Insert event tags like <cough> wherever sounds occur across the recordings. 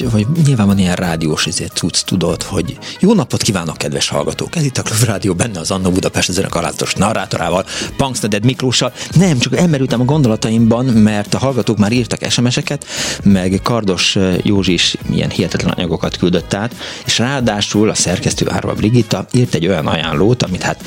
Hogy, hogy nyilván van ilyen rádiós ezért tudsz, tudod, hogy jó napot kívánok, kedves hallgatók! Ez itt a Klub Rádió, benne az Anna Budapest ezen a kalátos narrátorával, Punksneded Miklóssal. Nem, csak elmerültem a gondolataimban, mert a hallgatók már írtak SMS-eket, meg Kardos Józsi is ilyen hihetetlen anyagokat küldött át, és ráadásul a szerkesztő Árva Brigitta írt egy olyan ajánlót, amit hát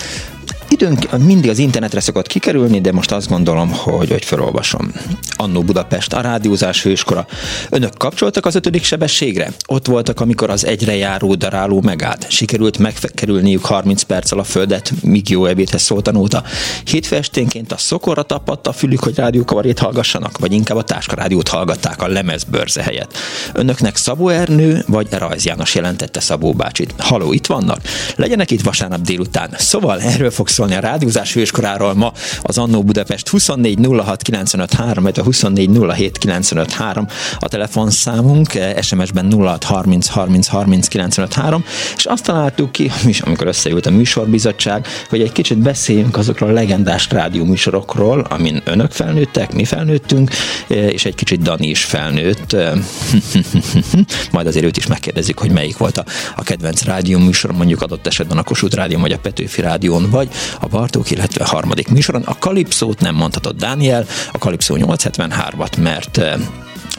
Időnk mindig az internetre szokott kikerülni, de most azt gondolom, hogy, hogy felolvasom. Annó Budapest, a rádiózás hőskora. Önök kapcsoltak az ötödik sebességre? Ott voltak, amikor az egyre járó daráló megállt. Sikerült megkerülniük 30 perccel a földet, míg jó ebédhez szólt a nóta. Hétfő esténként a szokorra tapadt a fülük, hogy rádiókavarét hallgassanak, vagy inkább a táskarádiót hallgatták a lemezbörze helyett. Önöknek Szabó Ernő vagy Rajz János jelentette Szabó bácsit. Haló, itt vannak? Legyenek itt vasárnap délután. Szóval erről fog szólni a rádiózás hőskoráról ma az Annó Budapest 24 06 95 3, vagy a 24 07 95 3 a telefonszámunk, SMS-ben 06 30 30 30 95 3, és azt találtuk ki, <laughs> amikor összeült a műsorbizottság, hogy egy kicsit beszéljünk azokról a legendás rádió műsorokról, amin önök felnőttek, mi felnőttünk, és egy kicsit Dani is felnőtt. <laughs> Majd azért őt is megkérdezik, hogy melyik volt a, a kedvenc rádió műsor, mondjuk adott esetben a Kossuth Rádió, vagy a Petőfi Rádión, vagy a Bartók, illetve a harmadik műsoron. A Kalipszót nem mondhatod Dániel, a Kalipszó 873-at, mert eh,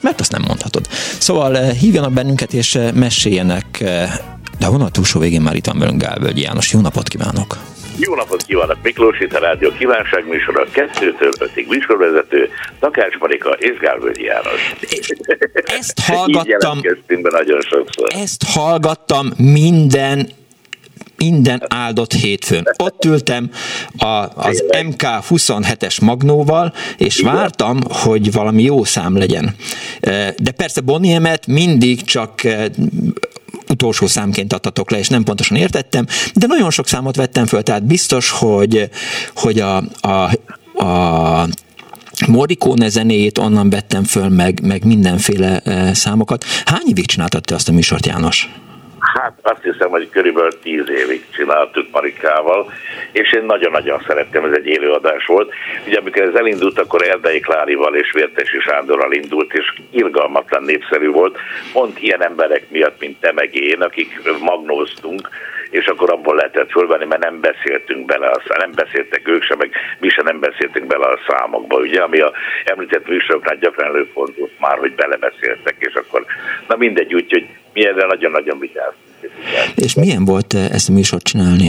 mert azt nem mondhatod. Szóval eh, hívjanak bennünket és eh, meséljenek, de a túlsó végén már itt van velünk Gálvölgyi János. Jó napot kívánok! Jó napot kívánok! Miklós itt a Rádió Kívánság műsora, kettőtől ötig műsorvezető, Takács Marika és Gálvölgyi János. Ezt hallgattam, be nagyon sokszor. ezt hallgattam minden minden áldott hétfőn. Ott ültem a, az MK 27-es magnóval, és vártam, hogy valami jó szám legyen. De persze Boniemet mindig csak utolsó számként adtatok le, és nem pontosan értettem, de nagyon sok számot vettem föl, tehát biztos, hogy, hogy a, a, a Morricone zenéjét onnan vettem föl, meg, meg mindenféle számokat. Hány évig csináltad te azt a műsort, János? Hát azt hiszem, hogy körülbelül tíz évig csináltuk Marikával, és én nagyon-nagyon szerettem, ez egy élőadás volt. Ugye amikor ez elindult, akkor Erdei Klárival és Vértesi Sándorral indult, és irgalmatlan népszerű volt, pont ilyen emberek miatt, mint te meg én, akik magnóztunk, és akkor abból lehetett fölvenni, mert nem beszéltünk bele, a, nem beszéltek ők sem, meg mi sem nem beszéltünk bele a számokba, ugye, ami a említett műsoroknál gyakran előfordult már, hogy belebeszéltek, és akkor, na mindegy, úgyhogy mi erre nagyon-nagyon vigyáztunk. És milyen volt eh, ezt a műsort csinálni?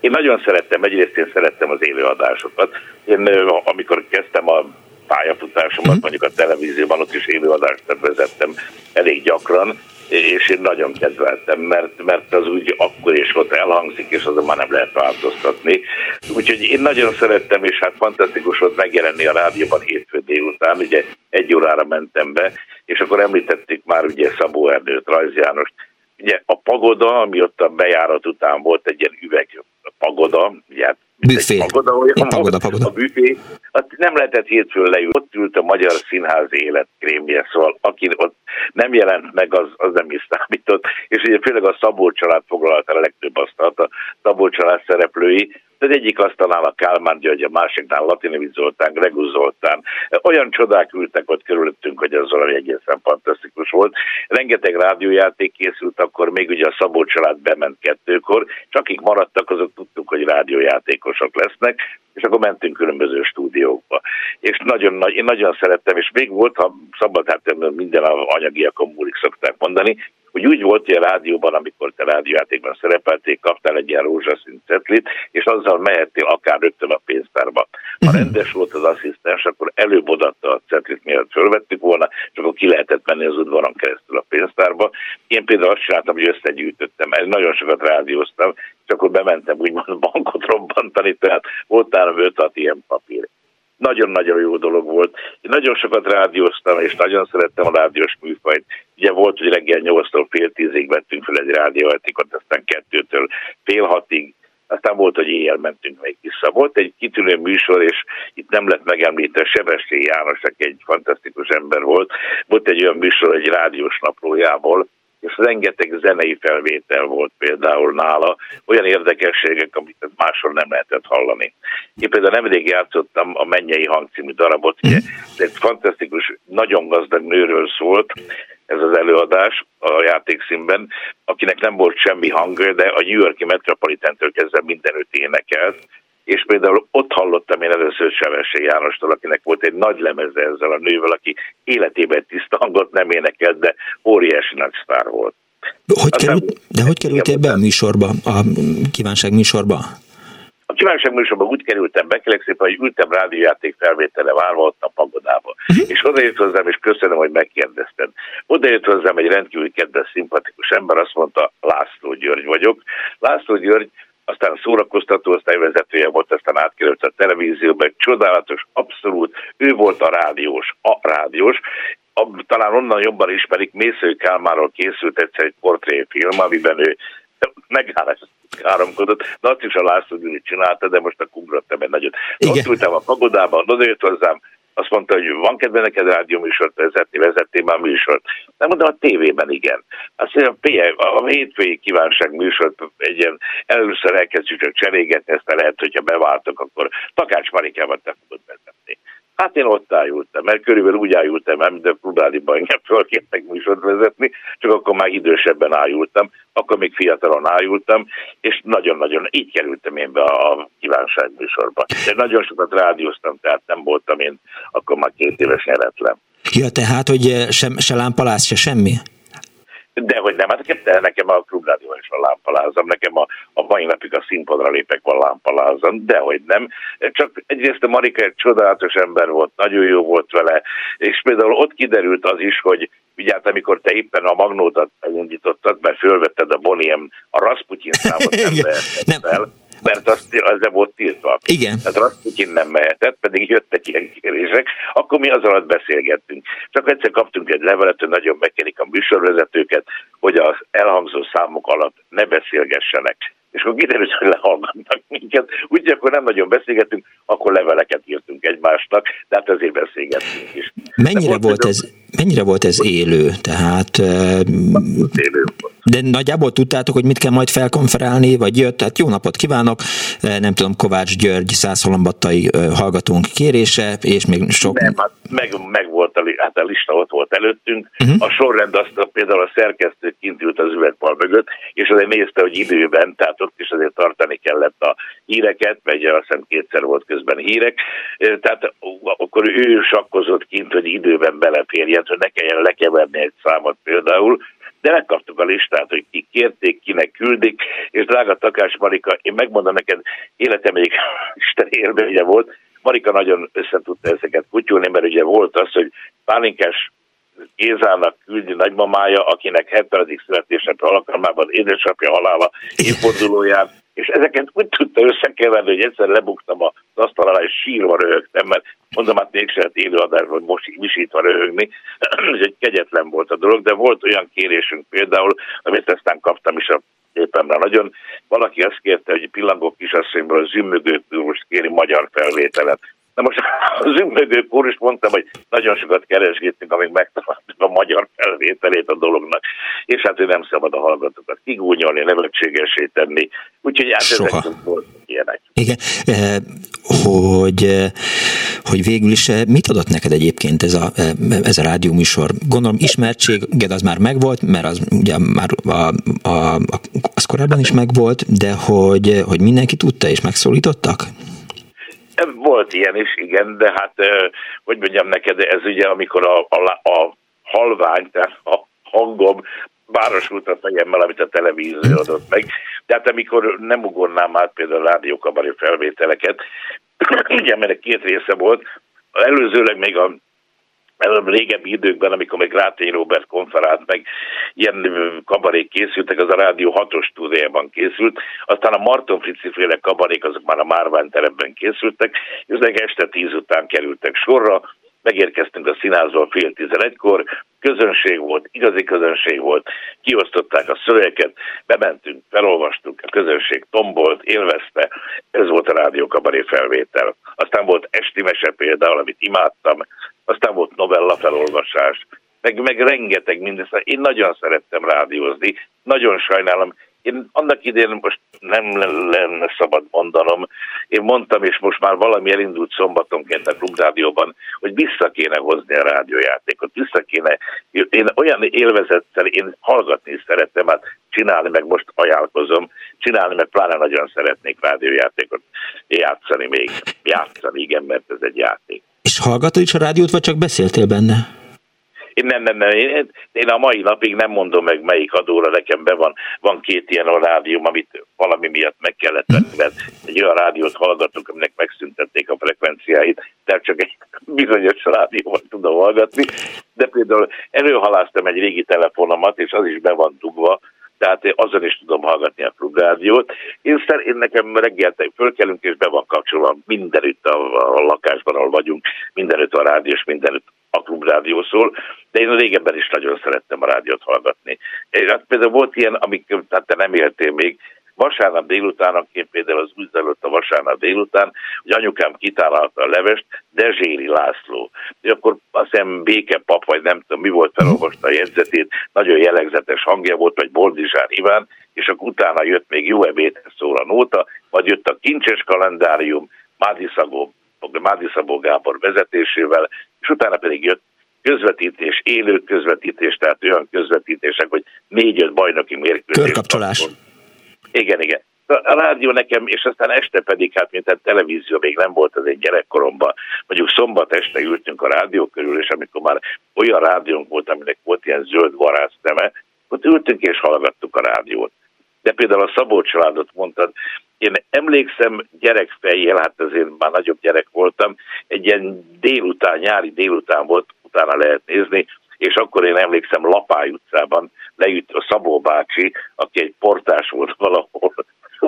Én nagyon szerettem, egyrészt én szerettem az élőadásokat. Én amikor kezdtem a pályafutásomat, uh-huh. mondjuk a televízióban, ott is élőadást vezettem elég gyakran, és én nagyon kedveltem, mert, mert az úgy akkor és ott elhangzik, és azon már nem lehet változtatni. Úgyhogy én nagyon szerettem, és hát fantasztikus volt megjelenni a rádióban hétfő délután, ugye egy órára mentem be, és akkor említették már ugye Szabó Erdőt, Rajz Jánost, ugye a pagoda, ami ott a bejárat után volt egy ilyen üveg pagoda, ugye hát büfé. Pagoda, olyan pagoda, pagoda. A büfé, hát nem lehetett hétfőn leülni. Ott ült a Magyar Színház életkrémje, szóval aki ott nem jelent meg, az, az nem is számított. És ugye főleg a Szabó család foglalta a legtöbb asztalt, a Szabó család szereplői, az egyik asztalnál a Kálmán György, a másiknál Latinovic Zoltán, Gregus Zoltán. Olyan csodák ültek ott körülöttünk, hogy az valami egészen fantasztikus volt. Rengeteg rádiójáték készült, akkor még ugye a Szabó család bement kettőkor, csak akik maradtak, azok tudtuk, hogy rádiójátékosok lesznek, és akkor mentünk különböző stúdiókba. És nagyon, nagy, én nagyon szerettem, és még volt, ha szabad, hát minden anyagiakon múlik szokták mondani, hogy úgy volt, hogy a rádióban, amikor te rádiójátékban szerepelték, kaptál egy ilyen rózsaszín cetlit, és azzal mehettél akár rögtön a pénztárba. Ha mhm. rendes volt az asszisztens, akkor előbb odatta a cetlit, mielőtt fölvettük volna, és akkor ki lehetett menni az udvaron keresztül a pénztárba. Én például azt csináltam, hogy összegyűjtöttem, nagyon sokat rádióztam, és akkor bementem úgymond bankot robbantani, tehát volt nálam 5 ilyen papír nagyon-nagyon jó dolog volt. Én nagyon sokat rádióztam, és nagyon szerettem a rádiós műfajt. Ugye volt, hogy reggel 8-tól fél tízig vettünk fel egy rádióetikot, aztán kettőtől fél hatig, aztán volt, hogy éjjel mentünk még vissza. Volt egy kitűnő műsor, és itt nem lett megemlíteni, Sebessé János, aki egy fantasztikus ember volt. Volt egy olyan műsor egy rádiós naplójából, és rengeteg zenei felvétel volt például nála, olyan érdekességek, amit máshol nem lehetett hallani. Én például nemrég játszottam a Mennyei Hang című darabot, ugye, ez egy fantasztikus, nagyon gazdag nőről szólt, ez az előadás a játékszínben, akinek nem volt semmi hang, de a New Yorki Metropolitantől kezdve mindenütt énekelt, és például ott hallottam én először Sevessé Jánostól, akinek volt egy nagy lemeze ezzel a nővel, aki életében tiszta hangot nem énekelt, de óriási nagy sztár volt. Hogy került, de hogy kerültél be a műsorba, a kívánság műsorba? A kívánság műsorban úgy kerültem be, kérlek szépen, hogy ültem rádiójáték felvétele várva ott a pagodába. Uh-huh. És odajött hozzám, és köszönöm, hogy megkérdezted. Odajött hozzám egy rendkívül kedves, szimpatikus ember, azt mondta, László György vagyok. László György aztán szórakoztató osztályvezetője volt, aztán átkerült a televízióba, egy csodálatos, abszolút, ő volt a rádiós, a rádiós, a, talán onnan jobban ismerik, Mésző Kálmáról készült egyszer egy portréfilm, amiben ő megállás káromkodott, de azt is a László Gyuri csinálta, de most a ugrottam egy nagyot. Ott ültem a pagodában, odajött hozzám, azt mondta, hogy van kedve neked rádióműsort vezetni, vezettél már műsort. Nem mondom, a tévében igen. Azt mondja, a, a hétfői kívánság műsort egy ilyen először elkezdjük csak cserégetni, ezt lehet, hogyha beváltok, akkor Takács Marikával te fogod vezetni. Hát én ott ájultam, mert körülbelül úgy ájultam, mert minden Prudáliban engem fölkértek műsort vezetni, csak akkor már idősebben ájultam, akkor még fiatalon ájultam, és nagyon-nagyon így kerültem én be a kívánság műsorba. De nagyon sokat rádióztam, tehát nem voltam én akkor már két éves nyeretlen. Ja, tehát, hogy sem, se lámpalász, se semmi? De hogy nem, hát nekem, nekem a klubrádióban is van lámpalázam, nekem a, a mai napig a színpadra lépek van lámpalázam, de hogy nem. Csak egyrészt a Marika egy csodálatos ember volt, nagyon jó volt vele, és például ott kiderült az is, hogy ugye hát amikor te éppen a magnótat elindítottad, mert fölvetted a Boniem, a Rasputin számot nem. fel, mert az, az nem volt tiltva. Igen. Tehát Rasputin nem mehetett, pedig jöttek ilyen kérések, akkor mi az alatt beszélgettünk. Csak egyszer kaptunk egy levelet, hogy nagyon megkerik a műsorvezetőket, hogy az elhangzó számok alatt ne beszélgessenek és akkor kiderült, hogy lehallgatnak minket, úgyhogy akkor nem nagyon beszélgetünk, akkor leveleket írtunk egymásnak, de hát ezért beszélgettünk is. Mennyire, volt, volt ez, mennyire volt ez élő? Tehát, élő De nagyjából tudtátok, hogy mit kell majd felkonferálni, vagy jött, tehát jó napot kívánok, nem tudom, Kovács György, százhalombattai hallgatónk kérése, és még sok... Nem, hát meg, meg volt a, hát a lista ott volt előttünk, uh-huh. a sorrend azt például a szerkesztő kint ült az üvegpal mögött, és azért nézte, hogy időben, tehát ott is azért tartani kellett a híreket, vagy azt hiszem kétszer volt közben hírek, tehát akkor ő sakkozott kint, hogy időben beleférjen, hogy ne kelljen lekeverni egy számot például, de megkaptuk a listát, hogy ki kérték, kinek küldik, és drága Takás Marika, én megmondom neked, életem egyik <laughs> Isten élménye volt, Marika nagyon összetudta ezeket kutyulni, mert ugye volt az, hogy Pálinkás Gézának küldi nagymamája, akinek 70. születésnapja alkalmában édesapja halála évfordulóján, és ezeket úgy tudta összekeverni, hogy egyszer lebuktam az asztal alá, és sírva röhögtem, mert mondom, hát mégsem lehet élőadásban most visítva röhögni, <clears throat> ez egy kegyetlen volt a dolog, de volt olyan kérésünk például, amit aztán kaptam is a képemre nagyon. Valaki azt kérte, hogy pillangó kisasszonyból a zümmögő kéri magyar felvételet. Na most <laughs> az ümmögő is mondtam, hogy nagyon sokat keresgéttünk, amíg megtaláltuk a magyar felvételét a dolognak, és hát ő nem szabad a hallgatókat kigúnyolni, nevetségesé tenni, úgyhogy hát Soha. ezek voltak ilyenek. Igen, eh, hogy, eh, hogy végül is eh, mit adott neked egyébként ez a, ez a rádióműsor? Gondolom ismertséged az már megvolt, mert az ugye már a, a, a, az korábban is megvolt, de hogy, hogy mindenki tudta és megszólítottak? Volt ilyen is, igen, de hát, hogy mondjam neked, ez ugye amikor a, a, a halvány, tehát a hangom párosult a fejemmel, amit a televízió adott meg. Tehát amikor nem ugornám át például a rádiókabari felvételeket, <clears throat> ugye, mert két része volt, előzőleg még a régebbi időkben, amikor még Rátény Robert konferált, meg ilyen kabarék készültek, az a Rádió 6-os stúdiában készült, aztán a Marton Frici féle kabarék, azok már a Márvány teremben készültek, és ezek este tíz után kerültek sorra, megérkeztünk a színházból fél tizenegykor, közönség volt, igazi közönség volt, kiosztották a szövegeket, bementünk, felolvastuk, a közönség tombolt, élvezte, ez volt a rádiókabaré felvétel. Aztán volt esti mese például, amit imádtam, aztán volt novella felolvasás, meg, meg rengeteg mindezt. Én nagyon szerettem rádiózni, nagyon sajnálom, én annak idén most nem lenne szabad mondanom, én mondtam, és most már valami elindult szombatonként a klubrádióban, hogy vissza kéne hozni a rádiójátékot, vissza kéne, én olyan élvezettel, én hallgatni szeretem, hát csinálni, meg most ajánlkozom, csinálni, mert pláne nagyon szeretnék rádiójátékot játszani még. Játszani, igen, mert ez egy játék. És hallgatod is a rádiót, vagy csak beszéltél benne? Én nem, nem, nem. Én, én a mai napig nem mondom meg, melyik adóra nekem be van. Van két ilyen a rádióm, amit valami miatt meg kellett venni, mert egy olyan rádiót hallgatok, aminek megszüntették a frekvenciáit, tehát csak egy bizonyos rádióban tudom hallgatni. De például előhaláztam egy régi telefonomat, és az is be van dugva, tehát azon is tudom hallgatni a klubrádiót. Én, szer, én nekem reggel fölkelünk, és be van kapcsolva mindenütt a, a lakásban, ahol vagyunk, mindenütt a rádió, és mindenütt a klubrádió szól, de én régebben is nagyon szerettem a rádiót hallgatni. Hát például volt ilyen, amik tehát te nem éltél még, vasárnap délutánonként például az úgy zajlott a vasárnap délután, hogy anyukám kitállalta a levest, Dezséri László. És akkor azt hiszem Béke pap, vagy nem tudom mi volt, felolvasta a jegyzetét, nagyon jellegzetes hangja volt, vagy Boldizsár Iván, és akkor utána jött még jó ebédhez szól a nóta, vagy jött a kincses kalendárium, Mádi Szabó, Mádi Gábor vezetésével, és utána pedig jött közvetítés, élő közvetítés, tehát olyan közvetítések, hogy négy-öt bajnoki mérkőzés. Körkapcsolás. Igen, igen. A rádió nekem, és aztán este pedig, hát mint a televízió még nem volt az egy gyerekkoromban, mondjuk szombat este ültünk a rádió körül, és amikor már olyan rádiónk volt, aminek volt ilyen zöld varász neme, ott ültünk és hallgattuk a rádiót. De például a Szabó családot mondtad, én emlékszem gyerekfejjel, hát azért már nagyobb gyerek voltam, egy ilyen délután, nyári délután volt, utána lehet nézni, és akkor én emlékszem Lapály utcában leütt a Szabó bácsi, aki egy portás volt <laughs> valahol.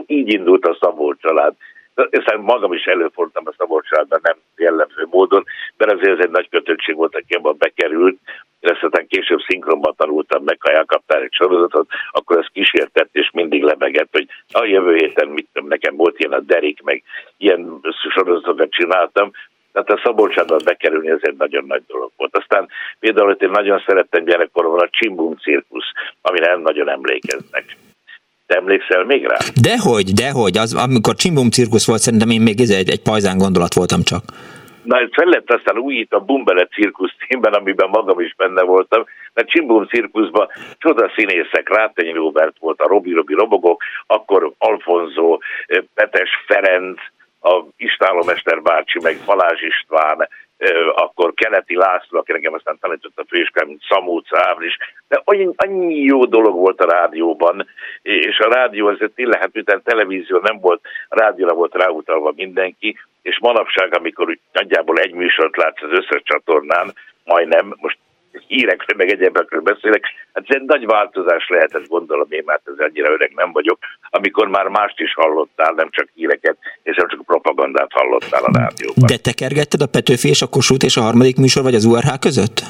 Így indult a Szabó család. Aztán magam is előfordultam a Szabó családban, nem jellemző módon, mert azért ez egy nagy kötöttség volt, aki abban bekerült. Én aztán később szinkronban tanultam meg, ha elkaptál egy sorozatot, akkor ez kísértett, és mindig lebegett, hogy a jövő héten mit nekem volt ilyen a Derik, meg ilyen sorozatokat csináltam, tehát a Szabolcsádban bekerülni ez egy nagyon nagy dolog volt. Aztán például, hogy én nagyon szerettem gyerekkoromban a Csimbum cirkusz, amire nem nagyon emlékeznek. Te emlékszel még rá? Dehogy, dehogy. Az, amikor Csimbum cirkusz volt, szerintem én még egy, egy pajzán gondolat voltam csak. Na, ez fel lett aztán újít a Bumbele cirkusz címben, amiben magam is benne voltam, mert Csimbum cirkuszban csoda színészek, Rátenyi Robert volt, a Robi Robi Robogok, akkor Alfonso, Petes Ferenc, a Istálomester bácsi, meg Balázs István, akkor Keleti László, aki nekem aztán tanított a főiskolán, mint Szamúca Ábris, de annyi, annyi jó dolog volt a rádióban, és a rádió azért tényleg, hát miután televízió nem volt, rádióra volt ráutalva mindenki, és manapság, amikor úgy nagyjából egy műsort látsz az összes csatornán, majdnem, most hírekről, meg egyebekről beszélek. Hát ez egy nagy változás lehetett, gondolom én, mert ez annyira öreg nem vagyok, amikor már mást is hallottál, nem csak híreket, és nem csak propagandát hallottál a rádióban. De te kergetted a Petőfi és a Kossuth és a harmadik műsor, vagy az URH között?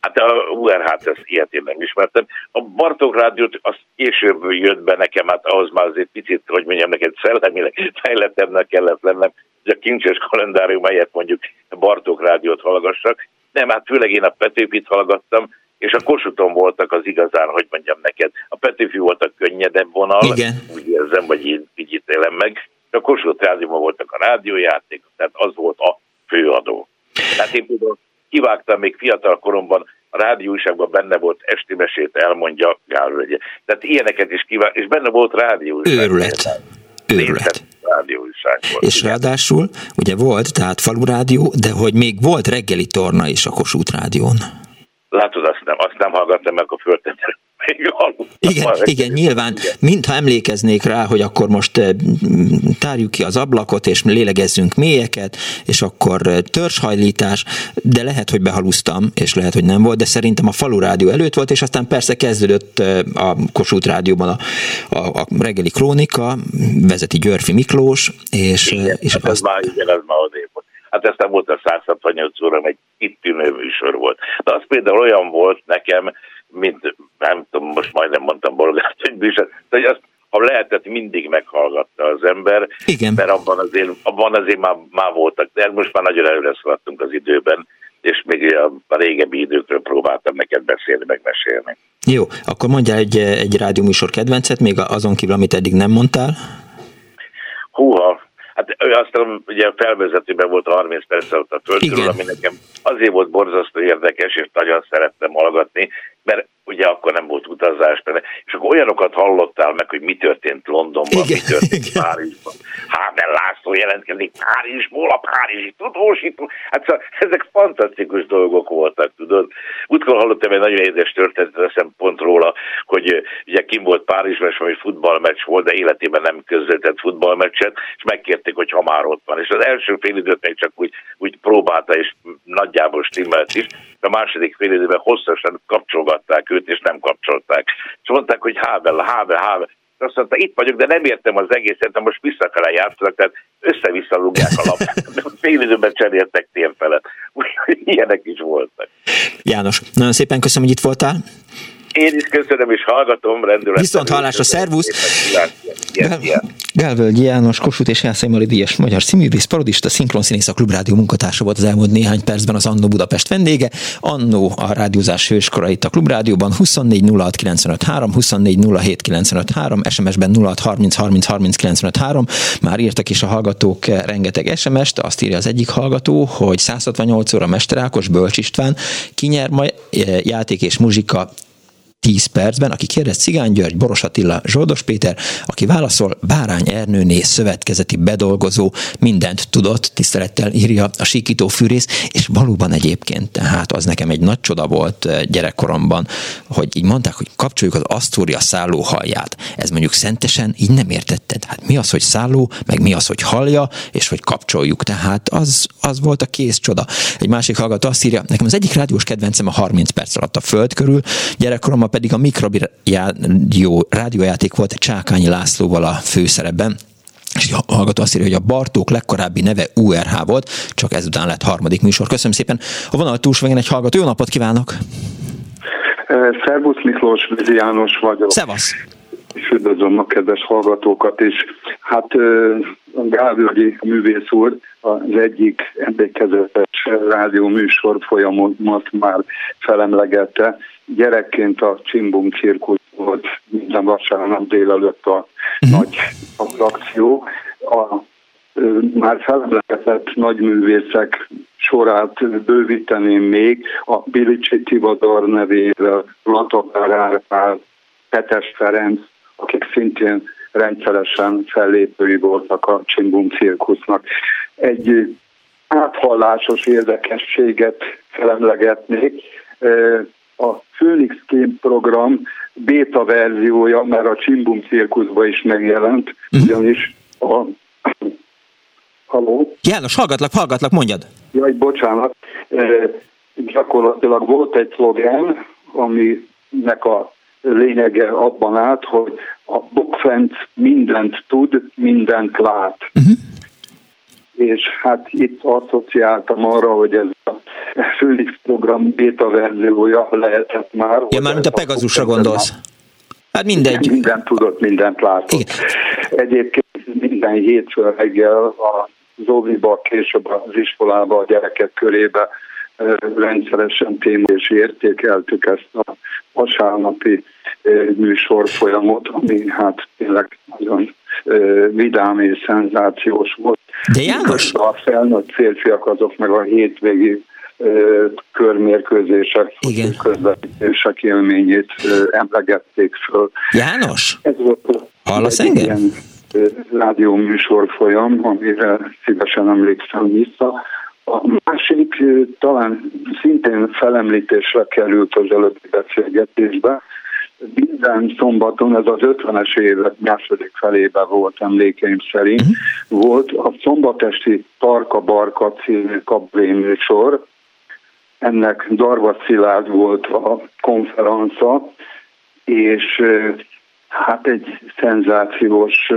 Hát a URH-t ezt ilyet én nem ismertem. A Bartók Rádiót az később jött be nekem, hát ahhoz már azért picit, hogy mondjam neked, szellemileg fejlettebbnek kellett lennem, hogy a kincses kalendárium melyet mondjuk Bartók Rádiót hallgassak, nem, hát főleg én a Petőfit hallgattam, és a Kossuthon voltak az igazán, hogy mondjam neked. A Petőfi volt a könnyedebb vonal, Igen. úgy érzem, vagy így, így ítélem meg. A Kossuth rádióban voltak a rádiójáték, tehát az volt a főadó. Tehát én például kivágtam még fiatal koromban, a rádióságban benne volt esti mesét elmondja Gálvölgye. Tehát ilyeneket is kivág, és benne volt rádióság. Őrület. Őrület. És ráadásul ugye volt, tehát falu rádió, de hogy még volt reggeli torna is a Kossuth rádión. Látod, azt nem, azt nem hallgattam meg, a föltettem még aludtam. Igen, igen, nyilván, mintha emlékeznék rá, hogy akkor most eh, tárjuk ki az ablakot, és lélegezzünk mélyeket, és akkor eh, törzshajlítás, de lehet, hogy behalusztam, és lehet, hogy nem volt, de szerintem a falu rádió előtt volt, és aztán persze kezdődött eh, a Kossuth rádióban a, a, a reggeli krónika, vezeti Györfi Miklós, és, igen, és hát azt... ez már, igen, ez már odébb volt. Hát aztán volt a 168 óra, egy itt tűnő műsor volt. De az például olyan volt nekem, mint nem tudom, most majdnem mondtam Bolgár, hogy, hogy azt ha lehetett, mindig meghallgatta az ember, Igen. mert abban azért, abban azért már, már voltak, de most már nagyon előre szaladtunk az időben, és még a, régebbi időkről próbáltam neked beszélni, megmesélni. Jó, akkor mondjál egy, egy rádióműsor kedvencet, még azon kívül, amit eddig nem mondtál. Húha, Hát aztán ugye a felvezetőben volt 30 perc ott a földről, ami nekem azért volt borzasztó érdekes, és nagyon szerettem hallgatni, mert ugye akkor nem volt utazás, és akkor olyanokat hallottál meg, hogy mi történt Londonban, Igen. mi történt Igen. Párizsban. Háber László jelentkezik Párizsból, a Párizsi tudósító. Hát szóval ezek fantasztikus dolgok voltak, tudod. Útkor hallottam egy nagyon érdekes történetet, eszem pont róla, hogy ugye kim volt Párizsban, és valami futballmeccs volt, de életében nem közvetett futballmeccset, és megkérték, hogy ha már ott van. És az első fél időt még csak úgy, úgy próbálta, és nagyjából stimmelt is. A második fél időben hosszasan kapcsolgatták őt, és nem kapcsolták. És mondták, hogy Hábel, Hábel, Hábel. Azt mondta, itt vagyok, de nem értem az egészet, de most visszafele játszanak, tehát össze-vissza rúgják a labdát. <laughs> Fél időben cseréltek térfelet. Ilyenek is voltak. János, nagyon szépen köszönöm, hogy itt voltál. Én is köszönöm, és hallgatom rendületesen. Viszont hallásra, szervusz! Gálvölgyi János, Kossuth és Jászai Mari Díjas, magyar színművész, parodista, szinkronszínész, a Klubrádió munkatársa volt az elmúlt néhány percben az Annó Budapest vendége. Annó a rádiózás hőskora itt a Klubrádióban 24 06 95 3, 24 07 95 3, SMS-ben 06 30 30 30 95 3. Már írtak is a hallgatók rengeteg SMS-t, azt írja az egyik hallgató, hogy 168 óra Mester Ákos, Bölcs István, kinyer majd játék és muzsika 10 percben, aki kérdez Cigány György, Boros Attila, Zsoldos Péter, aki válaszol Bárány Ernőné szövetkezeti bedolgozó, mindent tudott, tisztelettel írja a síkító fűrész, és valóban egyébként, tehát az nekem egy nagy csoda volt eh, gyerekkoromban, hogy így mondták, hogy kapcsoljuk az Asztória szállóhalját. Ez mondjuk szentesen így nem értetted. Hát mi az, hogy szálló, meg mi az, hogy halja, és hogy kapcsoljuk. Tehát az, az volt a kész csoda. Egy másik hallgató azt írja, nekem az egyik rádiós kedvencem a 30 perc alatt a föld körül, gyerekkoromban pedig a Mikrobi rádió, rádiójáték volt Csákányi Lászlóval a főszerepben, és a hallgató azt írja, hogy a Bartók legkorábbi neve URH volt, csak ezután lett harmadik műsor. Köszönöm szépen. A vonal túlsó egy hallgató. Jó napot kívánok! Szervusz Miklós, Vizi János vagyok. Szevasz! És üdvözlöm a kedves hallgatókat is. Hát a Gálvölgyi művész úr az egyik emlékezetes rádió műsor folyamat már felemlegette, gyerekként a Csimbum cirkusz volt minden vasárnap délelőtt a uh-huh. nagy attrakció. A már felemlegetett nagyművészek sorát bővíteném még, a Bilicsi Tivadar nevével, Latagár Árpád, Petes Ferenc, akik szintén rendszeresen fellépői voltak a Csimbum cirkusznak. Egy áthallásos érdekességet felemlegetnék a Phoenix Game program beta verziója, mert a Csimbum cirkuszban is megjelent, uh-huh. ugyanis a... Haló? János, hallgatlak, hallgatlak, mondjad. Jaj, bocsánat. E, gyakorlatilag volt egy szlogen, aminek a lényege abban állt, hogy a bukfent mindent tud, mindent lát. Uh-huh és hát itt asszociáltam arra, hogy ez a Főnix program beta verziója lehetett már. Ja, már mint a Pegazusra gondolsz. Hát mindegy. Minden tudott, mindent látott. Igen. Egyébként minden hétfő reggel a Zóviba, később az iskolába, a gyerekek körébe rendszeresen téma és értékeltük ezt a vasárnapi műsor folyamot, ami hát tényleg nagyon vidám és szenzációs volt. De János? A felnőtt férfiak azok meg a hétvégi körmérkőzések, Igen. közvetítések élményét emlegették föl. János? Ez volt Hallasz engem? Ilyen rádió műsor folyam, amire szívesen emlékszem vissza. A másik talán szintén felemlítésre került az előbbi beszélgetésbe, minden szombaton, ez az 50-es évek második felében volt emlékeim szerint, uh-huh. volt a szombatesti Tarka Barka című kabléműsor, ennek Darva Szilárd volt a konferenca, és hát egy szenzációs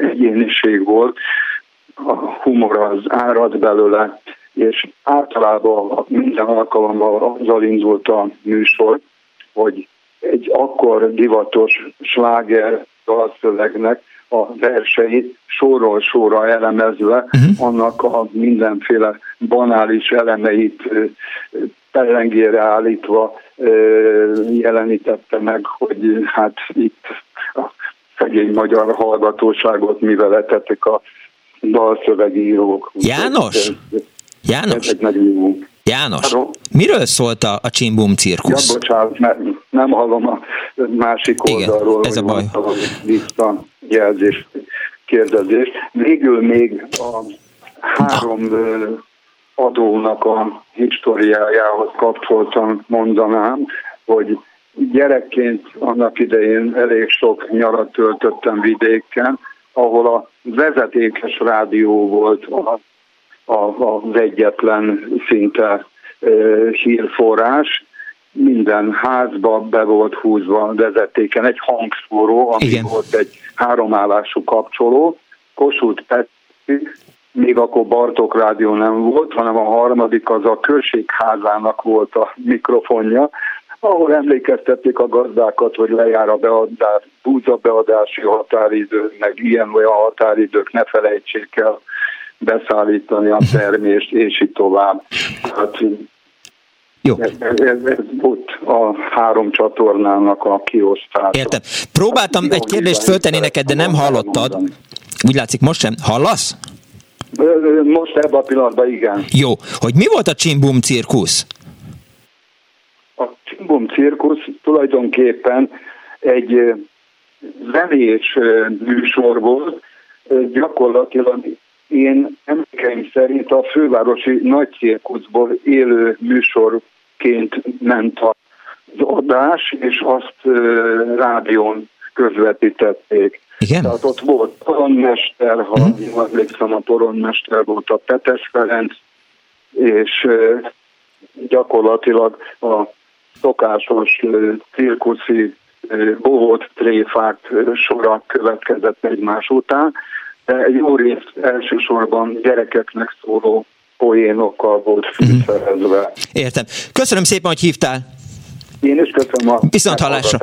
egyéniség volt, a humor az árad belőle, és általában minden alkalommal azzal indult a műsor, hogy egy akkor divatos sláger dalszövegnek a verseit sorról sorra elemezve, uh-huh. annak a mindenféle banális elemeit pellengére állítva jelenítette meg, hogy hát itt a szegény magyar hallgatóságot mivel a dalszövegírók. János? János? János, miről szólt a, a Csimbum cirkusz? Ja, bocsánat, mert nem hallom a másik oldalról, Igen, ez a baj. visszajelzés, kérdezés. Végül még a három Na. adónak a históriájához kapcsoltan mondanám, hogy gyerekként annak idején elég sok nyarat töltöttem vidéken, ahol a vezetékes rádió volt a az egyetlen szinte hírforrás. Minden házba be volt húzva vezetéken egy hangszóró, ami Igen. volt egy háromállású kapcsoló. Kossuth Petri, még akkor Bartok rádió nem volt, hanem a harmadik az a községházának volt a mikrofonja, ahol emlékeztették a gazdákat, hogy lejár a beadás, búza beadási határidő, meg ilyen olyan határidők, ne felejtsék el beszállítani a termést, és így tovább. Hát, jó. Ez, ez, ez ott a három csatornának a kiosztása. Értem. Próbáltam hát, egy kérdést föltenni neked, de nem hallottad. Úgy látszik, most sem. Hallasz? Most ebben a pillanatban igen. Jó. Hogy mi volt a Csimbum cirkusz? A Csimbum cirkusz tulajdonképpen egy zenés műsor volt, gyakorlatilag én emlékeim szerint a fővárosi nagy cirkuszból élő műsorként ment az adás, és azt rádión közvetítették. Igen? Tehát ott volt poronmester, ha hmm. jól emlékszem, a poronmester volt a Petes Ferenc, és gyakorlatilag a szokásos cirkuszi bohót tréfák sora következett egymás után, egy jó részt elsősorban gyerekeknek szóló poénokkal volt mhm. fűszerezve. Értem. Köszönöm szépen, hogy hívtál. Én is köszönöm a Viszont hallásra.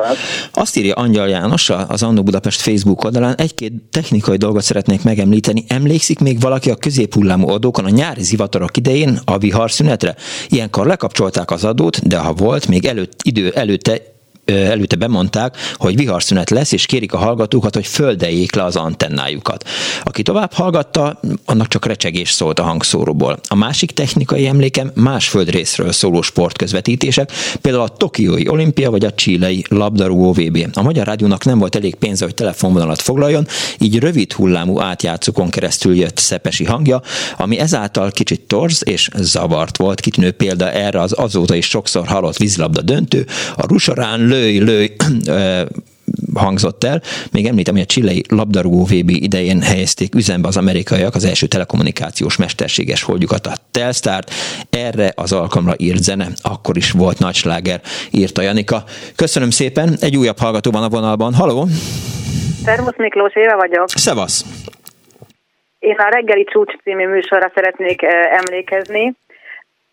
Azt írja Angyal János az Annó Budapest Facebook oldalán, egy-két technikai dolgot szeretnék megemlíteni. Emlékszik még valaki a középhullámú adókon a nyári zivatarok idején a viharszünetre? Ilyenkor lekapcsolták az adót, de ha volt, még előtt, idő előtte előtte bemondták, hogy viharszünet lesz, és kérik a hallgatókat, hogy földeljék le az antennájukat. Aki tovább hallgatta, annak csak recsegés szólt a hangszóróból. A másik technikai emlékem más földrészről szóló sportközvetítések, például a Tokiói olimpia vagy a Chilei labdarúgó VB. A Magyar Rádiónak nem volt elég pénze, hogy telefonvonalat foglaljon, így rövid hullámú átjátszókon keresztül jött szepesi hangja, ami ezáltal kicsit torz és zavart volt. Kitűnő példa erre az azóta is sokszor hallott vízlabda döntő, a Rusorán lőj, lőj <clears throat> hangzott el. Még említem, hogy a csilei labdarúgó VB idején helyezték üzembe az amerikaiak az első telekommunikációs mesterséges holdjukat, a Telstart. Erre az alkalomra írt zene, akkor is volt nagy sláger, írta Janika. Köszönöm szépen, egy újabb hallgató van a vonalban. Haló! Szervusz Miklós, Éva vagyok. Szevasz! Én a reggeli csúcs című műsorra szeretnék emlékezni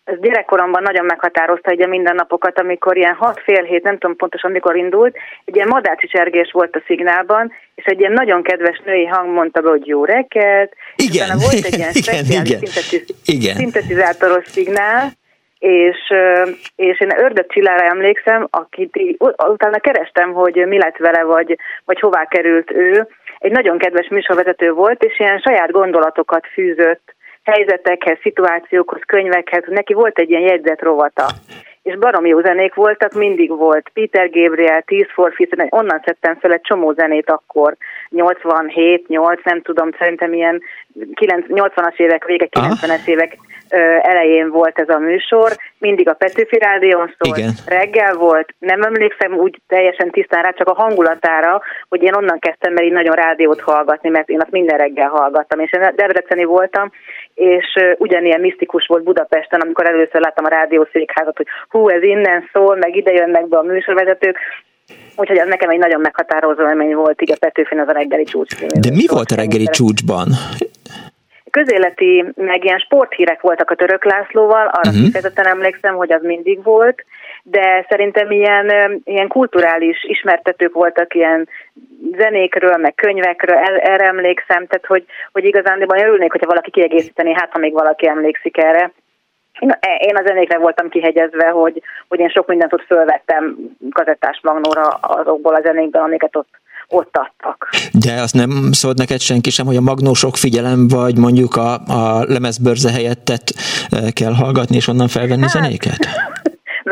ez gyerekkoromban nagyon meghatározta ugye mindennapokat, amikor ilyen hat fél hét, nem tudom pontosan mikor indult, egy ilyen madácsi csergés volt a szignálban, és egy ilyen nagyon kedves női hang mondta be, hogy jó reggelt, igen, és volt egy ilyen <laughs> igen, igen, szintetiz- igen. szintetizátoros szignál, és, és én Ördög Csillára emlékszem, akit utána kerestem, hogy mi lett vele, vagy, vagy hová került ő. Egy nagyon kedves műsorvezető volt, és ilyen saját gondolatokat fűzött helyzetekhez, szituációkhoz, könyvekhez, neki volt egy ilyen jegyzet rovata. És barom jó zenék voltak, mindig volt. Peter Gabriel, Tears for Fears, onnan szedtem fel egy csomó zenét akkor, 87, 8, nem tudom, szerintem ilyen 80-as évek vége, 90-es évek elején volt ez a műsor, mindig a Petőfi Rádión szólt, Igen. reggel volt, nem emlékszem úgy teljesen tisztán rá, csak a hangulatára, hogy én onnan kezdtem el így nagyon rádiót hallgatni, mert én azt minden reggel hallgattam, és én Debreceni voltam, és ugyanilyen misztikus volt Budapesten, amikor először láttam a rádiószékházat, hogy hú, ez innen szól, meg ide jönnek be a műsorvezetők, Úgyhogy az nekem egy nagyon meghatározó élmény volt, így a Petőfin az a reggeli csúcs. De mi volt a reggeli csúcsban? közéleti, meg ilyen sporthírek voltak a Török Lászlóval, arra uh-huh. kifejezetten emlékszem, hogy az mindig volt, de szerintem ilyen, ilyen kulturális ismertetők voltak, ilyen zenékről, meg könyvekről, erre emlékszem, tehát hogy, hogy igazán örülnék, hogyha valaki kiegészíteni, hát ha még valaki emlékszik erre. Én a zenékre voltam kihegyezve, hogy, hogy én sok mindent ott fölvettem kazettás magnóra azokból a zenékből, amiket ott ott adtak. De azt nem szólt neked senki sem, hogy a magnósok figyelem, vagy mondjuk a, a lemezbörze helyettet kell hallgatni, és onnan felvenni hát, zenéket? <laughs>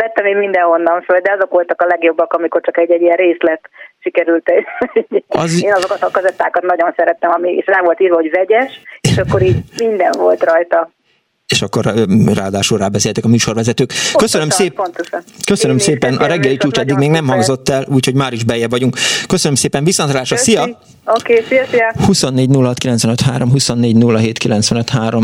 Vettem én mindenhonnan föl, de azok voltak a legjobbak, amikor csak egy-egy ilyen részlet sikerült. Az... Én azokat a kazettákat nagyon szerettem, ami, és rá volt írva, hogy vegyes, és akkor így minden volt rajta és akkor ráadásul rábeszéltek a műsorvezetők. Köszönöm, pontosan, szép, pontosan. köszönöm Én szépen, a reggeli csúcs eddig még nem hangzott el, úgyhogy már is beje vagyunk. Köszönöm szépen, viszontlátásra, szia! Oké, okay, szia, szia! 24 24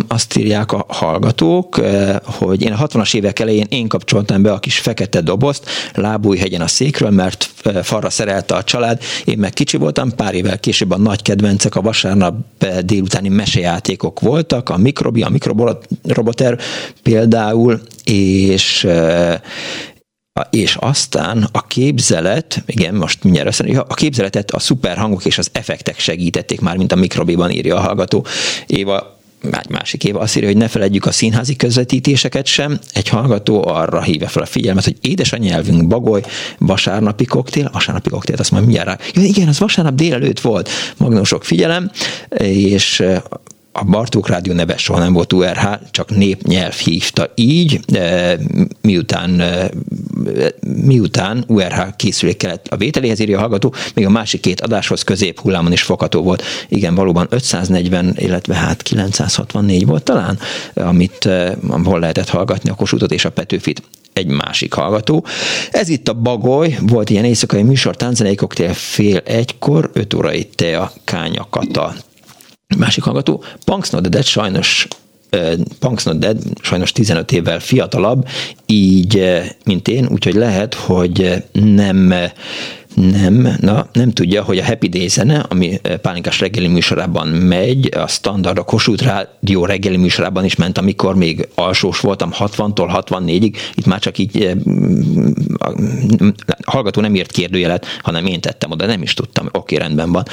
azt írják a hallgatók, hogy én a 60-as évek elején én kapcsoltam be a kis fekete dobozt Lábújhegyen a székről, mert falra szerelte a család, én meg kicsi voltam, pár évvel később a nagy kedvencek a vasárnap délutáni mesejátékok voltak, a mikrobi, a mikroboter például, és és aztán a képzelet, igen, most mindjárt azt a képzeletet a szuperhangok és az effektek segítették már, mint a mikrobiban írja a hallgató. Éva egy másik év azt írja, hogy ne feledjük a színházi közvetítéseket sem. Egy hallgató arra hívja fel a figyelmet, hogy édes a nyelvünk bagoly, vasárnapi koktél, vasárnapi koktél, azt majd mindjárt rá. Ja, igen, az vasárnap délelőtt volt. Magnósok figyelem, és a Bartók Rádió neve soha nem volt URH, csak népnyelv hívta így, miután, miután URH készülék kellett a vételéhez írja a hallgató, még a másik két adáshoz közép hullámon is fogható volt. Igen, valóban 540, illetve hát 964 volt talán, amit hol lehetett hallgatni a Kossuthot és a Petőfit egy másik hallgató. Ez itt a Bagoly, volt ilyen éjszakai műsor, tánzenei koktél fél egykor, öt órai tea, kányakata. Másik hallgató, Punks Not Dead sajnos Punks Not Dead sajnos 15 évvel fiatalabb, így, mint én, úgyhogy lehet, hogy nem nem, na, nem tudja, hogy a Happy Day zene, ami eh, Pálinkás reggeli műsorában megy, a standard, a Kossuth Rádió reggeli műsorában is ment, amikor még alsós voltam 60-tól 64-ig, itt már csak így a eh, hallgató nem írt kérdőjelet, hanem én tettem oda, nem is tudtam, oké, rendben van.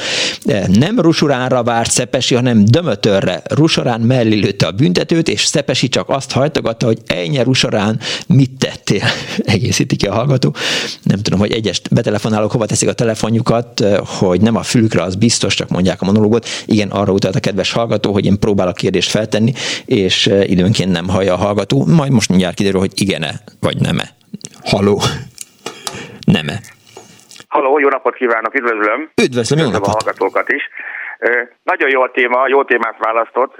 Eh, nem Rusuránra várt Szepesi, hanem Dömötörre. Rusorán mellé lőtte a büntetőt, és Szepesi csak azt hajtogatta, hogy ennyi Rusorán mit tettél? <laughs> Egészíti ki a hallgató. Nem tudom, hogy egyes betelefonálok hova teszik a telefonjukat, hogy nem a fülükre, az biztos, csak mondják a monológot. Igen, arra utalt a kedves hallgató, hogy én próbálok kérdést feltenni, és időnként nem hallja a hallgató. Majd most mindjárt kiderül, hogy igen-e, vagy nem-e. Haló. Nem-e. Haló, jó napot kívánok, üdvözlöm. Üdvözlöm, jó napot. a hallgatókat is. Nagyon jó a téma, jó témát választott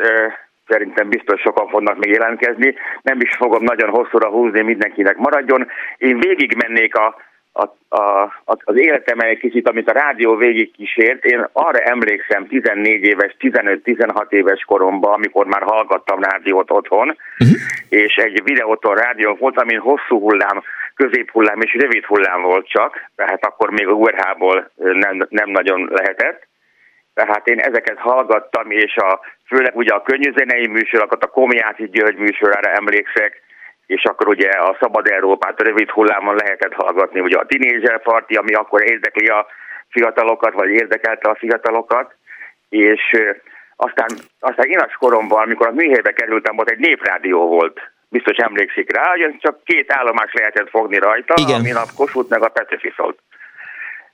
szerintem biztos sokan fognak még jelentkezni. Nem is fogom nagyon hosszúra húzni, mindenkinek maradjon. Én végig mennék a a, a, az életem egy kicsit, amit a rádió végig kísért, én arra emlékszem 14 éves, 15-16 éves koromban, amikor már hallgattam rádiót otthon, uh-huh. és egy videóton rádió volt, amin hosszú hullám, középhullám és rövid hullám volt csak, tehát akkor még a URH-ból nem, nem nagyon lehetett. Tehát én ezeket hallgattam, és a, főleg ugye a könnyűzenei műsorokat, a Komiáti György műsorára emlékszek, és akkor ugye a Szabad Európát a rövid hullámon lehetett hallgatni, ugye a Tinézser Parti, ami akkor érdekli a fiatalokat, vagy érdekelte a fiatalokat, és aztán, aztán én a koromban, amikor a műhelybe kerültem, volt egy néprádió volt, biztos emlékszik rá, hogy csak két állomás lehetett fogni rajta, Igen. amin a Kossuth meg a Petőfi szólt.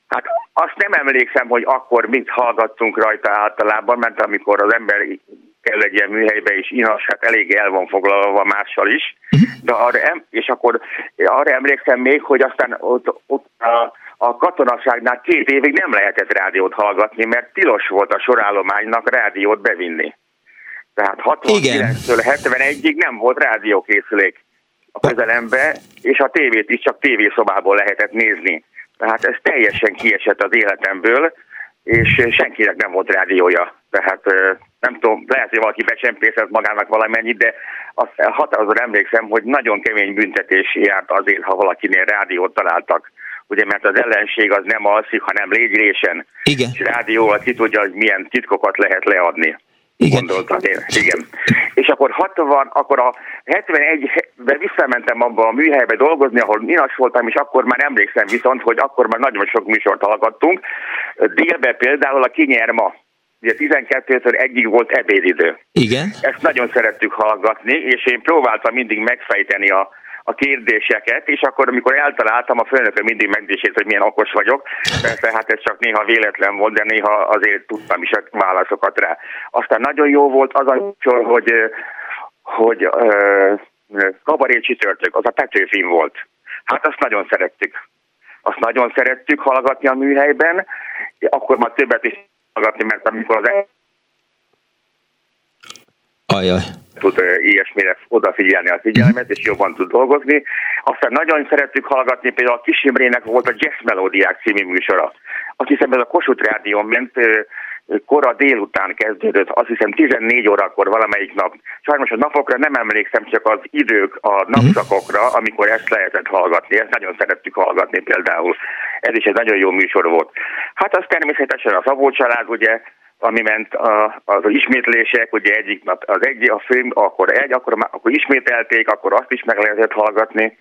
Hát azt nem emlékszem, hogy akkor mit hallgattunk rajta általában, mert amikor az ember kell egy ilyen műhelybe is inas, hát elég el van foglalva mással is, de arra, és akkor arra emlékszem még, hogy aztán ott, ott a, a katonaságnál két évig nem lehetett rádiót hallgatni, mert tilos volt a sorállománynak rádiót bevinni. Tehát 69-től 71-ig nem volt rádiókészülék a közelembe, és a tévét is csak tévészobából lehetett nézni. Tehát ez teljesen kiesett az életemből, és senkinek nem volt rádiója. Tehát nem tudom, lehet, hogy valaki becsempészett magának valamennyit, de azt határozóan emlékszem, hogy nagyon kemény büntetés járt azért, ha valakinél rádiót találtak. Ugye, mert az ellenség az nem alszik, hanem légyrésen. Igen. És rádióval ki tudja, hogy milyen titkokat lehet leadni. Igen. Gondoltam én. Igen. És akkor 60, akkor a 71-ben visszamentem abba a műhelybe dolgozni, ahol minas voltam, és akkor már emlékszem viszont, hogy akkor már nagyon sok műsort hallgattunk. Délbe például a Kinyerma ugye 12-től egyig volt ebédidő. Igen. Ezt nagyon szerettük hallgatni, és én próbáltam mindig megfejteni a, a kérdéseket, és akkor, amikor eltaláltam, a főnököm mindig megdísért, hogy milyen okos vagyok. Persze, hát ez csak néha véletlen volt, de néha azért tudtam is a válaszokat rá. Aztán nagyon jó volt az a sor, hogy, hogy uh, kabaré csütörtök, az a Petőfin volt. Hát azt nagyon szerettük. Azt nagyon szerettük hallgatni a műhelyben, akkor már többet is hallgatni, mert amikor az Ajaj. tud ilyesmire odafigyelni a figyelmet, és jobban tud dolgozni. Aztán nagyon szerettük hallgatni, például a Kis Imrének volt a Jazz Melódiák című műsora. Azt hiszem ez a Kossuth Rádión ment, kora délután kezdődött, azt hiszem 14 órakor valamelyik nap. Sajnos a napokra nem emlékszem, csak az idők a napszakokra, amikor ezt lehetett hallgatni. Ezt nagyon szerettük hallgatni például. Ez is egy nagyon jó műsor volt. Hát az természetesen a Szabó család, ugye, ami ment a, az ismétlések, ugye egyik nap az egy, a film, akkor egy, akkor, akkor ismételték, akkor azt is meg lehetett hallgatni.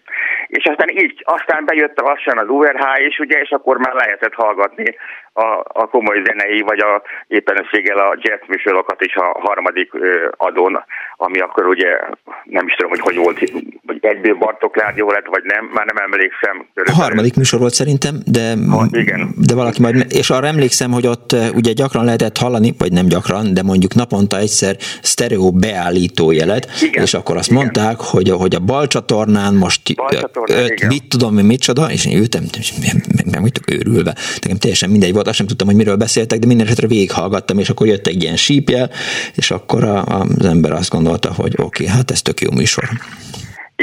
És aztán így, aztán bejött lassan az URH is, ugye, és akkor már lehetett hallgatni a, a komoly zenei, vagy a éppenséggel a jazz műsorokat is a harmadik ö, adón, ami akkor ugye nem is tudom, hogy hogy volt, vagy egyből Bartok rádió lett, vagy nem, már nem emlékszem. A harmadik műsor volt szerintem, de, ha, igen. de valaki majd, és arra emlékszem, hogy ott ugye gyakran lehetett hallani, vagy nem gyakran, de mondjuk naponta egyszer sztereó beállító jelet, igen, és akkor azt igen. mondták, hogy, hogy a bal csatornán most bal csatornán, öt, mit tudom, mit csoda, és én ültem, meg, meg vagytok őrülve. Nekem teljesen mindegy volt, azt sem tudtam, hogy miről beszéltek, de minden esetre végighallgattam, és akkor jött egy ilyen sípjel, és akkor a, az ember azt gondolta, hogy oké, okay, hát ez tök jó műsor.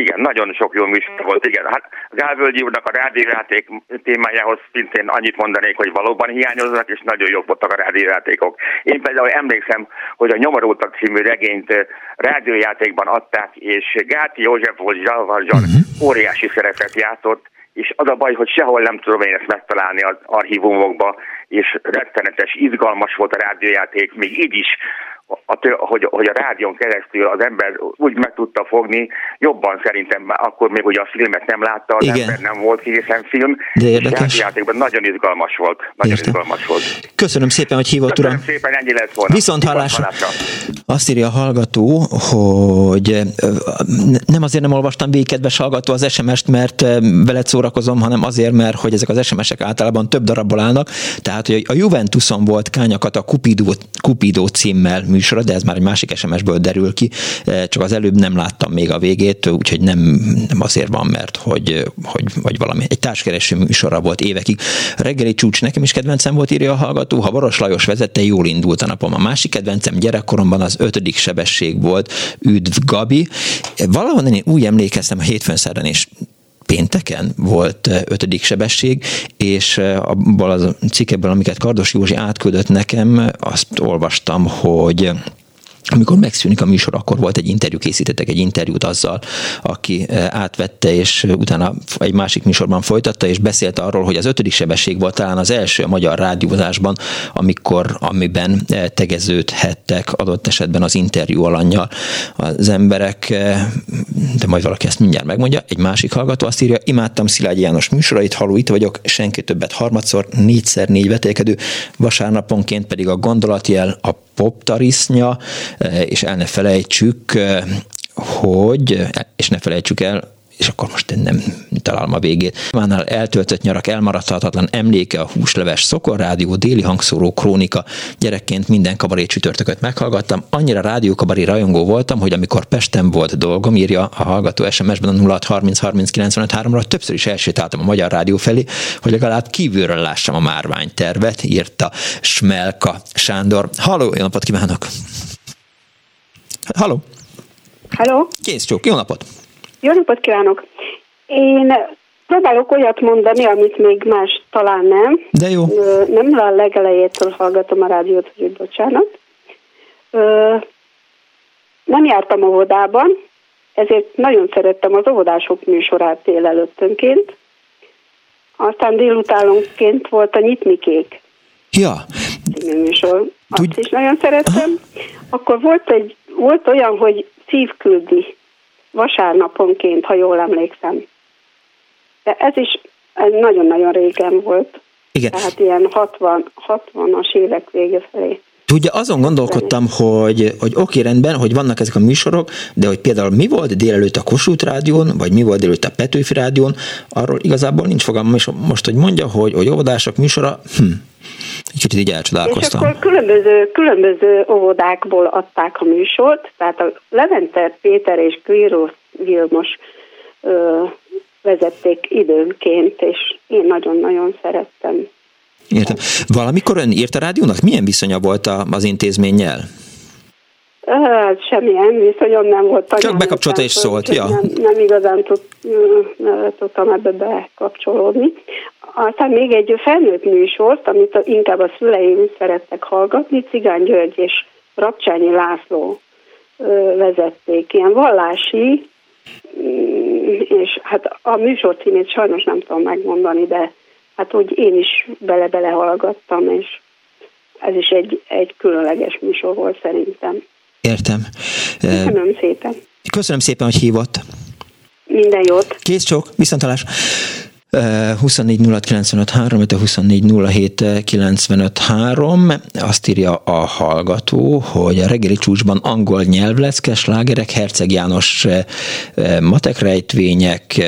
Igen, nagyon sok jó műsor volt, igen. Hát Gálvölgyi úrnak a rádiójáték témájához szintén annyit mondanék, hogy valóban hiányoznak, és nagyon jók voltak a rádiójátékok. Én például emlékszem, hogy a Nyomorótak című regényt rádiójátékban adták, és Gáti József volt Zsalvarzsan uh-huh. óriási szerepet játszott, és az a baj, hogy sehol nem tudom én ezt megtalálni az archívumokba, és rettenetes, izgalmas volt a rádiójáték, még így is a, hogy, hogy a rádión keresztül az ember úgy meg tudta fogni, jobban szerintem akkor még ugye a filmet nem látta, az Igen. ember nem volt készen film, De érdekes. játékban nagyon izgalmas volt. Nagyon Értem. izgalmas volt. Köszönöm szépen, hogy hívott, Köszönöm uram. szépen, ennyi lett volna. Viszont hallásra. Azt írja a hallgató, hogy nem azért nem olvastam végig, kedves hallgató, az SMS-t, mert veled szórakozom, hanem azért, mert hogy ezek az SMS-ek általában több darabból állnak. Tehát, hogy a Juventuson volt kányakat a Cupido, Cupido címmel műsora, de ez már egy másik SMS-ből derül ki, csak az előbb nem láttam még a végét, úgyhogy nem, nem azért van, mert hogy, hogy vagy valami, egy társkereső műsorra volt évekig. Reggeli csúcs nekem is kedvencem volt, írja a hallgató, ha Boros Lajos vezette, jól indult a napom. A másik kedvencem gyerekkoromban az ötödik sebesség volt, Üdv Gabi. Valahonnan én úgy emlékeztem a hétfőn szerdán és pénteken volt ötödik sebesség, és abból az cikkekből, amiket Kardos Józsi átküldött nekem, azt olvastam, hogy amikor megszűnik a műsor, akkor volt egy interjú, készítettek egy interjút azzal, aki átvette, és utána egy másik műsorban folytatta, és beszélt arról, hogy az ötödik sebesség volt talán az első a magyar rádiózásban, amikor, amiben tegeződhettek adott esetben az interjú alanyjal az emberek, de majd valaki ezt mindjárt megmondja. Egy másik hallgató azt írja, imádtam Szilágyi János műsorait, haló itt vagyok, senki többet harmadszor, négyszer négy vetékedő, vasárnaponként pedig a gondolatjel, a poptarisznya, és el ne felejtsük, hogy, és ne felejtsük el, és akkor most nem találom a végét. Mánál eltöltött nyarak elmaradhatatlan emléke, a húsleves szokorrádió, déli hangszóró, krónika. Gyerekként minden kabaré csütörtököt meghallgattam. Annyira rádiókabaré rajongó voltam, hogy amikor Pesten volt dolgom, írja a hallgató SMS-ben a 0630 30 ra többször is elsétáltam a Magyar Rádió felé, hogy legalább kívülről lássam a márványtervet, írta Smelka Sándor. Halló, jó napot kívánok! Halló! Halló! Kész csók, jó napot! Jó napot kívánok! Én próbálok olyat mondani, amit még más talán nem. De jó. Nem a legelejétől hallgatom a rádiót, hogy bocsánat. Nem jártam óvodában, ezért nagyon szerettem az óvodások műsorát délelőttönként. Aztán délutánonként volt a Nyitmikék. Ja. műsor. Azt Tud... is nagyon szerettem. Akkor volt, egy, volt olyan, hogy szívküldi vasárnaponként, ha jól emlékszem. De ez is ez nagyon-nagyon régen volt. Igen. Tehát ilyen 60, 60-as évek vége felé. Tudja, azon gondolkodtam, hogy, hogy oké, rendben, hogy vannak ezek a műsorok, de hogy például mi volt délelőtt a Kossuth rádión, vagy mi volt délelőtt a Petőfi rádión, arról igazából nincs fogalmam, és most, hogy mondja, hogy, hogy óvodások műsora, hm, egy kicsit így elcsodálkoztam. És akkor különböző, különböző óvodákból adták a műsort, tehát a Levente Péter és Guiros Vilmos ö, vezették időnként, és én nagyon-nagyon szerettem Értem. Valamikor ön írt a rádiónak? Milyen viszonya volt az intézménnyel? Hát semmilyen viszonyom nem volt. Csak bekapcsolta és szólt, ja. Nem, nem igazán tud, tudtam ebbe bekapcsolódni. Aztán még egy felnőtt műsort, amit inkább a szüleim szerettek hallgatni, Cigány György és Rapcsányi László vezették. Ilyen vallási, mm, és hát a műsor címét sajnos nem tudom megmondani, de hát úgy én is bele-bele hallgattam, és ez is egy, egy különleges műsor volt szerintem. Értem. Köszönöm szépen. Köszönöm szépen, hogy hívott. Minden jót. Kész csók, viszontalás. 24 azt írja a hallgató, hogy a reggeli csúcsban angol nyelvlecke, slágerek, Herceg János matekrejtvények,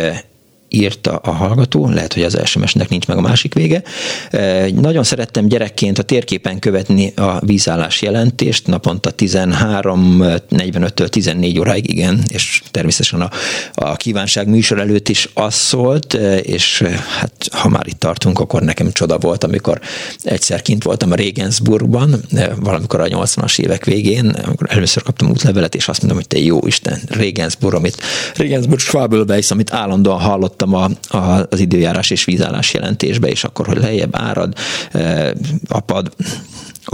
írta a hallgató, lehet, hogy az SMS-nek nincs meg a másik vége. Nagyon szerettem gyerekként a térképen követni a vízállás jelentést, naponta 13.45-től 14 óráig, igen, és természetesen a, a kívánság műsor előtt is az szólt, és hát ha már itt tartunk, akkor nekem csoda volt, amikor egyszer kint voltam a Regensburgban, valamikor a 80-as évek végén, amikor először kaptam útlevelet, és azt mondom, hogy te jó Isten, Regensburg, amit Regensburg Schwabelbeis, amit állandóan hallott hallottam a, a, az időjárás és vízállás jelentésbe, és akkor, hogy lejjebb árad, e, apad.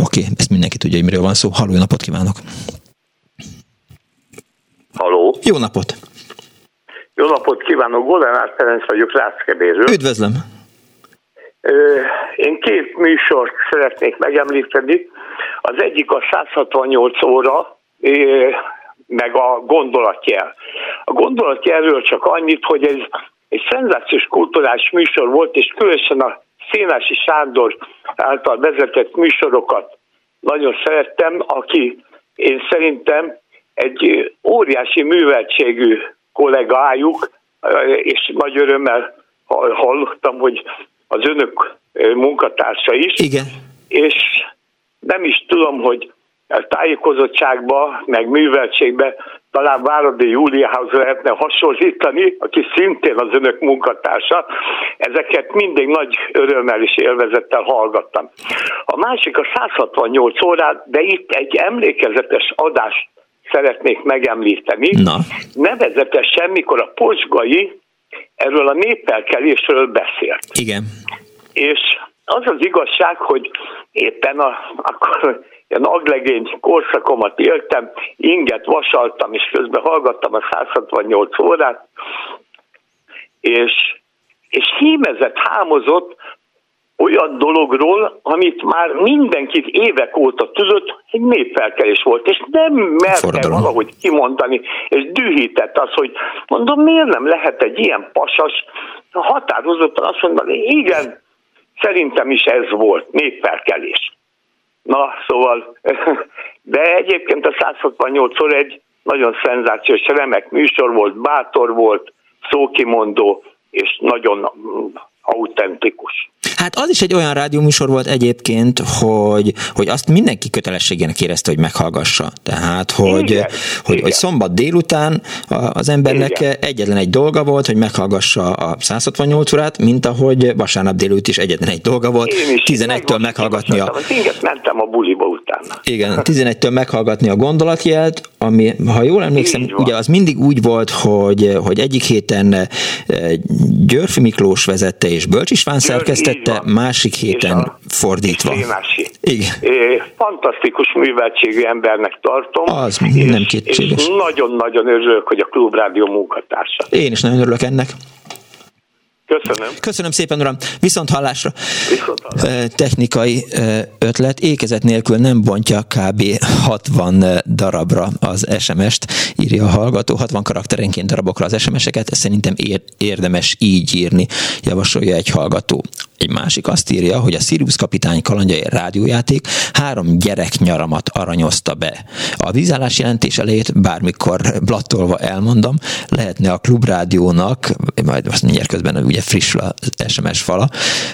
Oké, okay, ezt mindenki tudja, hogy miről van szó. Halló, jó napot kívánok! Haló! Jó napot! Jó napot kívánok, Goldenár Ferenc vagyok, Ráckebéről. Üdvözlöm! Én két műsort szeretnék megemlíteni. Az egyik a 168 óra, meg a gondolatjel. A gondolatjelről csak annyit, hogy ez egy szenzációs kulturális műsor volt, és különösen a Szénási Sándor által vezetett műsorokat nagyon szerettem, aki én szerintem egy óriási műveltségű kollégájuk, és nagy örömmel hallottam, hogy az önök munkatársa is. Igen. És nem is tudom, hogy tájékozottságba, meg műveltségbe talán Váradi Júliához lehetne hasonlítani, aki szintén az önök munkatársa. Ezeket mindig nagy örömmel és élvezettel hallgattam. A másik a 168 órát, de itt egy emlékezetes adást szeretnék megemlíteni. Na. Nevezetesen, mikor a posgai erről a népelkelésről beszélt. Igen. És az az igazság, hogy éppen a, akkor ilyen aglegény korszakomat éltem, inget vasaltam, és közben hallgattam a 168 órát, és, és hímezett, hámozott olyan dologról, amit már mindenki évek óta tudott, egy népfelkelés volt, és nem merte valahogy kimondani, és dühített az, hogy mondom, miért nem lehet egy ilyen pasas határozottan azt mondani, igen, szerintem is ez volt, népfelkelés. Na, szóval, <laughs> de egyébként a 168 szor egy nagyon szenzációs, remek műsor volt, bátor volt, szókimondó, és nagyon autentikus. Hát az is egy olyan rádióműsor volt egyébként, hogy, hogy azt mindenki kötelességének érezte, hogy meghallgassa. Tehát, hogy, igen, hogy, igen. hogy szombat délután az embernek igen. egyetlen egy dolga volt, hogy meghallgassa a 168 órát, mint ahogy vasárnap délután is egyetlen egy dolga volt, 11-től meghallgatni a... mentem a buliba utána. Igen, 11-től meghallgatni a gondolatjelt, ami, ha jól emlékszem, ugye az mindig úgy volt, hogy, hogy egyik héten eh, Györfi Miklós vezette és Bölcs István szerkesztette, másik héten a, fordítva. Igen. Fantasztikus műveltségű embernek tartom. Az nem kétséges. nagyon-nagyon örülök, hogy a Klubrádió munkatársa. Én is nagyon örülök ennek. Köszönöm. Köszönöm szépen, uram. Viszont hallásra. Viszont hallásra. Technikai ötlet. Ékezet nélkül nem bontja kb. 60 darabra az SMS-t, írja a hallgató. 60 karakterenként darabokra az SMS-eket. Szerintem érdemes így írni, javasolja egy hallgató. Egy másik azt írja, hogy a Sirius kapitány kalandjai rádiójáték három gyerek nyaramat aranyozta be. A vízállás jelentés elejét bármikor blattolva elmondom, lehetne a klubrádiónak, majd azt mindjárt közben ugye frissül az SMS fala,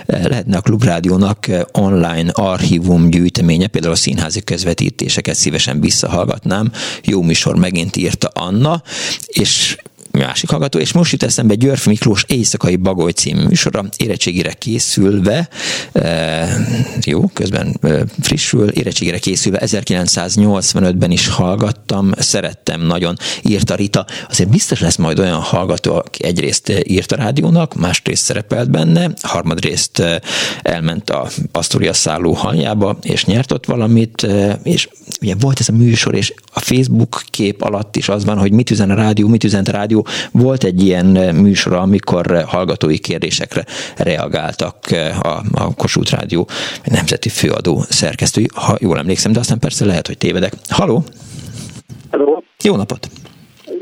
lehetne a klubrádiónak online archívum gyűjteménye, például a színházi közvetítéseket szívesen visszahallgatnám. Jó műsor megint írta Anna, és másik hallgató, és most jut eszembe Györf Miklós Éjszakai Bagoly című műsora, érettségire készülve, e, jó, közben e, frissül, érettségire készülve 1985-ben is hallgattam, szerettem nagyon, írta Rita. Azért biztos lesz majd olyan hallgató, aki egyrészt írt a rádiónak, másrészt szerepelt benne, harmadrészt e, elment a Astoria szálló haljába, és nyert ott valamit, és ugye volt ez a műsor, és a Facebook kép alatt is az van, hogy mit üzen a rádió, mit üzent a rádió, volt egy ilyen eh, műsor, amikor eh, hallgatói kérdésekre reagáltak eh, a, a Kossuth Rádió nemzeti főadó szerkesztői, ha jól emlékszem, de aztán persze lehet, hogy tévedek. Haló! Haló! Jó napot!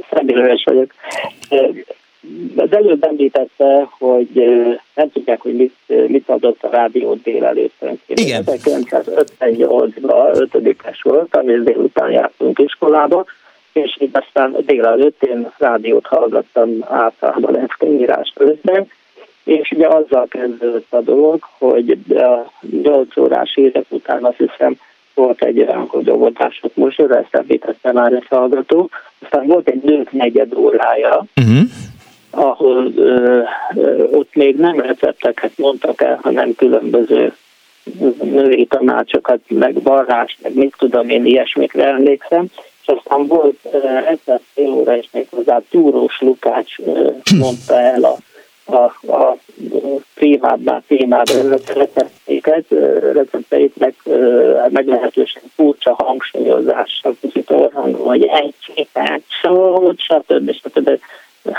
Személyeves vagyok. Az előbb említette, hogy nem tudják, hogy mit, mit adott a rádió délelőtt. Igen. 1958-ban ötödikes volt, ami délután jártunk iskolába, és így aztán délelőtt én rádiót hallgattam általában ezt írás közben, és ugye azzal kezdődött a dolog, hogy a 8 órás évek után azt hiszem volt egy olyan, hogy óvodások most, ezt említette már a hallgató, aztán volt egy nők negyed órája, uh-huh. ahol ö, ö, ott még nem recepteket mondtak el, hanem különböző női tanácsokat, meg varrás, meg mit tudom én, ilyesmikre emlékszem, és aztán volt egyszer fél óra, és még hozzá Túrós Lukács mondta el a a, a primábbá, témába recepteiket, recepteit meg, meglehetősen furcsa hangsúlyozással, kicsit olyan, hogy egy csépát, szót, stb. stb.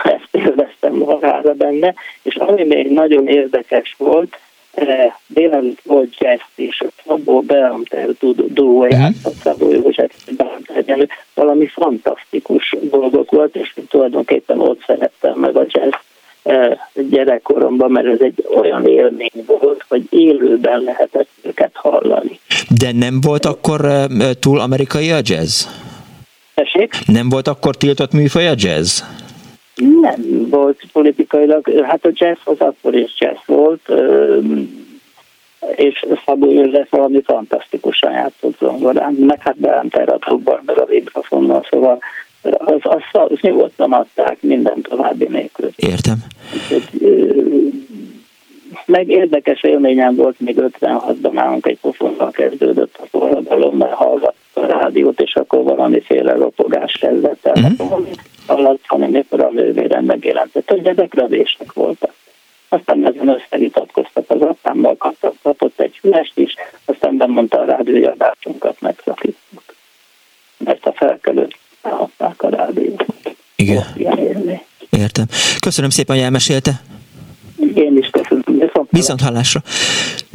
Ezt élveztem magára benne, és ami még nagyon érdekes volt, délelőtt volt jazz és Szabó Beamter duóját, a Szabó József Beamter valami fantasztikus dolgok volt, és tulajdonképpen ott szerettem meg a jazz gyerekkoromban, mert ez egy olyan élmény volt, hogy élőben lehetett őket hallani. De nem volt akkor túl amerikai a jazz? Tessék? Nem volt akkor tiltott műfaj a jazz? Nem volt politikailag, hát a jazz az akkor is jazz volt, és Szabó József valami fantasztikusan játszott zongorán, meg hát beálltam a klubban, meg a vibrafonnal, szóval az, az, az nyugodtan adták minden további nélkül. Értem. Meg érdekes élményem volt, még 56-ban nálunk egy pofonnal kezdődött a forradalom, mert hallgattam a rádiót, és akkor valamiféle ropogás kezdett el. Uh-huh alatt, hanem mikor a nővérem megjelentett, hogy ezek rövések voltak. Aztán ezen összevitatkoztak az apámmal, kapott egy fülest is, aztán bemondta a rádiójadásunkat megszakítjuk. Mert a felkelőt elhatták a rádiót. Igen. Értem. Köszönöm szépen, hogy elmesélte. Én is köszönöm. Viszont, Viszont hallásra.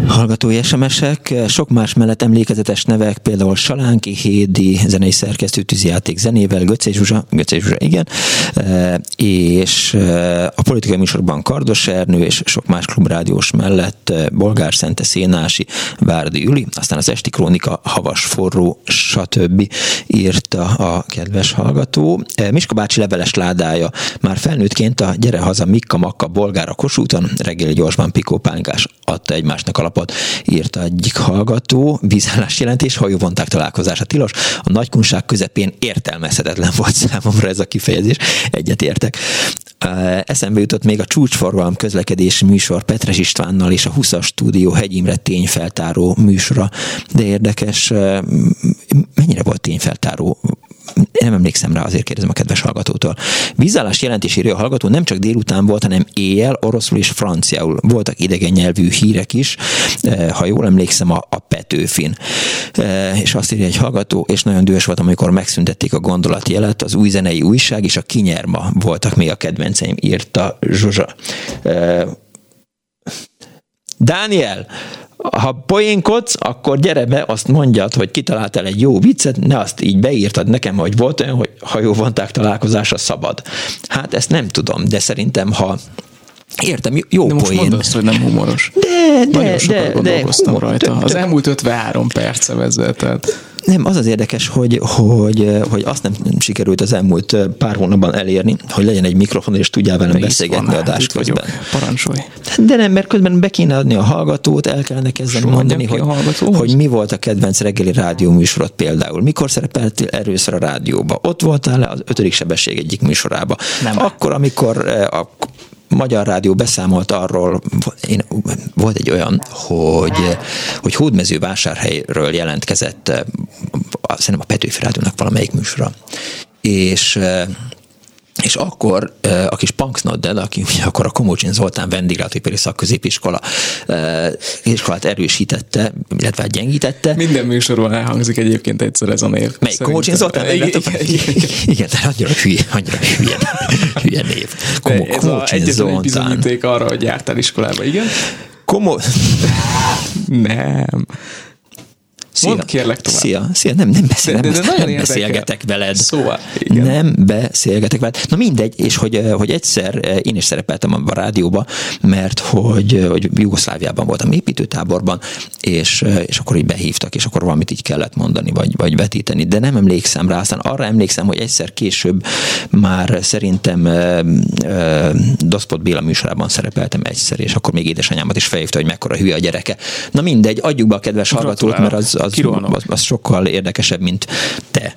Hallgatói SMS-ek, sok más mellett emlékezetes nevek, például Salánki Hédi, zenei szerkesztő tűzijáték zenével, Göcé Zsuzsa, Göcé Zsuzsa, igen, e, és e, a politikai műsorban Kardos Ernő és sok más klubrádiós mellett e, Bolgár Szente Szénási, Várdi Üli, aztán az Esti Krónika, Havas Forró, stb. írta a kedves hallgató. Miska bácsi leveles ládája már felnőttként a Gyere haza Mikka Makka Bolgár a Kossuthon, reggeli gyorsban pikópánkás adta egymásnak alapot, írta egyik hallgató, vízállás jelentés, hajóvonták találkozása tilos. A nagykunság közepén értelmezhetetlen volt számomra ez a kifejezés, egyetértek. Eszembe jutott még a csúcsforgalom közlekedési műsor Petres Istvánnal és a 20-as stúdió Hegy Imre tényfeltáró műsora, de érdekes, mennyire volt tényfeltáró nem emlékszem rá, azért kérdezem a kedves hallgatótól. Vízállás jelentésére a hallgató nem csak délután volt, hanem éjjel, oroszul és franciául. Voltak idegen nyelvű hírek is, eh, ha jól emlékszem, a, a Petőfin. Eh, és azt írja egy hallgató, és nagyon dühös volt, amikor megszüntették a gondolatjelet, az új zenei újság és a kinyerma voltak még a kedvenceim, írta Zsuzsa. Dániel, ha poénkodsz, akkor gyere be, azt mondjad, hogy kitaláltál egy jó viccet, ne azt így beírtad nekem, hogy volt olyan, hogy hajóvonták találkozása szabad. Hát ezt nem tudom, de szerintem, ha Értem, jó de most poén. mondd azt, hogy nem humoros. De, de, Nagyon sokat de, gondolkoztam de, rajta. Tök, Az elmúlt 53 perce vezetett. Nem, az az érdekes, hogy, hogy, hogy azt nem sikerült az elmúlt pár hónapban elérni, hogy legyen egy mikrofon, és tudjál velem beszélgetni adás közben. Parancsolj. De nem, mert közben be kéne adni a hallgatót, el kellene kezdeni Soha mondani, hogy, hogy mi volt a kedvenc reggeli rádióműsorod például. Mikor szerepeltél először a rádióba? Ott voltál-e az ötödik sebesség egyik műsorába? Nem. Akkor, amikor a Magyar Rádió beszámolt arról, én, volt egy olyan, hogy, hogy Hódmezővásárhelyről jelentkezett, szerintem a Petőfi Rádiónak valamelyik műsora, és és akkor a kis Punksnoddel, aki ugye akkor a Komócsin Zoltán vendéglátóipari szakközépiskola iskolát erősítette, illetve hát gyengítette. Minden műsorban elhangzik egyébként egyszer ez a név. Melyik Komócsin Zoltán? Igen, igen, igen, igen, de annyira hülye, annyira hülye, hülye név. Komó, ez a bizonyíték arra, hogy jártál iskolába, igen? Komó... Nem. Szia. Mondd kérlek tovább. Szia, szia, nem, nem, beszél, de, de, de nem, nem beszélgetek veled. Szóval, igen. Nem beszélgetek veled. Na mindegy, és hogy, hogy egyszer én is szerepeltem a rádióba, mert hogy, hogy Jugoszláviában voltam építőtáborban, és, és akkor így behívtak, és akkor valamit így kellett mondani, vagy, vagy vetíteni, de nem emlékszem rá, aztán arra emlékszem, hogy egyszer később már szerintem Doszpot Béla műsorában szerepeltem egyszer, és akkor még édesanyámat is felhívta, hogy mekkora hülye a gyereke. Na mindegy, adjuk be a kedves hallgatót, mert az, az, az, az sokkal érdekesebb, mint te.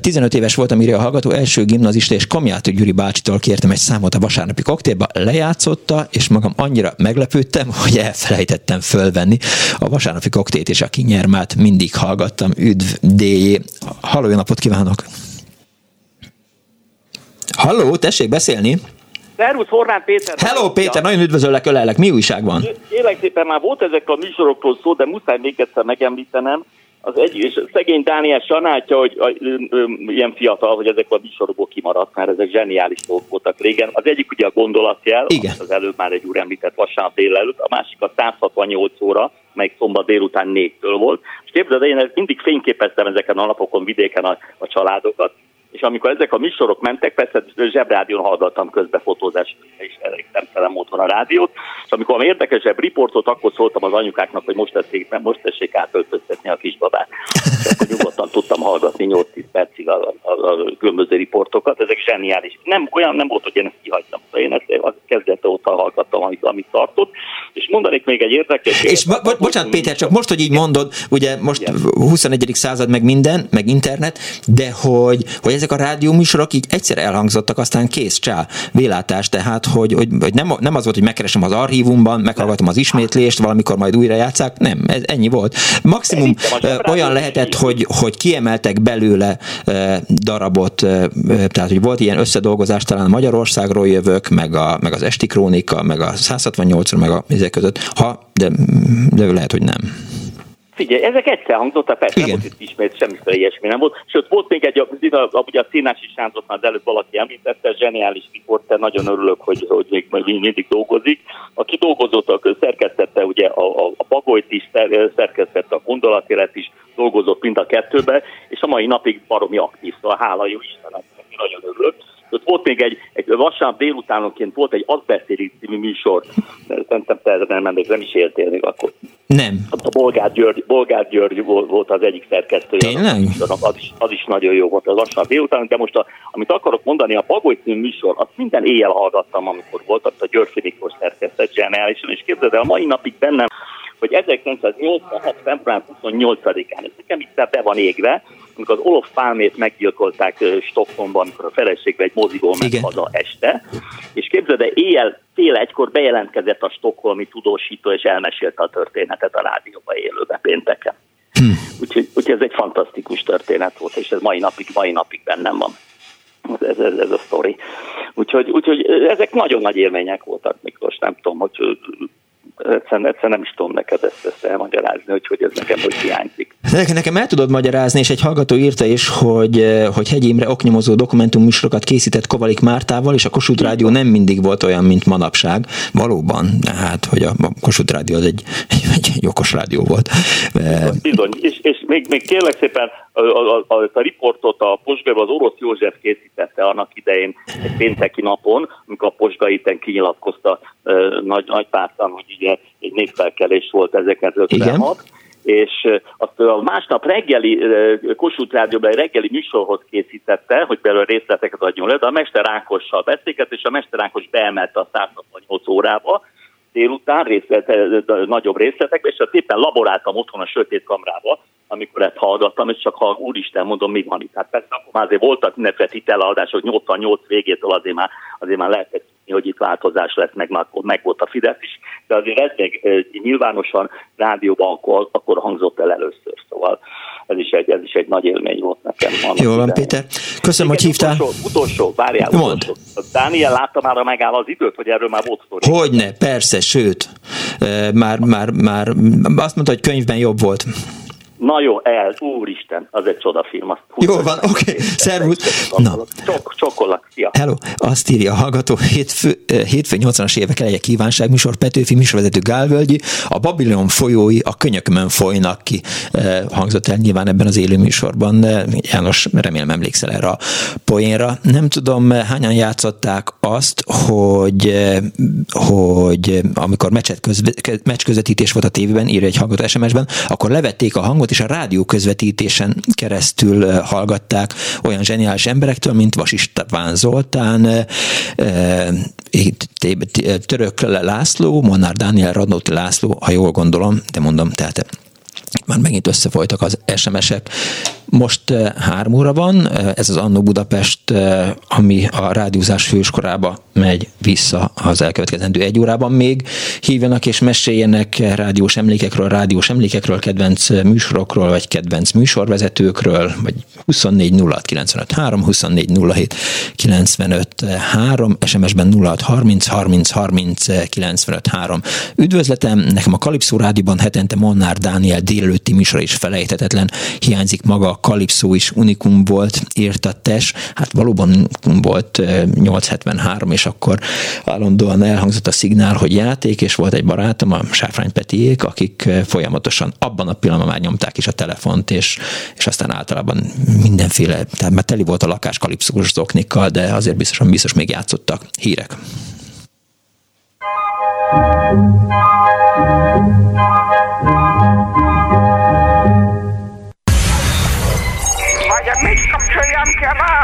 15 éves voltam, írja a hallgató, első gimnazista, és Kamjátó Gyuri bácsitól kértem egy számot a vasárnapi koktélba, lejátszotta, és magam annyira meglepődtem, hogy elfelejtettem fölvenni a vasárnapi koktélt és a kinyermát mindig hallgattam. Üdv, DJ! Halló, jó napot kívánok! Halló, tessék beszélni! Szervusz, Horváth Péter! Hello Péter, nagyon üdvözöllek, ölellek. Mi újság van? Kérlek szépen, már volt ezekről a műsorokról szó, de muszáj még egyszer megemlítenem. Az egy, és szegény Dániel sanáltja, hogy a, ö, ö, ilyen fiatal, hogy ezek a műsorokból kimaradt, mert ezek zseniális dolgok voltak régen. Az egyik ugye a gondolatjel, Igen. az előbb már egy úr említett vasárnap délelőtt, a másik a 168 óra, melyik szombat délután négytől volt. És képzeld, én mindig fényképeztem ezeken a napokon vidéken a, a családokat, és amikor ezek a műsorok mentek, persze zsebrádión hallgattam közbe fotózás, és szemtelen otthon a rádiót, és amikor a érdekesebb riportot, akkor szóltam az anyukáknak, hogy most tessék, most tessék átöltöztetni a kisbabát. Akkor nyugodtan tudtam hallgatni 8-10 percig a, a, a, a különböző riportokat, ezek zseniális. Nem, olyan nem volt, hogy én ezt kihagytam. Én ezt a kezdete óta hallgattam, amit, amit tartott. És mondanék még egy érdekes... És bo- bo- bocsánat, Péter, csak most, hogy így mondod, ugye most Igen. 21. század, meg minden, meg internet, de hogy, hogy ezek a rádióműsorok így egyszer elhangzottak, aztán kész, csá, vélátás, tehát, hogy, hogy, hogy nem, nem az volt, hogy megkeresem az archívumban, meghallgatom az ismétlést, valamikor majd újra játszák, nem, ez ennyi volt. Maximum olyan lehetett, hogy, hogy kiemeltek belőle darabot, tehát, hogy volt ilyen összedolgozás, talán Magyarországról jövök, meg, a, meg az Esti Krónika, meg a 168 meg a ezek között, ha, de, de lehet, hogy nem. Figyelj, ezek egyszer hangzottak, persze Igen. nem volt itt ismét semmiféle ilyesmi nem volt. Sőt, volt még egy, ugye a Színási Sándor már előbb valaki említette, zseniális riporter, nagyon örülök, hogy, hogy még, mindig dolgozik. Aki dolgozott, szerkesztette ugye a, a, a Bagolyt is, szerkesztette a gondolatélet is, dolgozott mind a kettőbe, és a mai napig baromi aktív, szóval hála jó Istennek, nagyon örülök. Ott volt még egy, egy vasárnap délutánonként volt egy Azt beszélik című műsor. Szerintem te nem, nem, nem is éltél még akkor. Nem. A Bolgár György, Bolgár György volt az egyik szerkesztője. Tényleg? Az is, az is nagyon jó volt az lassan délután, de most a, amit akarok mondani, a Pagoly című műsor, azt minden éjjel hallgattam, amikor volt, a Györfi Miklós szerkesztett zseniálisan, és képzeld el, a mai napig bennem hogy 1986. február 28-án, ez nekem itt be van égve, amikor az Olof Pálmét meggyilkolták Stockholmban, amikor a feleségbe egy moziból ment haza este, és képzeld, de éjjel fél egykor bejelentkezett a stokholmi tudósító, és elmesélte a történetet a rádióba élőben pénteken. Hm. Úgyhogy, úgyhogy ez egy fantasztikus történet volt, és ez mai napig, mai napig bennem van. Ez, ez, ez a sztori. Úgyhogy, úgyhogy ezek nagyon nagy élmények voltak, Miklós, nem tudom, hogy egyszerűen, egyszerűen nem is tudom neked ezt, ezt elmagyarázni, hogy, hogy ez nekem hogy hiányzik. Nekem el tudod magyarázni, és egy hallgató írta is, hogy, eh, hogy Hegy Imre oknyomozó dokumentumműsorokat készített Kovalik Mártával, és a Kossuth Rádió nem mindig volt olyan, mint manapság. Valóban, hát, hogy a Kossuth Rádió az egy, egy, egy okos rádió volt. Eh, Bizony, és, és még, még kérlek szépen a, a, a, a riportot a Posgában az orosz József készítette annak idején egy pénteki napon, amikor a Posga itten kinyilatkozta uh, nagy, nagy pártán, hogy ugye egy népfelkelés volt 1956. Igen és azt a másnap reggeli Kossuth Rádióban egy reggeli műsorhoz készítette, hogy belőle részleteket adjon le, de a Mester Ákossal beszélget, és a Mester Ákos beemelte a 168 órába, délután részlet, nagyobb részletekbe, és azt éppen laboráltam otthon a sötét kamrába, amikor ezt hallgattam, és csak ha úristen mondom, mi van itt. Hát persze akkor már azért voltak mindenféle titeladások, 88 végétől azért már, azért már lehetett hogy itt változás lesz, meg, meg volt a Fidesz is, de azért ez még nyilvánosan rádióban akkor, akkor hangzott el először, szóval ez is egy, ez is egy nagy élmény volt nekem. Jó van, Péter. Köszönöm, Igen, hogy hívtál. Utolsó, utolsó várjál. Mond. Utolsó. Dániel látta már a megáll az időt, hogy erről már volt szó. Hogyne, persze, sőt. Már, már, már azt mondta, hogy könyvben jobb volt. Na jó, el, úristen, az egy csodafilm. Azt jó van, oké, okay. szervusz. Na. Csok, csokolak, szia. Hello, azt írja a hallgató, hétfő, eh, hétfő 80-as évek eleje kívánságműsor, Petőfi műsorvezető Gálvölgyi, a Babilon folyói a könyökömön folynak ki, eh, hangzott el nyilván ebben az élő műsorban. János, remélem emlékszel erre a poénra. Nem tudom, hányan játszották azt, hogy, eh, hogy amikor meccset közve, meccs közvetítés volt a tévében, írja egy hallgató SMS-ben, akkor levették a hangot, és a rádió közvetítésen keresztül hallgatták olyan zseniális emberektől, mint Vas István Zoltán, Török László, Monár Dániel, Radnóti László, ha jól gondolom, de mondom, tehát már megint összefolytak az SMS-ek. Most eh, három óra van, eh, ez az Annó Budapest, eh, ami a rádiózás hőskorába megy vissza az elkövetkezendő egy órában még. Hívjanak és meséljenek rádiós emlékekről, rádiós emlékekről, kedvenc műsorokról, vagy kedvenc műsorvezetőkről, vagy 24 06 95 3, 24 07 95 3, SMS-ben 06 30 30 30 95 3. Üdvözletem, nekem a Kalipszó Rádióban hetente Molnár Dániel délelőtti műsor is felejthetetlen, hiányzik maga Kalipszó is unikum volt, írta Tes, hát valóban unikum volt 873, és akkor állandóan elhangzott a szignál, hogy játék, és volt egy barátom, a Sáfrány Petiék, akik folyamatosan abban a pillanatban már nyomták is a telefont, és, és aztán általában mindenféle, tehát mert teli volt a lakás kalipszós zoknikkal, de azért biztosan biztos még játszottak hírek.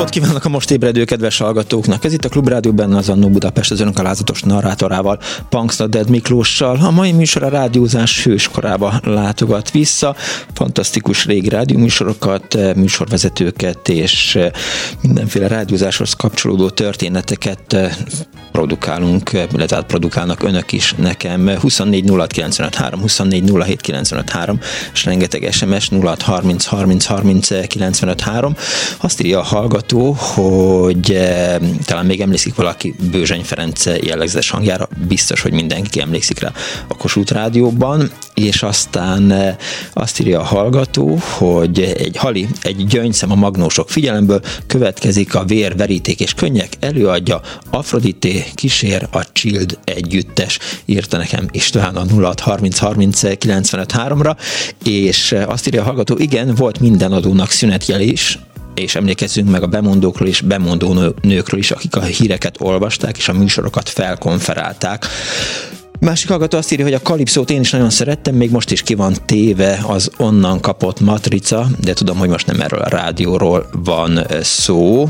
Napot kívánok a most ébredő kedves hallgatóknak! Ez itt a Klubrádió benne az Annó Budapest az önök alázatos narrátorával, Punksna Dead Miklóssal. A mai műsor a rádiózás hőskorába látogat vissza. Fantasztikus régi rádióműsorokat, eh, műsorvezetőket és eh, mindenféle rádiózáshoz kapcsolódó történeteket eh, produkálunk, illetve produkálnak önök is nekem. 24 06 953, 24 07 953, és rengeteg SMS 06 30 30 30 953. Azt írja a hallgató, hogy e, talán még emlékszik valaki Bőzseny Ferenc jellegzetes hangjára, biztos, hogy mindenki emlékszik rá a Kossuth Rádióban, és aztán e, azt írja a hallgató, hogy egy hali, egy gyöngyszem a magnósok figyelemből, következik a vér, veríték és könnyek, előadja Afrodité kísér a Child együttes, írta nekem István a 0630 ra és azt írja a hallgató, igen, volt minden adónak szünetjel is, és emlékezzünk meg a bemondókról és bemondó nőkről is, akik a híreket olvasták és a műsorokat felkonferálták. Másik hallgató azt írja, hogy a kalipszót én is nagyon szerettem, még most is ki van téve az onnan kapott matrica, de tudom, hogy most nem erről a rádióról van szó,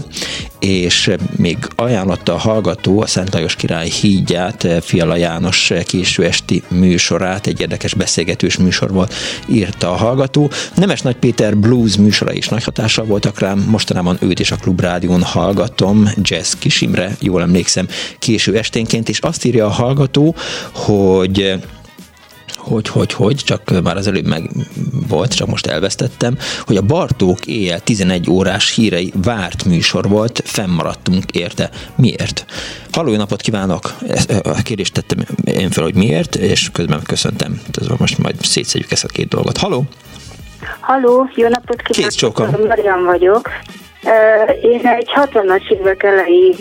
és még ajánlotta a hallgató a Szent Lajos király hídját, Fiala János késő esti műsorát, egy érdekes beszélgetős műsor volt, írta a hallgató. Nemes Nagy Péter blues műsora is nagy hatással voltak rám, mostanában őt is a Klubrádión hallgatom, Jazz Kisimre, jól emlékszem, késő esténként, és azt írja a hallgató, hogy hogy, hogy, hogy, csak már az előbb meg volt, csak most elvesztettem, hogy a Bartók éjjel 11 órás hírei várt műsor volt, fennmaradtunk érte. Miért? Halló, napot kívánok! A kérdést tettem én fel, hogy miért, és közben köszöntem. Most majd szétszedjük ezt a két dolgot. Halló! Halló, jó napot kívánok! Két csókom. Marian vagyok. Én egy 60-as évek elejé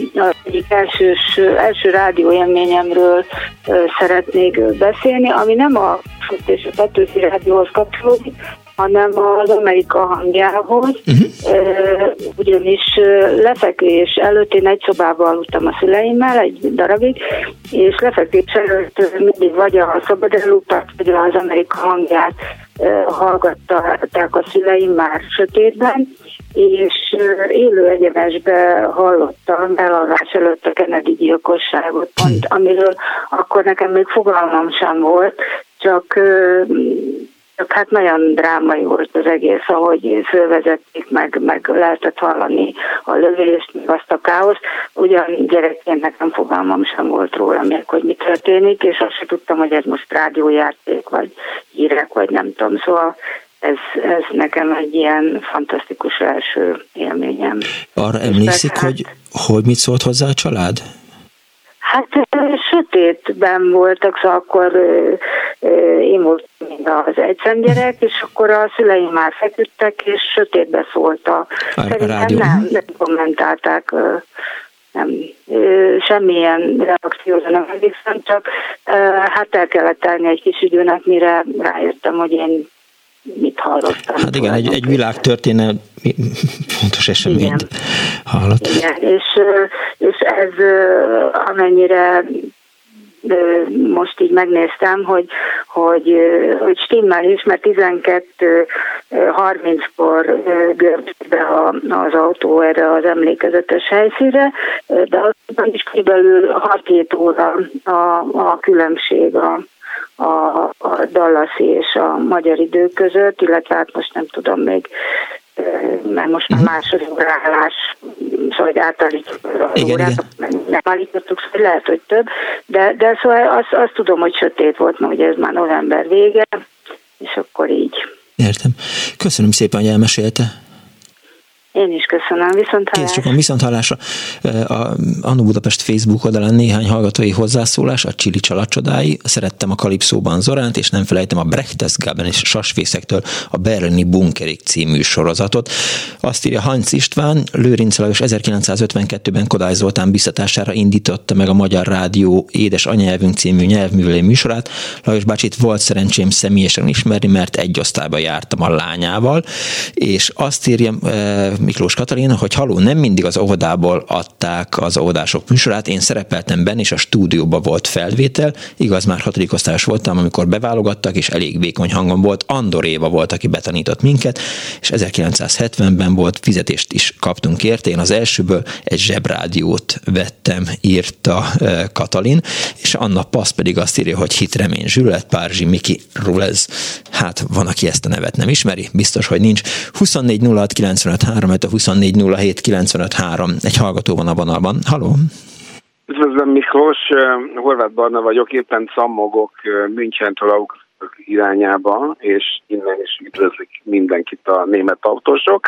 egyik elsős, első rádió élményemről szeretnék beszélni, ami nem a és a Petőfi rádióhoz kapcsolódik, hanem az Amerika hangjához, uh-huh. ugyanis lefekvés előtt én egy szobában aludtam a szüleimmel egy darabig, és lefekvés előtt mindig vagy a Szabad vagy az Amerika hangját hallgatták a szüleim már sötétben, és élő egyenesbe hallottam elalvás előtt a Kennedy gyilkosságot, pont, amiről akkor nekem még fogalmam sem volt, csak csak hát nagyon drámai volt az egész, ahogy fölvezették, meg, meg lehetett hallani a lövést, meg azt a káoszt. Ugyan gyerekként nekem fogalmam sem volt róla még, hogy mi történik, és azt sem tudtam, hogy ez most rádiójáték, vagy hírek, vagy nem tudom. Szóval ez, ez nekem egy ilyen fantasztikus első élményem. Arra emlékszik, hát, hogy, hogy mit szólt hozzá a család? Hát sötétben voltak, szóval akkor én voltam mind az egyszemgyerek, és akkor a szüleim már feküdtek, és sötétbe szólt a... a Szerintem nem, nem kommentálták nem, semmilyen reakcióra nem emlékszem, csak hát el kellett tenni egy kis időnek, mire rájöttem, hogy én mit hallottam. Hát igen, egy, egy világtörténet fontos eseményt igen. hallott. Igen, és, és ez amennyire most így megnéztem, hogy, hogy, hogy stimmel is, mert 12.30-kor görbt be az autó erre az emlékezetes helyszínre, de aztán is körülbelül 6 óra a, a különbség a, a, a Dallasi és a magyar idő között, illetve hát most nem tudom még mert most már mhm. második órálás, szóval hogy átállítjuk az igen, órát, igen. nem állítottuk, szóval lehet, hogy több, de, de szóval azt, azt tudom, hogy sötét volt, mert ugye ez már november vége, és akkor így. Értem. Köszönöm szépen, hogy elmesélte. Én is köszönöm, viszont hallásra. Kész viszont hallásra. A Annu Budapest Facebook oldalán néhány hallgatói hozzászólás, a Csili családcsodái, szerettem a Kalipszóban Zoránt, és nem felejtem a Brechtesgaben és Sasfészektől a Berlini Bunkerig című sorozatot. Azt írja Hans István, Lőrinc Lajos 1952-ben Kodály Zoltán biztatására indította meg a Magyar Rádió Édes Anyanyelvünk című nyelvművelő műsorát. Lajos bácsit volt szerencsém személyesen ismerni, mert egy osztályba jártam a lányával, és azt írja Miklós Katalin, hogy haló, nem mindig az óvodából adták az óvodások műsorát, én szerepeltem benne, és a stúdióban volt felvétel, igaz, már hatodik osztályos voltam, amikor beválogattak, és elég vékony hangom volt, Andor Éva volt, aki betanított minket, és 1970-ben volt, fizetést is kaptunk érte, én az elsőből egy zsebrádiót vettem, írta Katalin, és Anna Passz pedig azt írja, hogy hit remény Zsület, Párzsi, Miki Rulez. Hát van, aki ezt a nevet nem ismeri, biztos, hogy nincs. 24 06 95 3, a 24 07 95 3. Egy hallgató van a vonalban. Haló? Üdvözlöm Miklós, Horváth Barna vagyok, éppen szammogok Münchentől irányába, és innen is üdvözlik mindenkit a német autósok.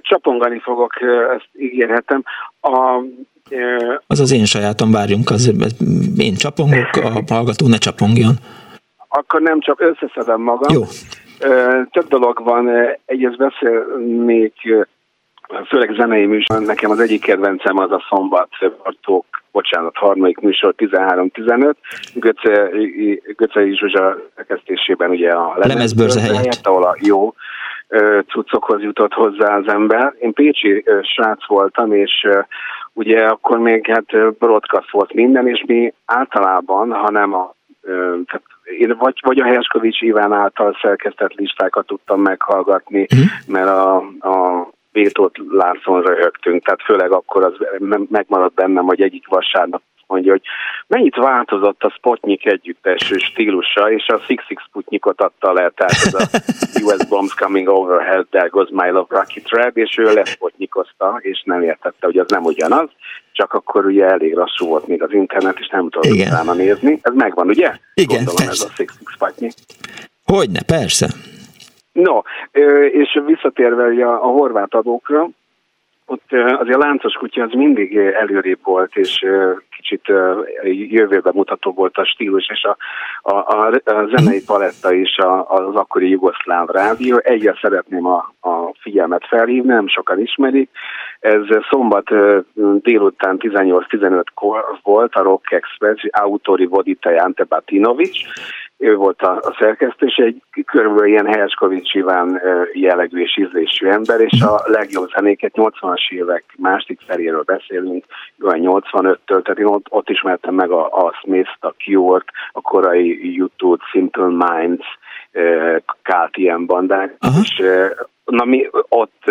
Csapongani fogok, ezt ígérhetem. A, az az én sajátom, várjunk, az én csapongok, a hallgató ne csapongjon. Akkor nem csak összeszedem magam. Jó. Több dolog van, egyes beszélnék főleg zenei műsor, nekem az egyik kedvencem az a szombat, Bartók, bocsánat, harmadik műsor 13-15, Göce, Göce Zsuzsa elkezdésében ugye a lemezbőrze helyett, ahol a jó cuccokhoz jutott hozzá az ember. Én pécsi srác voltam, és ugye akkor még hát broadcast volt minden, és mi általában, hanem a tehát én vagy, vagy a Herskovics Iván által szerkesztett listákat tudtam meghallgatni, uh-huh. mert a, a Bétót Lászlón röhögtünk, tehát főleg akkor az megmaradt bennem, hogy egyik vasárnap mondja, hogy mennyit változott a Spotnik együttes stílusa, és a Six Six Sputnikot adta le, tehát ez a US Bombs Coming Overhead, There Goes My Love Rocky Thread, és ő leszpotnikozta, és nem értette, hogy az nem ugyanaz, csak akkor ugye elég lassú volt még az internet, és nem tudott utána nézni. Ez megvan, ugye? Igen, Gondolom persze. ez a Six Six Sputnik. Hogyne, persze. No, és visszatérve a, a horvát adókra, ott azért a láncos kutya az mindig előrébb volt, és kicsit jövőbe mutató volt a stílus, és a, a, a zenei paletta is a, az akkori jugoszláv rádió. Egyre szeretném a, a figyelmet felhívni, nem sokan ismerik. Ez szombat délután 18-15-kor volt a Rock Express, autori Vodita Ante Batinovic, ő volt a, a szerkesztő, és egy körülbelül ilyen Helskovics Iván jellegű és ízlésű ember, és a legjobb zenéket 80-as évek második feléről beszélünk, olyan 85-től, tehát én ott, ott ismertem meg a, a Smith-t, a Cure-t, a korai YouTube, Simple Minds, ilyen bandák, uh-huh. és na mi ott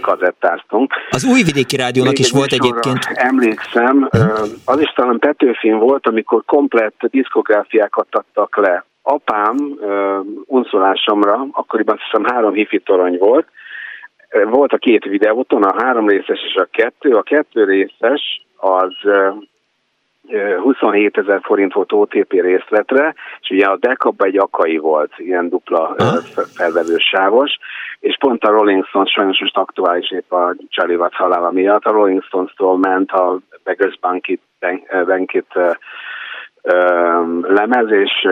kazettáztunk. Az újvidéki rádiónak Még is volt egyébként. Emlékszem, az is talán Petőfin volt, amikor komplett diszkográfiákat adtak le. Apám unszolásomra, akkoriban azt hiszem három hifi torony volt, volt a két videóton, a három részes és a kettő. A kettő részes az 27 ezer forint volt OTP részletre, és ugye a dekabban egy akai volt, ilyen dupla felvevős sávos, és pont a Rolling Stones sajnos most aktuális épp a Charlie Watts halála miatt, a Rolling Stones-tól ment a Beggars Bankit, Bankit lemez, és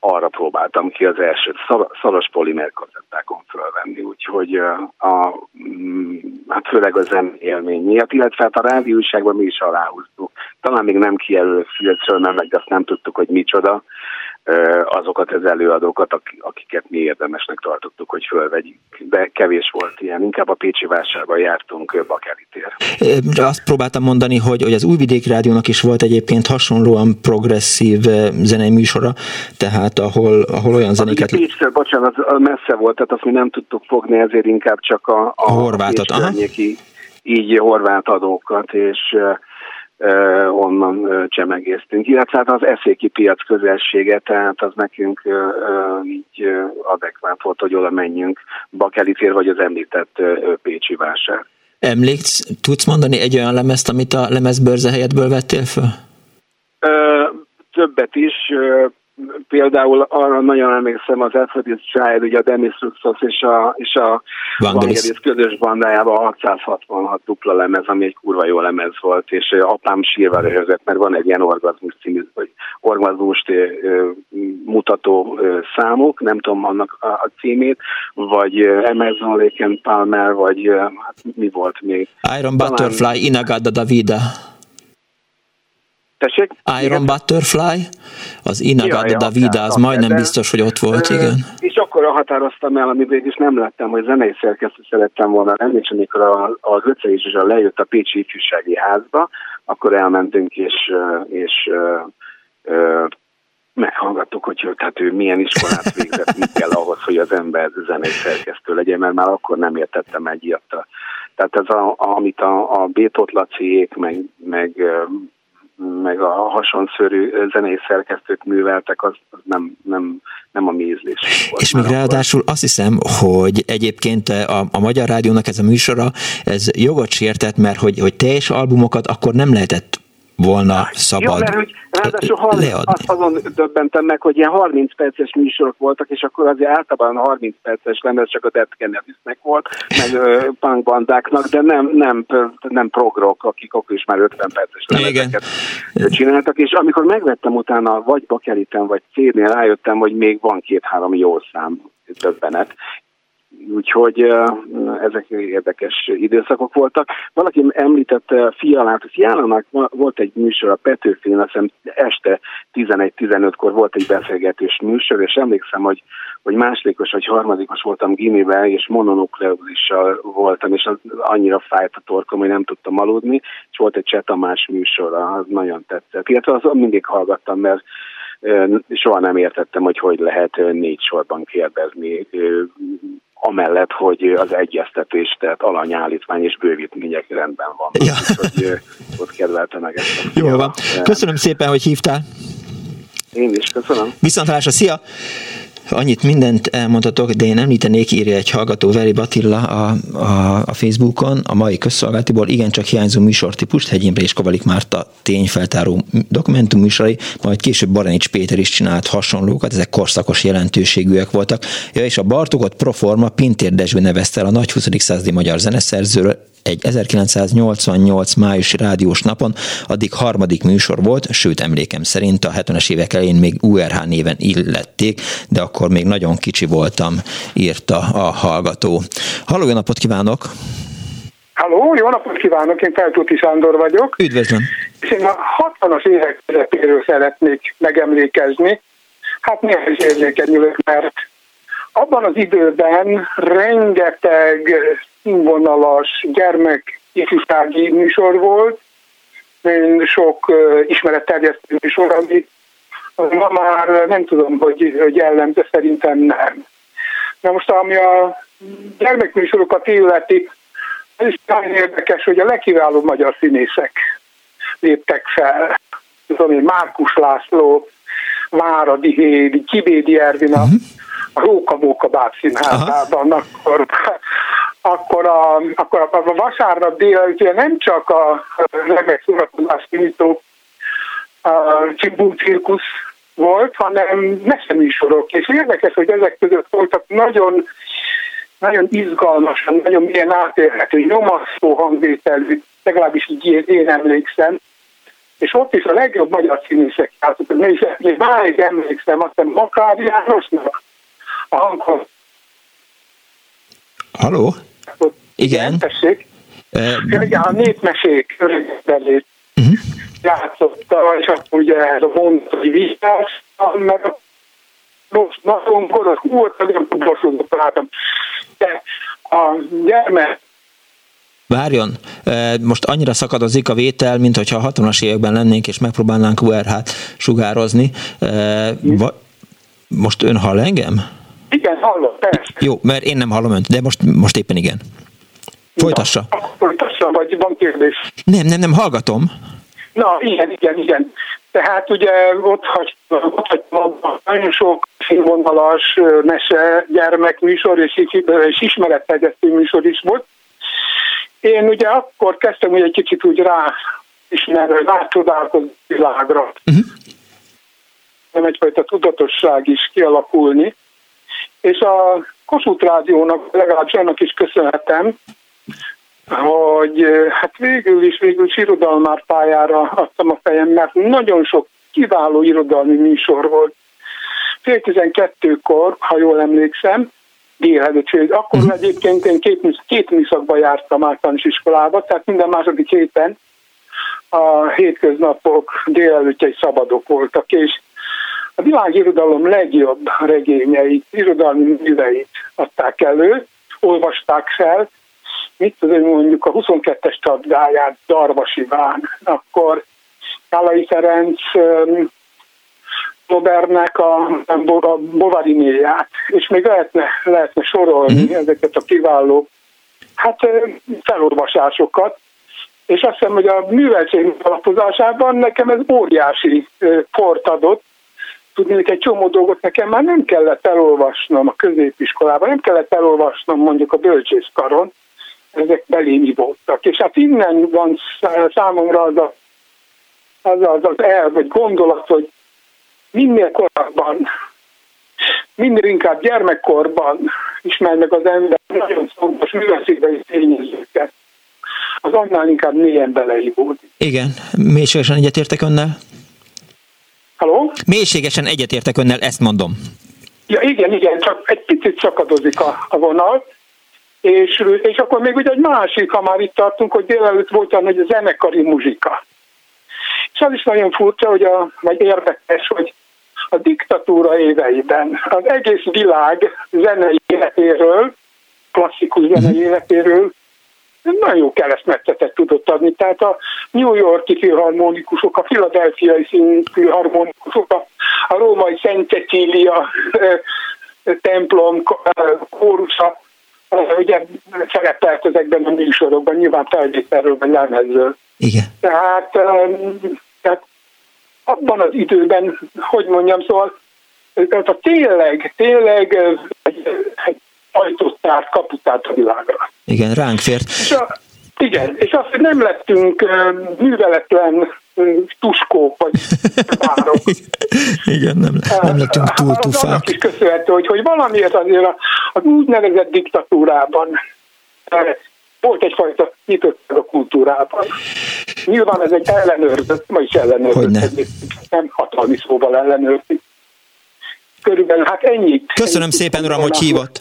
arra próbáltam ki az elsőt, szaros polimer kazettákon fölvenni, úgyhogy a, mm, hát főleg a zen élmény miatt, illetve hát a rádióságban mi is aláhúztuk. Talán még nem kijelölő fülcről, mert meg azt nem tudtuk, hogy micsoda, azokat az előadókat, akiket mi érdemesnek tartottuk, hogy fölvegyük. De kevés volt ilyen, inkább a Pécsi vásárban jártunk Bakeli tér. Azt próbáltam mondani, hogy, hogy az Újvidék Rádiónak is volt egyébként hasonlóan progresszív zenei műsora, tehát ahol, ahol olyan zenéket... Pécsről, bocsánat, messze volt, tehát azt mi nem tudtuk fogni, ezért inkább csak a, a, a horvátot, a így horvát adókat, és onnan csemegéztünk. Illetve hát az eszéki piac közelsége, tehát az nekünk így adekvát volt, hogy oda menjünk, Bakeli tér vagy az említett Pécsi vásár. Emléksz, tudsz mondani egy olyan lemezt, amit a lemezbörze helyetből vettél föl? Ö, többet is, például arra nagyon emlékszem az Aphrodite Child, ugye a Demis Ruxos és a, és a Vangelis közös bandájában 666 dupla lemez, ami egy kurva jó lemez volt, és apám sírva röhögött, mert van egy ilyen orgazmus című, vagy orgazmust mutató számok, nem tudom annak a címét, vagy Amazon Lake Palmer, vagy hát mi volt még? Iron Butterfly, Inagada Davida. Tessék? Iron igen. Butterfly, az Inagada ja, Davida, az majdnem biztos, hogy ott volt, igen. És akkor határoztam el, ami végig is nem lettem, hogy zenei szerkesztő szerettem volna lenni, és amikor a, a Göce is lejött a Pécsi Ifjúsági Házba, akkor elmentünk, és, és meghallgattuk, hogy hát ő milyen iskolát <laughs> végzett, mit kell ahhoz, hogy az ember zenei szerkesztő legyen, mert már akkor nem értettem egy ilyet. Tehát ez, a, amit a, a Bétot Laciék, meg, meg meg a hasonszörű zenei szerkesztők műveltek, az, az nem, nem nem a mi ízlés. És még ráadásul azt hiszem, hogy egyébként a, a Magyar Rádiónak ez a műsora, ez jogot sértett, mert hogy, hogy teljes albumokat akkor nem lehetett volna szabad Jó, mert hogy ráadásul leadni. Azt azon döbbentem meg, hogy ilyen 30 perces műsorok voltak, és akkor azért általában 30 perces lemez csak a Dead Kennedysnek volt, meg punkbandáknak, de nem, nem, nem progrok, akik akkor is már 50 perces lemezeket Igen. csináltak, és amikor megvettem utána vagy Bakeliten, vagy CD-nél rájöttem, hogy még van két-három jó szám többenet, Úgyhogy ezek érdekes időszakok voltak. Valaki említette Fialát, Fialának volt egy műsor a Petőfén, azt este 11-15-kor volt egy beszélgetős műsor, és emlékszem, hogy, hogy másodikos vagy harmadikos voltam gimivel, és mononukleózissal voltam, és az annyira fájt a torkom, hogy nem tudtam aludni, és volt egy Csetamás műsor, az nagyon tetszett. Illetve az mindig hallgattam, mert soha nem értettem, hogy hogy lehet négy sorban kérdezni amellett, hogy az egyeztetés, tehát alanyállítmány és bővítmények rendben van. Ja. Hogy ott kedvelte meg ezt. Jó van. Köszönöm szépen, hogy hívtál. Én is köszönöm. Viszontlátásra, szia! Annyit mindent elmondhatok, de én említenék, írja egy hallgató Veri Batilla a, a, a Facebookon, a mai közszolgálatiból igencsak hiányzó műsortípust, Hegyi Imre és Kovalik Márta tényfeltáró dokumentum műsorai, majd később Baranics Péter is csinált hasonlókat, ezek korszakos jelentőségűek voltak. Ja, és a Bartogot Proforma Pintér Dezső nevezte el a nagy 20. századi magyar zeneszerzőről, egy 1988 májusi rádiós napon, addig harmadik műsor volt, sőt emlékem szerint a 70-es évek elején még URH néven illették, de akkor még nagyon kicsi voltam, írta a hallgató. Halló, jó napot kívánok! Halló, jó napot kívánok, én Feltúti Sándor vagyok. Üdvözlöm! És én a 60-as évek közepéről szeretnék megemlékezni. Hát is érzékenyülök, mert abban az időben rengeteg színvonalas gyermek ifjúsági műsor volt, sok ismeretterjesztő műsor, ami ma már nem tudom, hogy, hogy jellemző, szerintem nem. Na most, ami a gyermekműsorokat illeti, ez is nagyon érdekes, hogy a legkiválóbb magyar színészek léptek fel. Tudom én, Márkus László, Váradi Hédi, Kibédi Ervin, a, uh-huh. A Róka Móka bábszínházában, akkor akkor a, akkor a vasárnap délelőtt nem csak a remek szórakozás kinyitó Csimbú cirkusz volt, hanem meseműsorok. És érdekes, hogy ezek között voltak nagyon nagyon izgalmasan, nagyon milyen átérhető, nyomasztó hangvételű, legalábbis így én emlékszem. És ott is a legjobb magyar színészek játszottak. Még máig emlékszem, azt hiszem Makár Jánosnak a hanghoz. Halló? Igen. Tessék. Uh, a népmesék örökbelét uh-huh. játszotta, és akkor ugye ez a mondani vizsgás, meg a rossz napon, gonosz volt, nagyon bosszúzott találtam. De a gyermek Várjon, most annyira szakadozik a vétel, mint hogyha a 60-as években lennénk, és megpróbálnánk URH-t sugározni. Most ön hall engem? Igen, hallom, persze. Jó, mert én nem hallom önt, de most, most éppen igen. Folytassa. Na, folytassa, vagy van kérdés? Nem, nem, nem, hallgatom. Na, igen, igen, igen. Tehát ugye ott hagytam, ott hagytam nagyon sok színvonalas mese gyermekműsor és, és ismeretterjesztő műsor is volt. Én ugye akkor kezdtem hogy egy kicsit úgy rá ismerni, rácsodálkozni világra. Uh-huh. Nem egyfajta tudatosság is kialakulni. És a Kossuth Rádiónak, legalábbis annak is köszönhetem, hogy hát végül is, végül is irodalmár pályára adtam a fejem, mert nagyon sok kiváló irodalmi műsor volt. Fél tizenkettőkor, ha jól emlékszem, délelőtt, akkor uh-huh. egyébként én két, két műszakba jártam általános iskolába, tehát minden második héten a hétköznapok délelőttjei szabadok voltak, és a világirodalom legjobb regényeit, irodalmi műveit adták elő, olvasták fel, mit tudom, mondjuk a 22-es csapdáját Darvas Iván, akkor Kálai Ferenc Robertnek a, a Bovarinéját, és még lehetne, lehetne sorolni mm. ezeket a kiváló hát felolvasásokat, és azt hiszem, hogy a műveltség alapozásában nekem ez óriási port adott, tudni, egy csomó dolgot nekem már nem kellett elolvasnom a középiskolában, nem kellett elolvasnom mondjuk a bölcsészkaron, ezek belém voltak. És hát innen van számomra az a, az, az, az el, vagy gondolat, hogy minél korábban, minél inkább gyermekkorban ismer meg az ember nagyon fontos műveszébe tényezőket, az annál inkább mélyen beleívódik. Igen, mélységesen egyetértek önnel. Halló? Mélységesen egyetértek önnel, ezt mondom. Ja igen, igen, csak egy picit szakadozik a, a vonal. És, és akkor még ugye egy másik, ha már itt tartunk, hogy délelőtt volt olyan, hogy a zenekari muzsika. És az is nagyon furcsa, hogy a, vagy érdekes, hogy a diktatúra éveiben az egész világ zenei életéről, klasszikus zenei mhm. életéről nagyon keresztmetszetet tudott adni. Tehát a New Yorki filharmonikusok, a filadelfiai filharmonikusok, a, a római Szent Cecília templom kórusa, ugye szerepelt ezekben a műsorokban, nyilván felvételről vagy lemezről. Igen. Tehát, tehát abban az időben, hogy mondjam, szóval tehát a tényleg, tényleg egy, egy ajtót tárt, kaput a világra. Igen, ránk fért. És a, igen, és azt, hogy nem lettünk műveletlen tuskók vagy várok. <laughs> Igen, nem, nem lettünk túl tufák. Annak is köszönhető, hogy, hogy valamiért azért az úgynevezett diktatúrában volt egyfajta nyitottság a kultúrában. Nyilván ez egy ellenőrzött, ma is ellenőrzött, nem hatalmi szóval ellenőrzik. Körülbelül hát ennyit. Köszönöm ennyit szépen, uram, hogy hívott.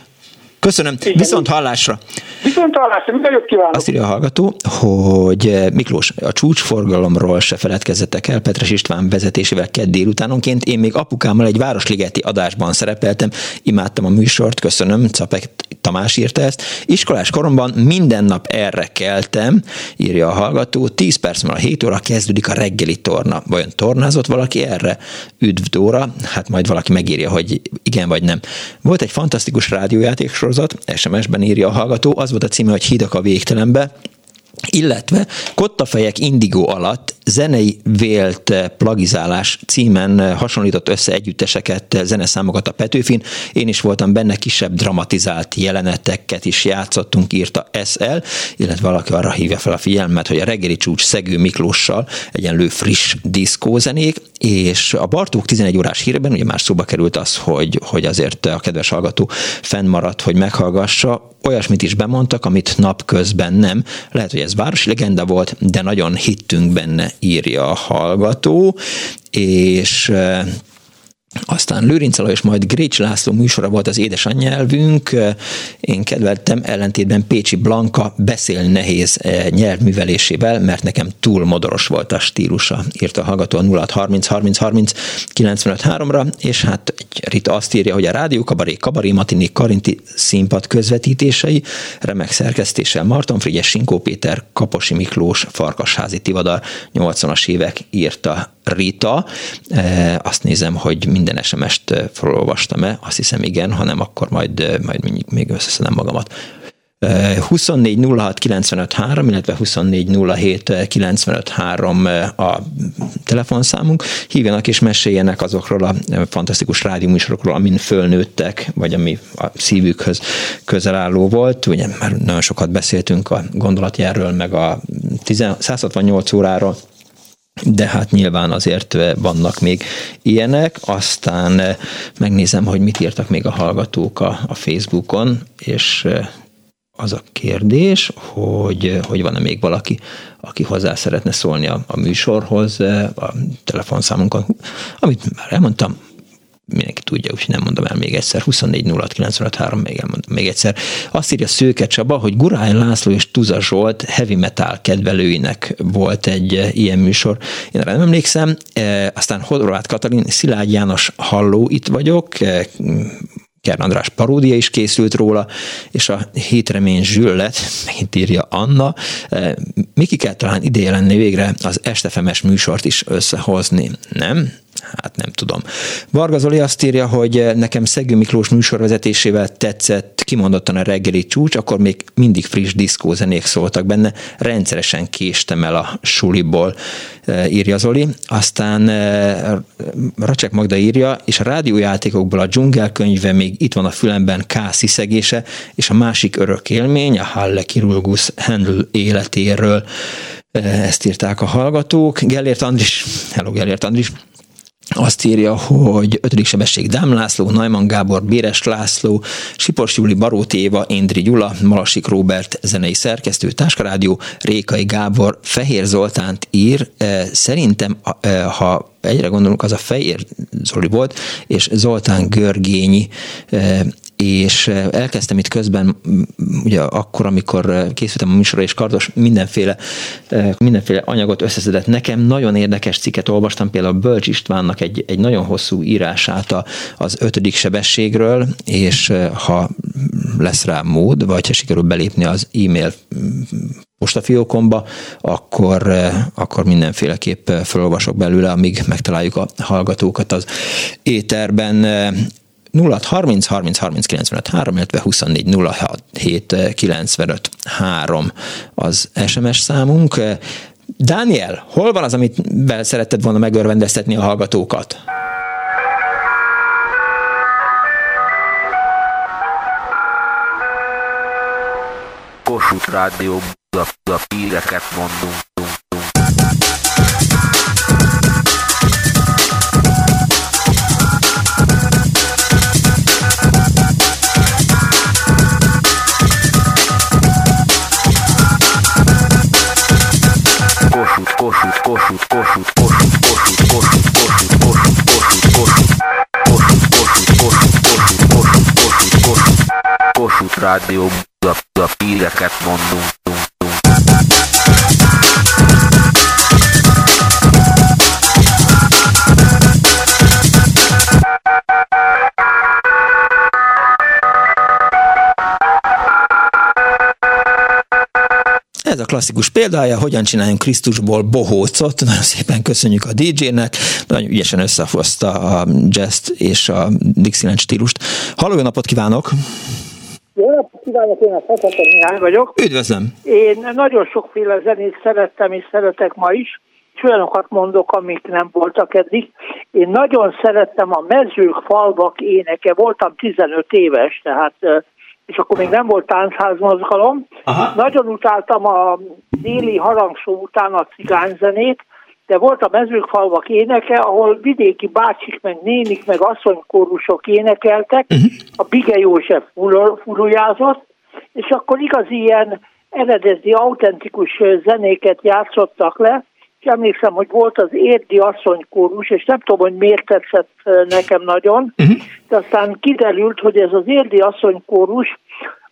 Köszönöm. Igen. Viszont hallásra. Viszont hallásra, minden jót kívánok. Azt írja a hallgató, hogy eh, Miklós, a csúcsforgalomról se feledkezzetek el Petres István vezetésével kedd délutánonként. Én még apukámmal egy Városligeti adásban szerepeltem, imádtam a műsort, köszönöm, Capek Tamás írta ezt. Iskolás koromban minden nap erre keltem, írja a hallgató, 10 perc múlva 7 óra kezdődik a reggeli torna. Vajon tornázott valaki erre? Üdv Dóra, hát majd valaki megírja, hogy igen vagy nem. Volt egy fantasztikus rádiójáték sorozat, SMS-ben írja a hallgató, az volt a címe, hogy Hidak a végtelenbe, illetve Kottafejek Indigo alatt zenei vélt plagizálás címen hasonlított össze együtteseket, zeneszámokat a Petőfin. Én is voltam benne, kisebb dramatizált jeleneteket is játszottunk, írta SL, illetve valaki arra hívja fel a figyelmet, hogy a reggeli csúcs Szegő Miklóssal egyenlő friss diszkózenék, és a Bartók 11 órás hírben ugye már szóba került az, hogy, hogy azért a kedves hallgató fennmaradt, hogy meghallgassa, olyasmit is bemondtak, amit napközben nem. Lehet, hogy ez városi legenda volt, de nagyon hittünk benne, írja a hallgató, és aztán Lőrinc és majd Grécs László műsora volt az édesanynyelvünk. Én kedveltem ellentétben Pécsi Blanka beszél nehéz nyelvművelésével, mert nekem túl modoros volt a stílusa, írta a hallgató a 0 30 30 30 95 3-ra, és hát egy Rita azt írja, hogy a Rádió Kabaré Kabaré Matini Karinti színpad közvetítései, remek szerkesztéssel Marton Frigyes, Sinkó Péter, Kaposi Miklós, Farkasházi Tivadar 80-as évek írta Rita. Azt nézem, hogy minden SMS-t felolvastam-e, azt hiszem igen, hanem akkor majd, majd még összeszedem magamat. 24 06 95 3, illetve 24 07 95 3 a telefonszámunk. Hívjanak és meséljenek azokról a fantasztikus rádióműsorokról, amin fölnőttek, vagy ami a szívükhöz közel álló volt. Ugye már nagyon sokat beszéltünk a gondolatjáról, meg a 168 óráról, de hát nyilván azért eh, vannak még ilyenek, aztán eh, megnézem, hogy mit írtak még a hallgatók a, a Facebookon, és eh, az a kérdés, hogy, hogy van-e még valaki, aki hozzá szeretne szólni a, a műsorhoz, a telefonszámunkon, amit már elmondtam, mindenki tudja, úgyhogy nem mondom el még egyszer, 24 06 953, még elmondom még egyszer. Azt írja Szőke Csaba, hogy Gurány László és Tuza Zsolt heavy metal kedvelőinek volt egy eh, ilyen műsor. Én rá nem emlékszem, e, aztán Horváth Katalin, Szilágy János Halló, itt vagyok, e, Kern András paródia is készült róla, és a hétremény zsüllet, megint írja Anna, Miki kell talán ideje lenni végre az estefemes műsort is összehozni, nem? Hát nem tudom. Varga Zoli azt írja, hogy nekem Szegő Miklós műsorvezetésével tetszett kimondottan a reggeli csúcs, akkor még mindig friss diszkózenék szóltak benne, rendszeresen késtem el a suliból, írja Zoli. Aztán Racsek Magda írja, és a rádiójátékokból a dzsungelkönyve még itt van a fülemben K. sziszegése, és a másik örök élmény, a Halle Kirulgus Handel életéről. Ezt írták a hallgatók. Gellért Andris, hello Gellért Andris, azt írja, hogy ötödik sebesség Dám László, Najman Gábor, Béres László, Sipos Júli, Barót Éva, Indri Gyula, Malasik Róbert, zenei szerkesztő, Táskarádió, Rékai Gábor, Fehér Zoltánt ír. Szerintem, ha egyre gondolunk, az a Fehér Zoli volt, és Zoltán Görgényi és elkezdtem itt közben, ugye akkor, amikor készültem a műsorra, és Kardos mindenféle, mindenféle anyagot összeszedett nekem, nagyon érdekes cikket olvastam, például Bölcs Istvánnak egy, egy nagyon hosszú írását az ötödik sebességről, és ha lesz rá mód, vagy ha sikerül belépni az e-mail postafiókomba, akkor, akkor mindenféleképp felolvasok belőle, amíg megtaláljuk a hallgatókat az éterben. 0 30 30 30 95 3, illetve 24 06 7 95 3 az SMS számunk. Dániel, hol van az, amit szeretted volna megörvendeztetni a hallgatókat? Kossuth Rádió, a, a híreket mondunk. Kossuth Rádió, a híreket mondunk. Ez a klasszikus példája, hogyan csináljunk Krisztusból bohócot. Nagyon szépen köszönjük a DJ-nek, nagyon ügyesen összehozta a jazz és a Dixieland stílust. Halló, jó napot kívánok! Jó napot kívánok, én a Fekete Mihály vagyok. Üdvözlöm! Én nagyon sokféle zenét szerettem és szeretek ma is, és olyanokat mondok, amik nem voltak eddig. Én nagyon szerettem a mezők, falvak éneke, voltam 15 éves, tehát és akkor még nem volt táncházmozgalom. Aha. Nagyon utáltam a déli harangsó után a cigányzenét, de volt a mezőkfalvak éneke, ahol vidéki bácsik, meg nénik, meg asszonykórusok énekeltek, uh-huh. a Bige József furujázott, és akkor igazi ilyen eredeti, autentikus zenéket játszottak le, és emlékszem, hogy volt az érdi asszonykórus, és nem tudom, hogy miért tetszett nekem nagyon, uh-huh. de aztán kiderült, hogy ez az érdi asszonykórus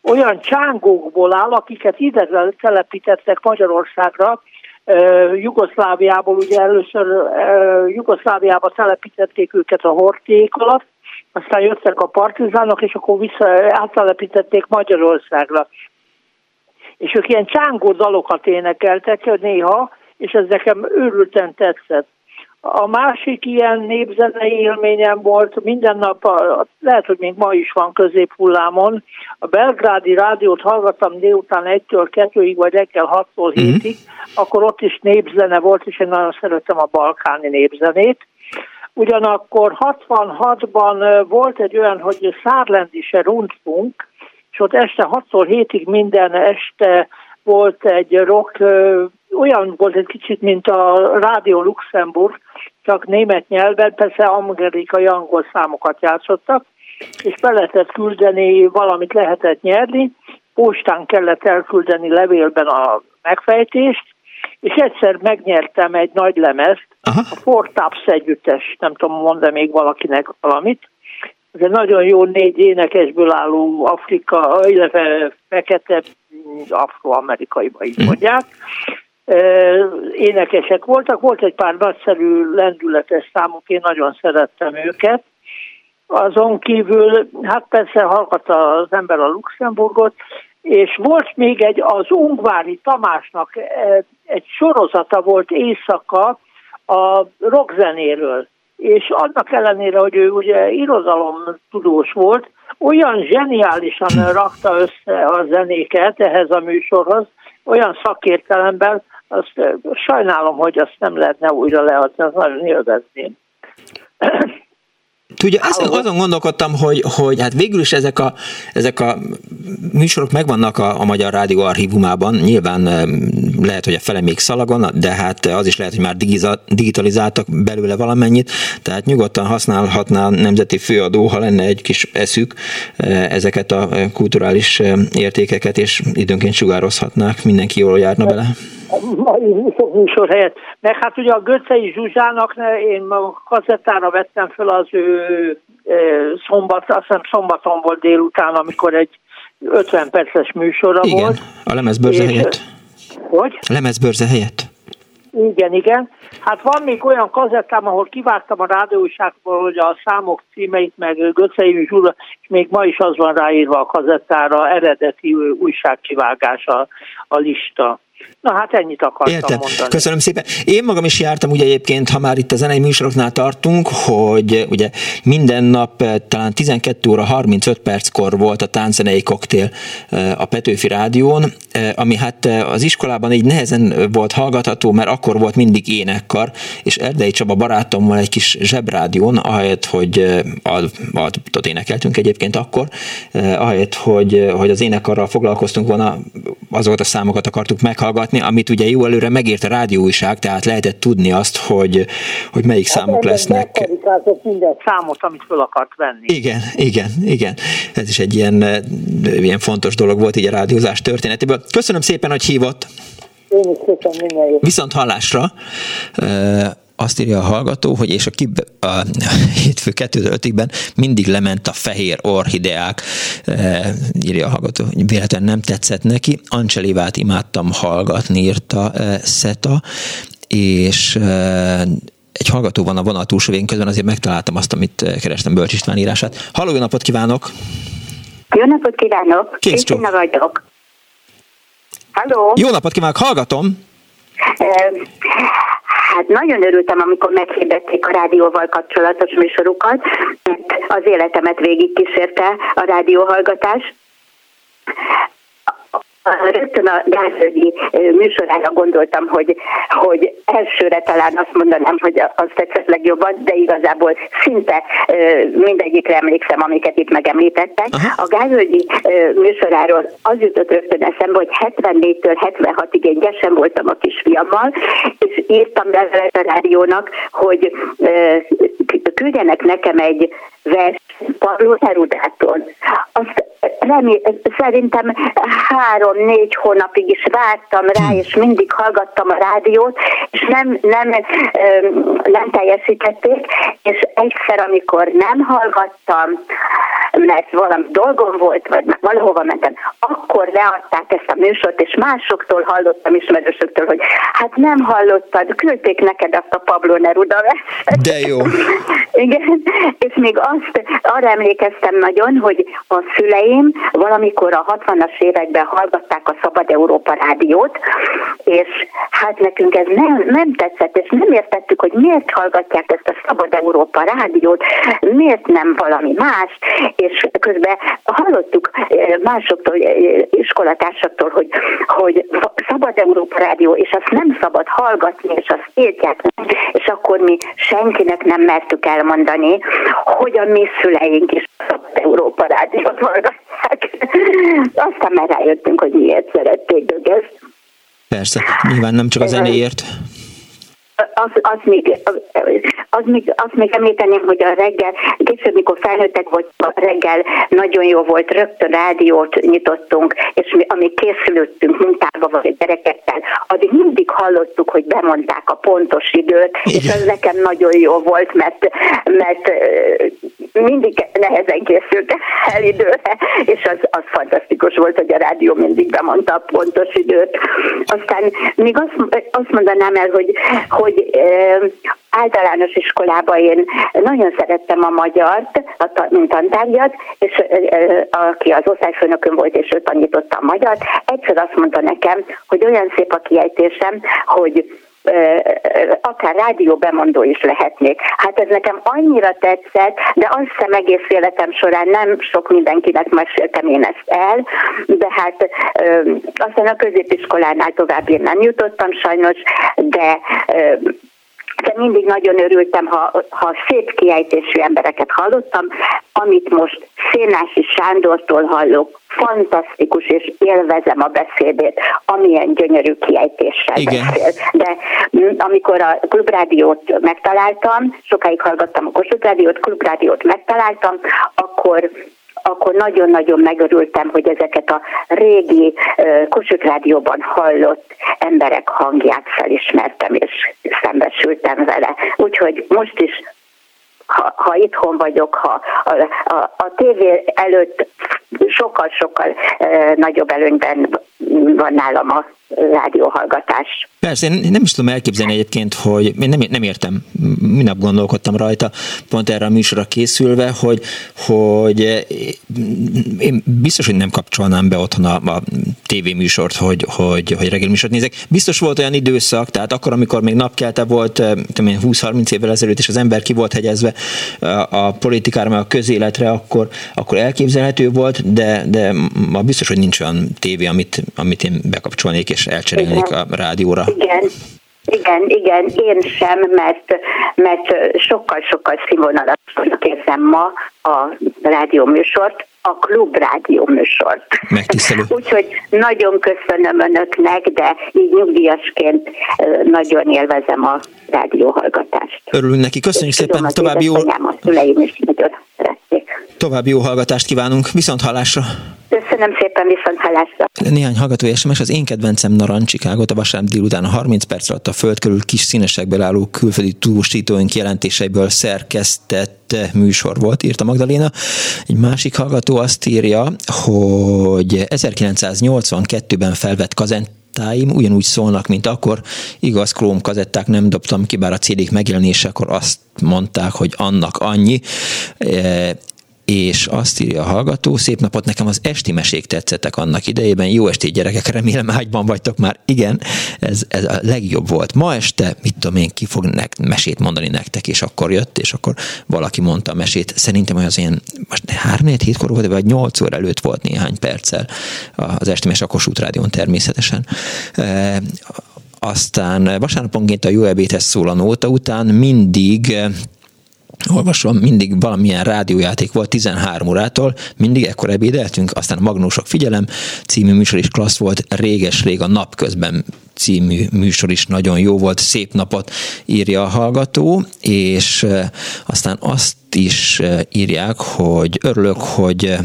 olyan csángókból áll, akiket ide telepítettek Magyarországra, uh, Jugoszláviából, ugye először uh, Jugoszláviába telepítették őket a horték alatt, aztán jöttek a partizánok, és akkor vissza áttelepítették Magyarországra. És ők ilyen csángó dalokat énekeltek néha, és ez nekem őrülten tetszett. A másik ilyen népzenei élményem volt, minden nap, lehet, hogy még ma is van középhullámon, a belgrádi rádiót hallgattam délután 1-től 2-ig, vagy reggel 6-tól 7-ig, mm-hmm. akkor ott is népzene volt, és én nagyon szeretem a balkáni népzenét. Ugyanakkor 66-ban volt egy olyan, hogy Szárlendise Rundfunk, és ott este 6-tól 7-ig minden este volt egy rock, olyan volt egy kicsit, mint a Rádió Luxemburg, csak német nyelven, persze amerikai angol számokat játszottak, és be lehetett küldeni, valamit lehetett nyerni, postán kellett elküldeni levélben a megfejtést, és egyszer megnyertem egy nagy lemezt, Aha. a Four Taps együttes, nem tudom, mondani még valakinek valamit, ez egy nagyon jó négy énekesből álló Afrika, illetve fekete afroamerikai, így mhm. mondják. Énekesek voltak, volt egy pár nagyszerű lendületes számok, én nagyon szerettem őket. Azon kívül, hát persze hallgatta az ember a Luxemburgot, és volt még egy, az Ungvári Tamásnak egy sorozata volt éjszaka a rockzenéről. És annak ellenére, hogy ő ugye irodalom tudós volt, olyan zseniálisan <clears throat> rakta össze a zenéket ehhez a műsorhoz, olyan szakértelemben, azt sajnálom, hogy azt nem lehetne újra leadni, azt nagyon élvezném. Tudja, ezen, azon gondolkodtam, hogy, hogy hát végül is ezek a, ezek a műsorok megvannak a, a Magyar Rádió archívumában, nyilván lehet, hogy a fele még szalagon, de hát az is lehet, hogy már digitalizáltak belőle valamennyit, tehát nyugodtan használhatná a Nemzeti Főadó, ha lenne egy kis eszük ezeket a kulturális értékeket, és időnként sugározhatnák, mindenki jól járna bele mai műsor helyett. Meg hát ugye a Göcei Zsuzsának én a kazettára vettem fel az ő szombat, azt hiszem szombaton volt délután, amikor egy 50 perces műsora igen, volt. a lemezbörze és, helyett. Hogy? A lemezbörze helyett. Igen, igen. Hát van még olyan kazettám, ahol kivágtam a rádióságból, hogy a számok címeit, meg Göcei Zsula, és még ma is az van ráírva a kazettára, eredeti újságkivágás a, a lista. Na hát ennyit akartam Értem. mondani. Köszönöm szépen. Én magam is jártam ugye egyébként, ha már itt a zenei műsoroknál tartunk, hogy ugye minden nap eh, talán 12 óra 35 perckor volt a tánczenei koktél eh, a Petőfi Rádión, eh, ami hát az iskolában így nehezen volt hallgatható, mert akkor volt mindig énekkar, és Erdei Csaba barátommal egy kis zsebrádión, ahelyett, hogy ott énekeltünk egyébként akkor, ahelyett, hogy, hogy az énekkarral foglalkoztunk volna, azokat a számokat akartuk meghallgatni, meghallgatni, amit ugye jó előre megírt a rádióújság, tehát lehetett tudni azt, hogy, hogy melyik hát számok lesznek. minden számot, amit fel akart venni. Igen, igen, igen. Ez is egy ilyen, ilyen fontos dolog volt így a rádiózás történetéből. Köszönöm szépen, hogy hívott. Én is köszönöm minden jót. Viszont hallásra azt írja a hallgató, hogy és a, kib, a <laughs> hétfő 2-5-ben mindig lement a fehér orhideák, e, írja a hallgató, véletlenül nem tetszett neki. Ancelivát imádtam hallgatni, írta e, Szeta, és e, egy hallgató van a vonal túlsó végén, közben azért megtaláltam azt, amit kerestem Bölcs István írását. Halló, jó napot kívánok! Jó napot kívánok! Krisztina vagyok. Halló! Jó napot kívánok, hallgatom! Hát nagyon örültem, amikor meghirdették a rádióval kapcsolatos műsorukat, mert az életemet végigkísérte a rádióhallgatás rögtön a Gázögyi műsorára gondoltam, hogy, hogy elsőre talán azt mondanám, hogy az tetszett legjobban, de igazából szinte mindegyikre emlékszem, amiket itt megemlítettek. Aha. A Gázögyi műsoráról az jutott rögtön eszembe, hogy 74-től 76-ig én gyesen voltam a kisfiammal, és írtam be a rádiónak, hogy küldjenek nekem egy vers Pablo Herudától. Azt remé- szerintem három-négy hónapig is vártam rá, és mindig hallgattam a rádiót, és nem, nem, nem teljesítették, és egyszer, amikor nem hallgattam, mert valami dolgom volt, vagy valahova mentem, akkor leadták ezt a műsort, és másoktól hallottam ismerősöktől, hogy hát nem hallottad, küldték neked azt a Pablo Neruda verset. De jó. <laughs> Igen, és még azt, arra emlékeztem nagyon, hogy a szüleim valamikor a 60-as években hallgatták a Szabad Európa rádiót, és hát nekünk ez nem, nem tetszett, és nem értettük, hogy miért hallgatják ezt a Szabad Európa rádiót, miért nem valami más, és közben hallottuk eh, másoktól, eh, iskolatársaktól, hogy, hogy Szabad Európa rádió, és azt nem szabad hallgatni, és azt írják, és akkor mi senkinek nem mertük elmondani, hogy a mi szüleink is Európa rádiót hallgatják. Aztán már rájöttünk, hogy miért szerették ők ezt. Persze, nyilván nem csak a zenéért az, az, még, az, még, azt még említeném, hogy a reggel, később, mikor felnőttek volt, a reggel nagyon jó volt, rögtön rádiót nyitottunk, és mi, amíg készülöttünk munkába vagy a gyerekekkel, addig mindig hallottuk, hogy bemondták a pontos időt, Igen. és ez nekem nagyon jó volt, mert, mert mindig nehezen készült el időre, és az, az fantasztikus volt, hogy a rádió mindig bemondta a pontos időt. Aztán még azt, azt mondanám el, hogy, hogy általános iskolában én nagyon szerettem a magyart, mint tantárgyat, és aki az osztályfőnökön volt, és ő tanította a magyart, egyszer azt mondta nekem, hogy olyan szép a kiejtésem, hogy akár rádió bemondó is lehetnék. Hát ez nekem annyira tetszett, de azt hiszem egész életem során nem sok mindenkinek meséltem én ezt el, de hát aztán a középiskolánál tovább én nem jutottam sajnos, de de mindig nagyon örültem, ha, ha szép kiejtésű embereket hallottam, amit most Szénási Sándortól hallok, fantasztikus, és élvezem a beszédét, amilyen gyönyörű kiejtéssel Igen. beszél. De mm, amikor a klubrádiót megtaláltam, sokáig hallgattam a Kossuth Rádiót, klubrádiót megtaláltam, akkor akkor nagyon-nagyon megörültem, hogy ezeket a régi Kossuth Rádióban hallott emberek hangját felismertem, és szembesültem vele. Úgyhogy most is ha, itthon vagyok, ha a, a, a tévé előtt sokkal-sokkal e, nagyobb előnyben van nálam a rádióhallgatás. Persze, én nem is tudom elképzelni egyébként, hogy én nem, nem értem, minap gondolkodtam rajta, pont erre a műsorra készülve, hogy, hogy én biztos, hogy nem kapcsolnám be otthon a, a tévéműsort, hogy, hogy, hogy reggel műsort nézek. Biztos volt olyan időszak, tehát akkor, amikor még napkelte volt, tudom én, 20-30 évvel ezelőtt, és az ember ki volt hegyezve a, a politikára, meg a közéletre, akkor, akkor elképzelhető volt, de, de ma biztos, hogy nincs olyan tévé, amit, amit én bekapcsolnék, és elcserélnék a rádióra. Igen. Igen, igen, én sem, mert, mert sokkal-sokkal színvonalasabbnak érzem ma a rádióműsort, a klub rádióműsort. Megtisztelő. <laughs> Úgyhogy nagyon köszönöm önöknek, de így nyugdíjasként nagyon élvezem a rádióhallgatást. Örülünk neki, köszönjük szépen, további jó... A szüleim is nagyon szerették. További jó hallgatást kívánunk, viszont hallásra! Köszönöm szépen, viszont hallásra. Néhány hallgató SMS, az én kedvencem Narancsikágot a vasárnap délután a 30 perc alatt a föld körül kis színesekből álló külföldi tudósítóink jelentéseiből szerkesztett műsor volt, írta Magdaléna. Egy másik hallgató azt írja, hogy 1982-ben felvett kazent kazettáim ugyanúgy szólnak, mint akkor. Igaz, Chrome kazetták nem dobtam ki, bár a CD-k megjelenésekor azt mondták, hogy annak annyi és azt írja a hallgató, szép napot, nekem az esti mesék tetszettek annak idejében, jó estét gyerekek, remélem ágyban vagytok már, igen, ez, ez a legjobb volt. Ma este, mit tudom én, ki fog nek, mesét mondani nektek, és akkor jött, és akkor valaki mondta a mesét, szerintem az ilyen, most 3 4 hétkor volt, vagy 8 óra előtt volt néhány perccel az esti mes a Kossuth Rádión természetesen. E, aztán vasárnaponként a jó ebédhez szól a nóta után mindig olvasom, mindig valamilyen rádiójáték volt 13 órától, mindig ekkor ebédeltünk, aztán a Magnósok figyelem című műsor is klassz volt, réges-rég a napközben című műsor is nagyon jó volt, szép napot írja a hallgató, és aztán azt is írják, hogy örülök, hogy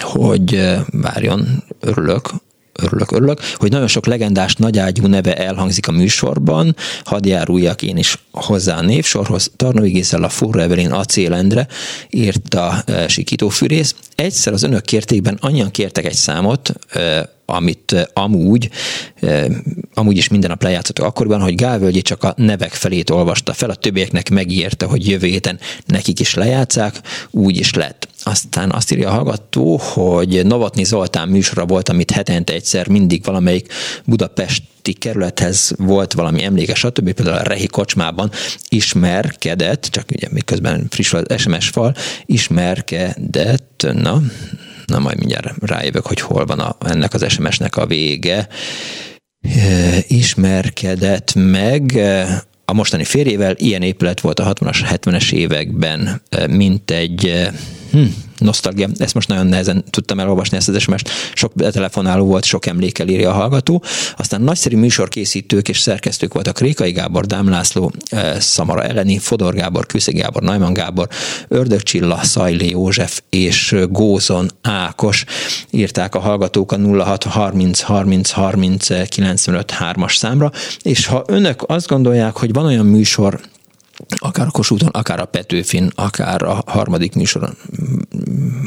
hogy várjon, örülök, örülök, örülök, hogy nagyon sok legendás nagyágyú neve elhangzik a műsorban, hadd járuljak én is hozzá a névsorhoz. Tarnói Gézzel a Furra Evelyn Acélendre írta e, Sikító Fűrész. Egyszer az önök kértékben annyian kértek egy számot, amit amúgy, amúgy is minden nap lejátszottak akkoriban, hogy Gálvölgyi csak a nevek felét olvasta fel, a többieknek megígérte, hogy jövő héten nekik is lejátszák, úgy is lett. Aztán azt írja a hallgató, hogy Novotni Zoltán műsora volt, amit hetente egyszer mindig valamelyik budapesti kerülethez volt valami emléke, stb. Például a Rehi kocsmában ismerkedett, csak ugye miközben friss az SMS fal, ismerkedett, na, Na majd mindjárt rájövök, hogy hol van a, ennek az SMS-nek a vége. Ismerkedett meg a mostani férjével, ilyen épület volt a 60-as, 70-es években, mint egy hm, nosztalgia, ezt most nagyon nehezen tudtam elolvasni ezt az sms sok telefonáló volt, sok emlékel írja a hallgató. Aztán nagyszerű műsorkészítők és szerkesztők voltak Rékai Gábor, Dám László, eh, Szamara Eleni, Fodor Gábor, Kőszeg Gábor, Najman Gábor, Ördög Csilla, Szajlé József és Gózon Ákos. Írták a hallgatók a 06 30 30 30 95 3-as számra, és ha önök azt gondolják, hogy van olyan műsor, akár a Kossuthon, akár a Petőfin, akár a harmadik műsoron,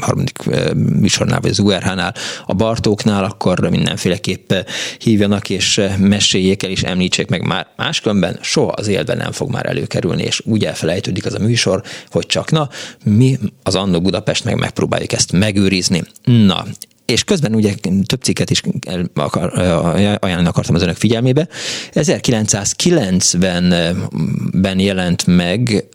harmadik műsornál, vagy az URH-nál, a Bartóknál, akkor mindenféleképp hívjanak és meséljék el, és említsék meg már máskülönben soha az életben nem fog már előkerülni, és úgy elfelejtődik az a műsor, hogy csak na, mi az Annó Budapest meg megpróbáljuk ezt megőrizni. Na, és közben ugye több cikket is ajánlani akartam az önök figyelmébe. 1990-ben jelent meg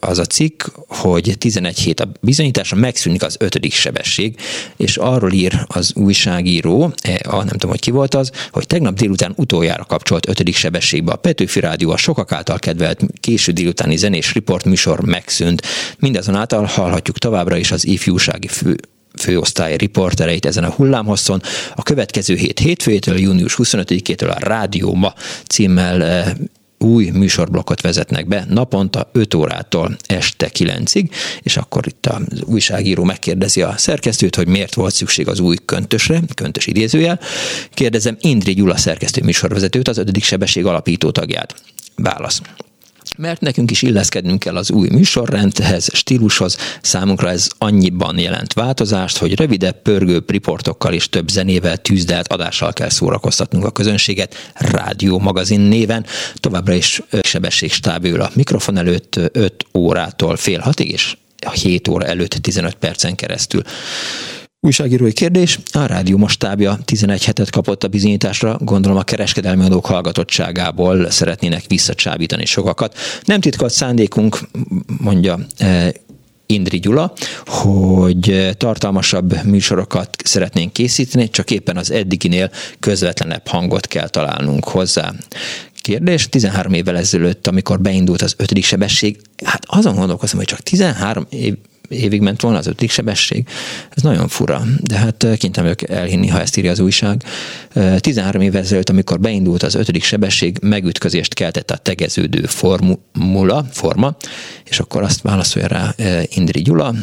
az a cikk, hogy 11 hét a bizonyításra megszűnik az ötödik sebesség, és arról ír az újságíró, a, nem tudom, hogy ki volt az, hogy tegnap délután utoljára kapcsolt ötödik sebességbe a Petőfi Rádió a sokak által kedvelt késő délutáni zenés riport műsor megszűnt. Mindazonáltal hallhatjuk továbbra is az ifjúsági fő főosztály riportereit ezen a hullámhosszon. A következő hét hétfőjétől, június 25-től a Rádió Ma címmel eh, új műsorblokkot vezetnek be naponta 5 órától este 9-ig, és akkor itt az újságíró megkérdezi a szerkesztőt, hogy miért volt szükség az új köntösre, köntös idézőjel. Kérdezem Indri Gyula szerkesztő műsorvezetőt, az ötödik sebesség alapító tagját. Válasz mert nekünk is illeszkednünk kell az új műsorrendhez, stílushoz. Számunkra ez annyiban jelent változást, hogy rövidebb, pörgő riportokkal és több zenével, tűzdelt adással kell szórakoztatnunk a közönséget rádió magazin néven. Továbbra is sebességstáb ül a mikrofon előtt 5 órától fél hatig, és 7 óra előtt 15 percen keresztül. Újságírói kérdés. A rádió most tábja 11 hetet kapott a bizonyításra, gondolom a kereskedelmi adók hallgatottságából szeretnének visszacsábítani sokakat. Nem titkolt szándékunk, mondja e, Indri Gyula, hogy tartalmasabb műsorokat szeretnénk készíteni, csak éppen az eddiginél közvetlenebb hangot kell találnunk hozzá. Kérdés, 13 évvel ezelőtt, amikor beindult az ötödik sebesség, hát azon gondolkozom, hogy csak 13 év, évig ment volna az ötödik sebesség. Ez nagyon fura, de hát kénytelen vagyok elhinni, ha ezt írja az újság. 13 eh, évvel ezelőtt, amikor beindult az ötödik sebesség, megütközést keltett a tegeződő formula, forma, és akkor azt válaszolja rá Indri Gyula,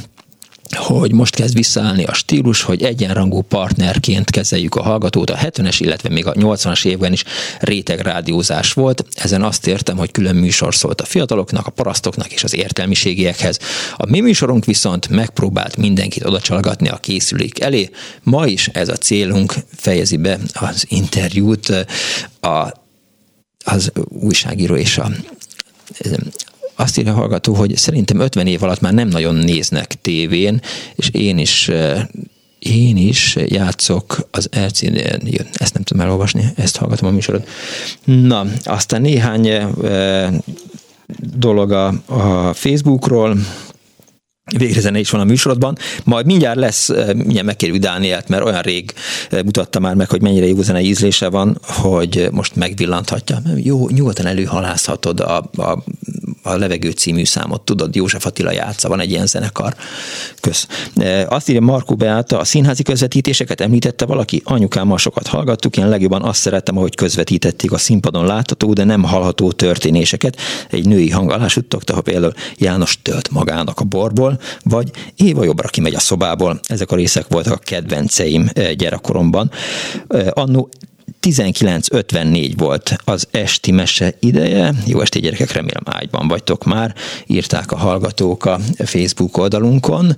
hogy most kezd visszaállni a stílus, hogy egyenrangú partnerként kezeljük a hallgatót. A 70-es, illetve még a 80-as évben is réteg rádiózás volt. Ezen azt értem, hogy külön műsor szólt a fiataloknak, a parasztoknak és az értelmiségiekhez. A mi műsorunk viszont megpróbált mindenkit odacsalgatni a készülék elé. Ma is ez a célunk, fejezi be az interjút a, az újságíró és a azt írja a hallgató, hogy szerintem 50 év alatt már nem nagyon néznek tévén, és én is én is játszok az LCD-n, ezt nem tudom elolvasni, ezt hallgatom a műsorot. Na, aztán néhány dolog a, a Facebookról, végre zene is van a műsorodban, majd mindjárt lesz, mindjárt megkérjük Dánielt, mert olyan rég mutatta már meg, hogy mennyire jó zene ízlése van, hogy most megvillanthatja. Jó, nyugodtan előhalászhatod a, a a Levegő című számot, tudod, József Attila játsza, van egy ilyen zenekar. Kösz. Azt írja Markó Beáta, a színházi közvetítéseket említette valaki, anyukámmal sokat hallgattuk, én legjobban azt szerettem, ahogy közvetítették a színpadon látható, de nem hallható történéseket. Egy női hang alá suttogta, ha például János tölt magának a borból, vagy Éva jobbra kimegy a szobából. Ezek a részek voltak a kedvenceim e, gyerekkoromban. E, annó 19.54 volt az esti mese ideje. Jó esti gyerekek, remélem ágyban vagytok már, írták a hallgatók a Facebook oldalunkon.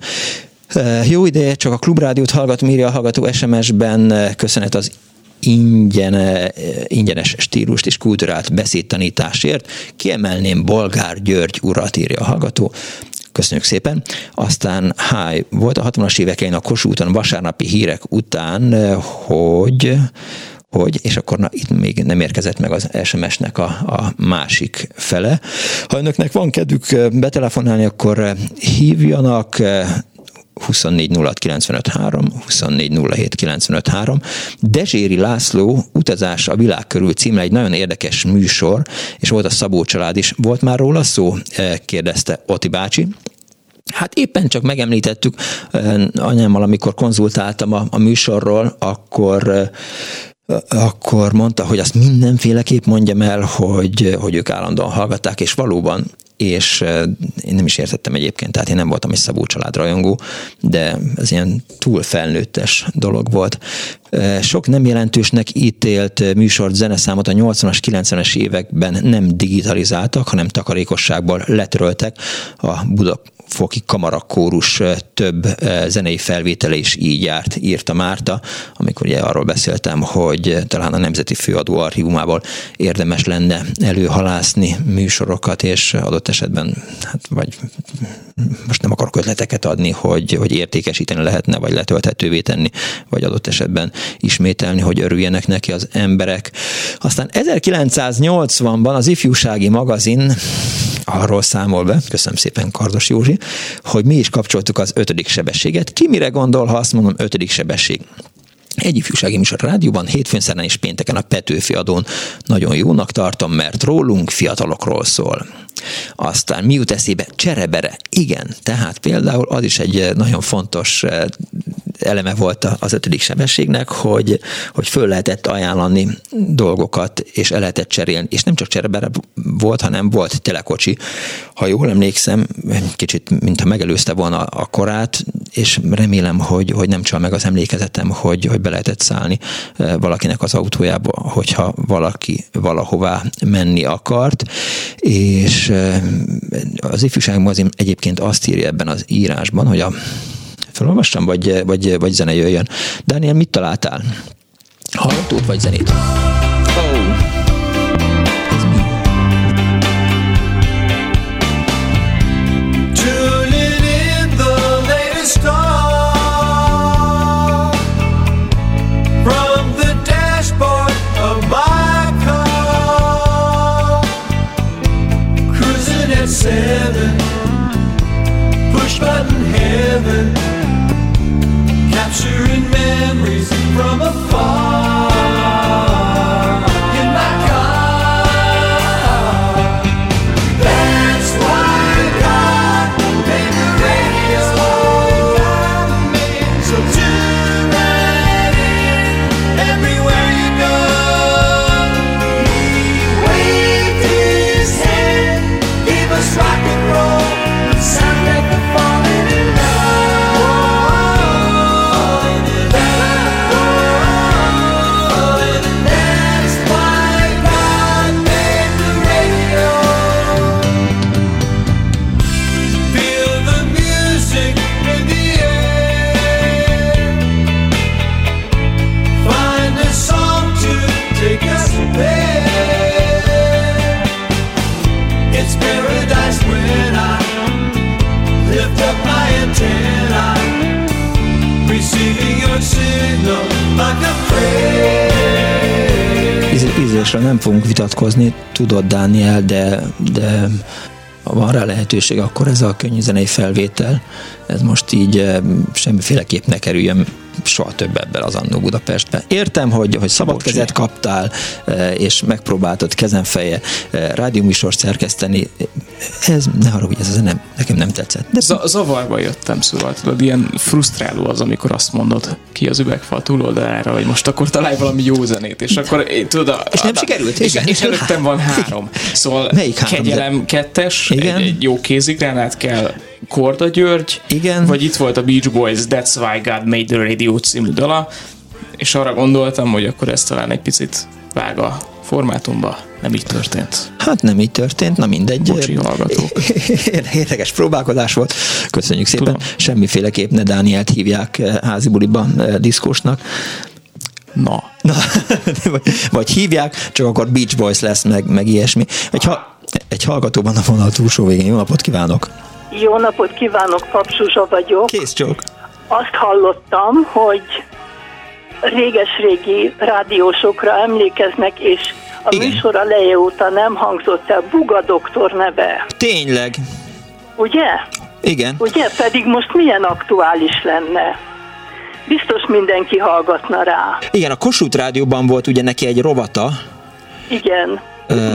Jó ideje, csak a klubrádiót hallgat, írja a hallgató SMS-ben, köszönet az ingyen, ingyenes stílust és kultúrát beszédtanításért. Kiemelném Bolgár György urat, írja a hallgató. Köszönjük szépen. Aztán háj, volt a 60-as évek a Kossuthon vasárnapi hírek után, hogy hogy, és akkor na, itt még nem érkezett meg az SMS-nek a, a másik fele. Ha önöknek van kedvük betelefonálni, akkor hívjanak 24 06 24 Dezséri László utazás a világ körül címre egy nagyon érdekes műsor, és volt a Szabó család is. Volt már róla szó? kérdezte Oti bácsi. Hát éppen csak megemlítettük anyámmal, amikor konzultáltam a, a műsorról, akkor akkor mondta, hogy azt mindenféleképp mondjam el, hogy, hogy ők állandóan hallgatták, és valóban, és én nem is értettem egyébként, tehát én nem voltam egy Szabó család rajongó, de ez ilyen túl felnőttes dolog volt. Sok nem jelentősnek ítélt műsort, zeneszámot a 80-as, 90-es években nem digitalizáltak, hanem takarékosságból letöröltek a Buda foki kamarakórus több zenei felvétele is így járt, írta Márta, amikor ugye arról beszéltem, hogy talán a Nemzeti Főadó archívumából érdemes lenne előhalászni műsorokat, és adott esetben, hát vagy most nem akarok ötleteket adni, hogy, hogy értékesíteni lehetne, vagy letölthetővé tenni, vagy adott esetben ismételni, hogy örüljenek neki az emberek. Aztán 1980-ban az ifjúsági magazin arról számol be, köszönöm szépen Kardos Józsi, hogy mi is kapcsoltuk az ötödik sebességet. Ki mire gondol, ha azt mondom ötödik sebesség? Egy ifjúsági műsor rádióban, hétfőn, szerdán és pénteken a Petőfi adón nagyon jónak tartom, mert rólunk fiatalokról szól. Aztán mi jut eszébe? Cserebere. Igen, tehát például az is egy nagyon fontos eh, eleme volt az ötödik sebességnek, hogy, hogy föl lehetett ajánlani dolgokat, és el lehetett cserélni. És nem csak cserebere volt, hanem volt telekocsi. Ha jól emlékszem, kicsit, mintha megelőzte volna a korát, és remélem, hogy, hogy nem csal meg az emlékezetem, hogy, hogy be lehetett szállni valakinek az autójába, hogyha valaki valahová menni akart, és az ifjúság mozim egyébként azt írja ebben az írásban, hogy a felolvassam, vagy, vagy, vagy zene jöjjön. Daniel, mit találtál? Hallgatót vagy zenét? Push button heaven, capturing memories fogunk vitatkozni, tudod Dániel, de, de van rá lehetőség, akkor ez a könnyű felvétel, ez most így eh, semmiféleképp ne kerüljön soha több ebben az Annó Budapestben. Értem, hogy, hogy szabad kezet kaptál, e, és megpróbáltad kezenfeje e, rádióműsort szerkeszteni. Ez, ne haragudj, ez nem, nekem nem tetszett. De... Z- zavarba jöttem, szóval tudod, ilyen frusztráló az, amikor azt mondod ki az üvegfal túloldalára, hogy most akkor találj valami jó zenét, és akkor én, tudod, a, és nem a, sikerült? És, és előttem van három. Szóval Melyik három? Kegyelem kettes, Igen? Egy, egy jó kézigránát kell Korda György, Igen. vagy itt volt a Beach Boys That's Why God Made the Radio című dala, és arra gondoltam, hogy akkor ez talán egy picit vág a formátumba. Nem így történt. Hát nem így történt, na mindegy. Bocsi, hallgatók. Érdekes próbálkozás volt. Köszönjük szépen. Tudom. Semmiféleképp ne Dánielt hívják eh, házi buliban eh, diszkósnak. Na. Na, <laughs> vagy, vagy hívják, csak akkor Beach Boys lesz, meg, meg ilyesmi. Egy, ha, egy hallgatóban a vonal túlsó végén. Jó napot kívánok! Jó napot kívánok, Papsuzsa vagyok. Kész csók. Azt hallottam, hogy réges-régi rádiósokra emlékeznek, és a Igen. műsor eleje óta nem hangzott el Buga doktor neve. Tényleg. Ugye? Igen. Ugye? Pedig most milyen aktuális lenne? Biztos mindenki hallgatna rá. Igen, a Kossuth Rádióban volt ugye neki egy rovata. Igen.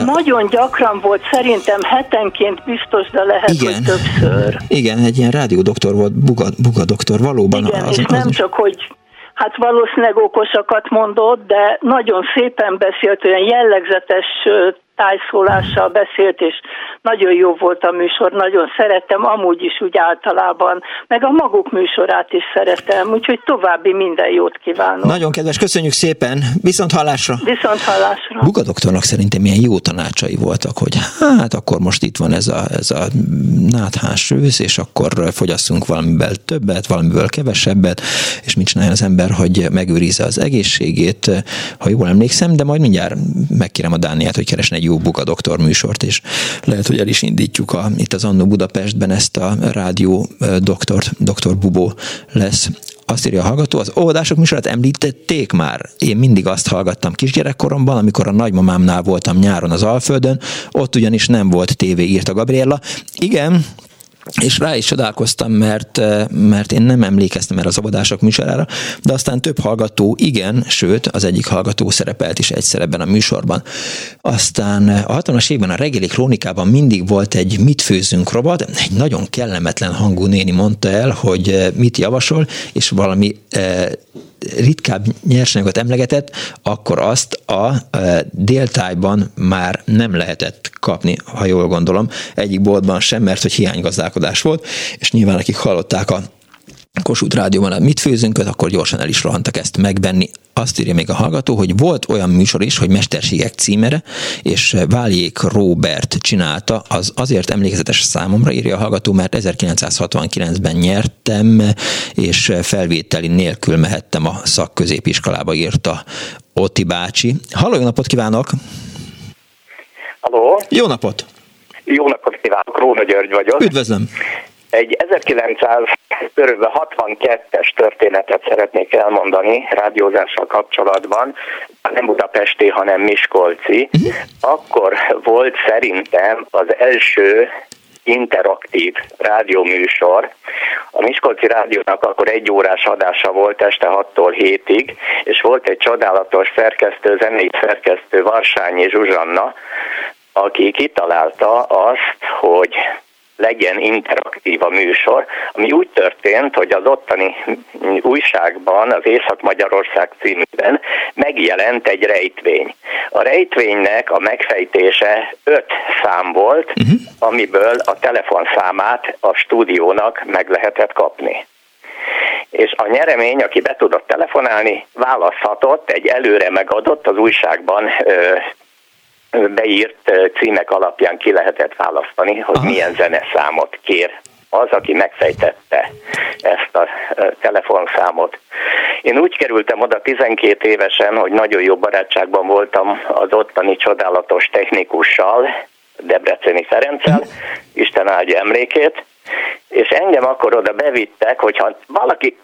Nagyon gyakran volt, szerintem hetenként biztos, de lehet, igen, hogy többször. Igen, egy ilyen rádiódoktor volt, Buga, Buga doktor, valóban. Igen, az, és az, nem az... csak, hogy hát valószínűleg okosakat mondott, de nagyon szépen beszélt, olyan jellegzetes tájszólással beszélt, és nagyon jó volt a műsor, nagyon szerettem, amúgy is úgy általában, meg a maguk műsorát is szeretem, úgyhogy további minden jót kívánok. Nagyon kedves, köszönjük szépen, viszont hallásra. Viszont hallásra. Buga doktornak szerintem milyen jó tanácsai voltak, hogy hát akkor most itt van ez a, ez a náthás ősz, és akkor fogyasszunk valamiből többet, valamiből kevesebbet, és mit csinálja az ember, hogy megőrizze az egészségét, ha jól emlékszem, de majd mindjárt megkérem a Dániát, hogy keresne egy jó Buga doktor műsort, és lehet, hogy el is indítjuk a, itt az Annó Budapestben ezt a rádió doktort, doktor Bubó lesz azt írja a hallgató, az óvodások műsorát említették már. Én mindig azt hallgattam kisgyerekkoromban, amikor a nagymamámnál voltam nyáron az Alföldön, ott ugyanis nem volt tévé, írta Gabriella. Igen, és rá is csodálkoztam, mert, eh, mert én nem emlékeztem erre az abadások műsorára, de aztán több hallgató igen, sőt, az egyik hallgató szerepelt is egyszer ebben a műsorban. Aztán eh, a 60-as évben a reggeli krónikában mindig volt egy mit főzünk robot, egy nagyon kellemetlen hangú néni mondta el, hogy eh, mit javasol, és valami ritkább nyersanyagot emlegetett, akkor azt a déltájban már nem lehetett kapni, ha jól gondolom, egyik boltban sem, mert hogy hiánygazdálkodás volt, és nyilván akik hallották a Kossuth Rádióban mit főzünk, akkor gyorsan el is rohantak ezt megvenni. Azt írja még a hallgató, hogy volt olyan műsor is, hogy Mesterségek címere, és Váljék Robert csinálta, az azért emlékezetes számomra, írja a hallgató, mert 1969-ben nyertem, és felvételi nélkül mehettem a szakközépiskolába, írta Oti bácsi. Halló, jó napot kívánok! Halló! Jó napot! Jó napot kívánok, Róna György vagyok. Üdvözlöm! Egy 1962-es történetet szeretnék elmondani rádiózással kapcsolatban, nem budapesti, hanem miskolci. Akkor volt szerintem az első interaktív rádióműsor. A Miskolci Rádiónak akkor egy órás adása volt este 6-tól 7-ig, és volt egy csodálatos szerkesztő, zenei szerkesztő Varsányi Zsuzsanna, aki kitalálta azt, hogy legyen interaktív a műsor, ami úgy történt, hogy az ottani újságban, az Észak-Magyarország címűben megjelent egy rejtvény. A rejtvénynek a megfejtése öt szám volt, uh-huh. amiből a telefonszámát a stúdiónak meg lehetett kapni és a nyeremény, aki be tudott telefonálni, választhatott egy előre megadott az újságban beírt címek alapján ki lehetett választani, hogy Aha. milyen zeneszámot kér az, aki megfejtette ezt a telefonszámot. Én úgy kerültem oda 12 évesen, hogy nagyon jó barátságban voltam az ottani csodálatos technikussal, Debreceni Ferenccel, Isten áldja emlékét, és engem akkor oda bevittek, hogyha valaki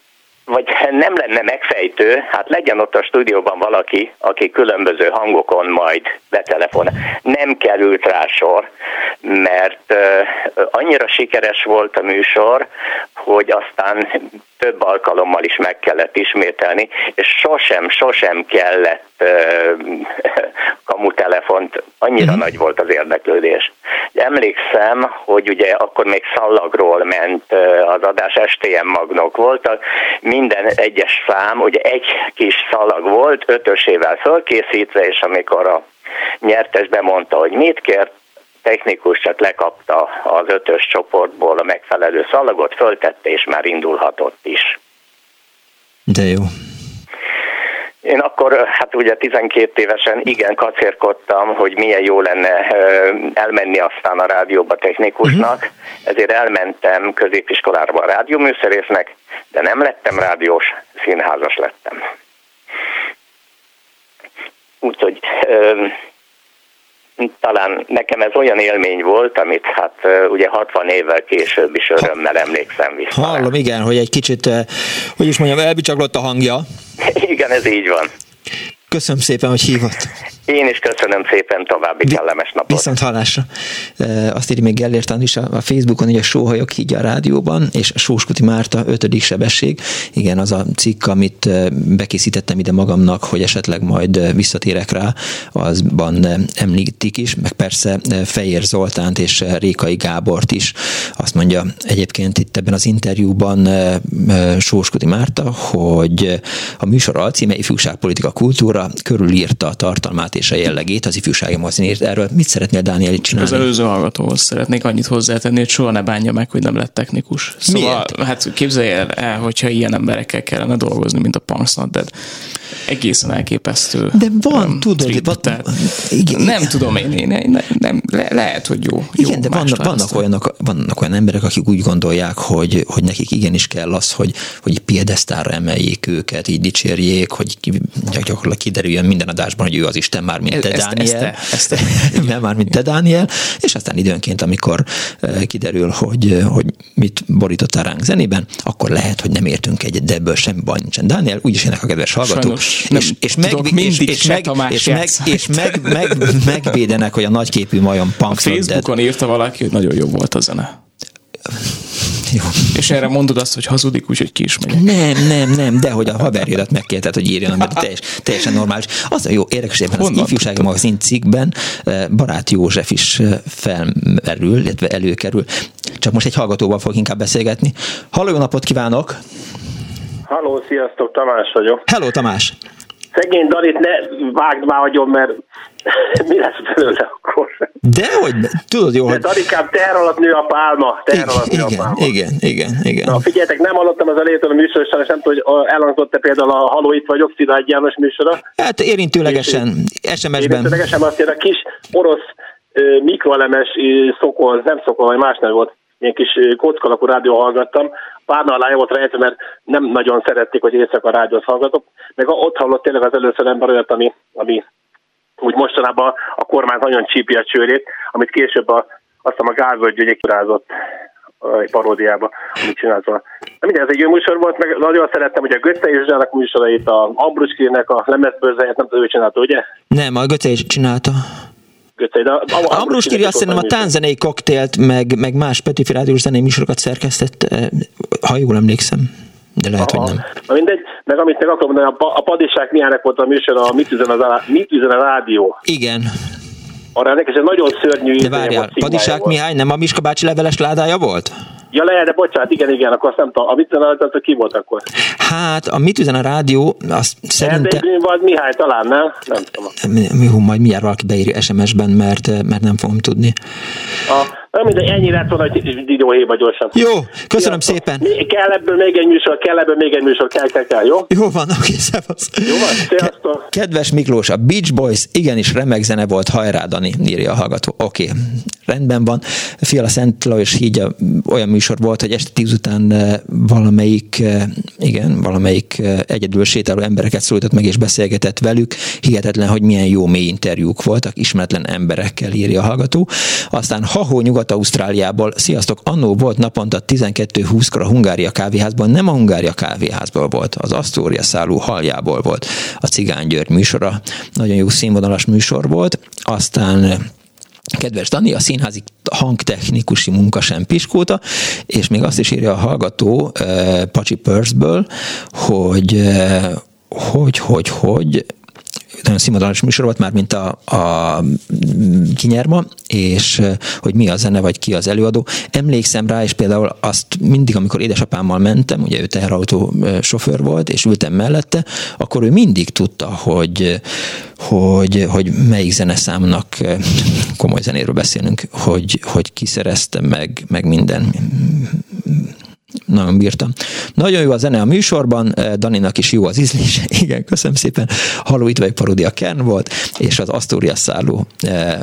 vagy <laughs> nem lenne megfejtő, hát legyen ott a stúdióban valaki, aki különböző hangokon majd betelefon. Nem került rá sor, mert annyira sikeres volt a műsor, hogy aztán több alkalommal is meg kellett ismételni, és sosem, sosem kellett <laughs> kamutelefont, annyira uh-huh. nagy volt az érdeklődés. Emlékszem, hogy ugye akkor még szallagról ment az adás, STM magnok voltak, minden egyes szám, ugye egy kis szalag volt, ötösével fölkészítve, és amikor a nyertes bemondta, hogy mit kért, technikus csak lekapta az ötös csoportból a megfelelő szalagot, föltette, és már indulhatott is. De jó. Én akkor, hát ugye 12 évesen igen kacérkodtam, hogy milyen jó lenne elmenni aztán a rádióba technikusnak, uh-huh. ezért elmentem középiskolára a rádióműszerésznek, de nem lettem rádiós, színházas lettem. Úgyhogy talán nekem ez olyan élmény volt, amit hát ugye 60 évvel később is örömmel emlékszem vissza. Hallom, igen, hogy egy kicsit, hogy is mondjam, elbicsaklott a hangja. Igen, ez így van. Köszönöm szépen, hogy hívott. Én is köszönöm szépen, további kellemes napot. Viszont hallásra. Azt írja még Gellért is a Facebookon, hogy a sóhajok hídja a rádióban, és Sóskuti Márta, ötödik sebesség. Igen, az a cikk, amit bekészítettem ide magamnak, hogy esetleg majd visszatérek rá, azban említik is, meg persze Fejér Zoltánt és Rékai Gábort is. Azt mondja egyébként itt ebben az interjúban Sóskuti Márta, hogy a műsor alcíme ifjúságpolitika kultúra, műsora körülírta a tartalmát és a jellegét, az ifjúsági magazin írt erről. Mit szeretnél, Dániel, itt csinálni? Az előző hallgatóhoz szeretnék annyit hozzátenni, hogy soha ne bánja meg, hogy nem lett technikus. Szóval, Miért? hát képzelj el, hogyha ilyen emberekkel kellene dolgozni, mint a Punks Not Dead. Egészen elképesztő. De van, um, tudod, trip, van- tehát igen. nem tudom én, én nem, nem, le, lehet, hogy jó. jó Igen, de más vannak, vannak, olyanok, vannak olyan emberek, akik úgy gondolják, hogy, hogy nekik igenis kell az, hogy, hogy piedesztára emeljék őket, így dicsérjék, hogy gyakorlatilag kiderüljön minden adásban, hogy ő az Isten már, mint te, Ezt- Dániel. ezt- ezt- <laughs> Nem már, mint te, Dániel. És aztán időnként, amikor kiderül, hogy, hogy mit borítottál ránk zenében, akkor lehet, hogy nem értünk egyet, de ebből semmi baj nincsen. Dániel, úgyis jönnek a kedves nem és, és, tudok meg, és, és, meg, és, meg, és meg, meg, megvédenek, hogy a nagyképű majom <laughs> Dead. Facebookon írta valaki, hogy nagyon jó volt a zene. Jó. És erre mondod azt, hogy hazudik, úgyhogy ki is megyek. Nem, nem, nem, de hogy a haverjédet megkérted, hogy írjon, mert teljes, teljesen normális. Az a jó, érdekes, ebben az ifjúsági magazin cikkben eh, Barát József is eh, felmerül, illetve előkerül. Csak most egy hallgatóval fogok inkább beszélgetni. Halló, jó napot kívánok! Halló, sziasztok, Tamás vagyok. Hello, Tamás! Szegény Darit ne vágd már agyon, mert <laughs> mi lesz belőle akkor? Dehogy, tudod jó, hogy... Darikám, teher alatt nő a pálma, teher alatt nő a Igen, pálma. igen, igen, igen. Na figyeljetek, nem hallottam az elejétől a műsor, és nem tudom, hogy elhangzott-e például a Haló itt vagyok, Szilágy János műsora. Hát érintőlegesen, SMS-ben. Érintőlegesen azt írja, kis orosz mikroelemes szokol, nem szokol, vagy más nem volt, ilyen kis kockalakú rádió hallgattam, párna alá volt rejtve, mert nem nagyon szerették, hogy éjszaka rádiót hallgatok, meg a- ott hallott tényleg az először ember olyat, ami, ami úgy mostanában a kormány nagyon csípi a csőrét, amit később a, azt hiszem a Gálvölgy Györgyek kirázott egy paródiába, amit csinált volna. De minden, ez egy jó műsor volt, meg nagyon szerettem, hogy a Götte és Zsának műsorait, a Ambruskinek a lemezbőrzejét, nem tudom, ő csinálta, ugye? Nem, a Göce is csinálta. Götte, de a, a, Kiri azt szerintem a tánzenei koktélt, meg, meg más Petőfi Rádiós zenei műsorokat szerkesztett, eh, ha jól emlékszem. De lehet, hogy nem. Na mindegy, meg amit meg akarom mondani, a, pa- a Padisság Mihának volt a műsor, a Mit üzen, az, á- Mit üzen a rádió. Igen. Arra ennek ez egy nagyon szörnyű De izéje várjál, Padisák volt. Mihály nem a Miska bácsi leveles ládája volt? Ja, lehet, de bocsánat, igen, igen, akkor azt nem tudom. A Mit üzen, az, az ki volt akkor? Hát, a mit üzen a rádió, azt szerintem... Grünwald Mihály talán, nem? Nem tudom. Mi, hú, majd mindjárt valaki beírja SMS-ben, mert, mert nem fogom tudni. A, nem mindegy, ennyi lett volna, hogy dióhéjba gyorsan. Jó, köszönöm szépen. Mi- Kell ebből még egy műsor, kell ebből még egy műsor, kell, kell, kell, jó? Jó van, <laughs> oké, szevasz. Jó van, sziasztok. Kedves Miklós, a Beach Boys igenis remek zene volt, hajrá Dani, írja a hallgató. Oké, rendben van. Fiala Szent Lajos hídja olyan műsor volt, hogy este tíz után eh, valamelyik, eh, igen, valamelyik eh, egyedül sétáló embereket szólított meg és beszélgetett velük. Hihetetlen, hogy milyen jó mély interjúk voltak, ismeretlen emberekkel írja a hallgató. Aztán Hahó Nyugat-Ausztráliából, sziasztok, annó volt naponta 12-20-kor a Hungária kávéházban, nem a Hungária kávéházból volt, az Asztória szálló haljából volt a Cigány György műsora. Nagyon jó színvonalas műsor volt. Aztán Kedves Dani, a színházi hangtechnikusi munka sem piskóta, és még azt is írja a hallgató eh, Pacsi hogy, eh, hogy, hogy, hogy nagyon színvonalas műsor volt már, mint a, a kinyerma, és hogy mi a zene, vagy ki az előadó. Emlékszem rá, és például azt mindig, amikor édesapámmal mentem, ugye ő teherautó eh, sofőr volt, és ültem mellette, akkor ő mindig tudta, hogy, hogy, hogy melyik zeneszámnak, komoly zenéről beszélünk, hogy, hogy ki szerezte meg, meg minden nagyon bírtam. Nagyon jó a zene a műsorban, eh, Daninak is jó az ízlése. <laughs> Igen, köszönöm szépen. Halló, itt vagy paródia Kern volt, és az Asztória szálló eh,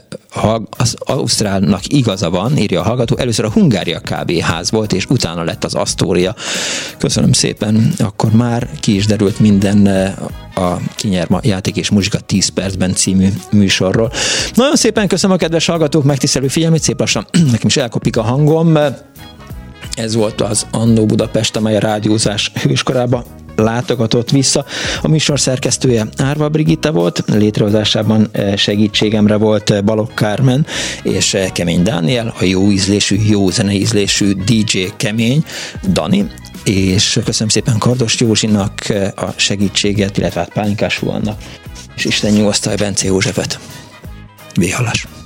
az Ausztrálnak igaza van, írja a hallgató. Először a Hungária kávéház volt, és utána lett az Asztória. Köszönöm szépen. Akkor már ki is derült minden eh, a Kinyerma játék és muzsika 10 percben című műsorról. Nagyon szépen köszönöm a kedves hallgatók megtisztelő figyelmét, szép lassan <clears throat> nekem is elkopik a hangom. Ez volt az Annó Budapest, amely a rádiózás hőskorába látogatott vissza. A műsor szerkesztője Árva Brigitta volt, létrehozásában eh, segítségemre volt eh, Balogh Kármen és eh, Kemény Dániel, a jó ízlésű, jó zeneízlésű DJ Kemény Dani, és köszönöm szépen Kardos Józsinak a segítséget, illetve hát Pálinkás Huannak, és Isten nyugosztalj Bence Józsefet. Véhallás!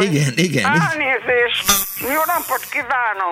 Igen, igen. Elnézést! Jó napot kívánok!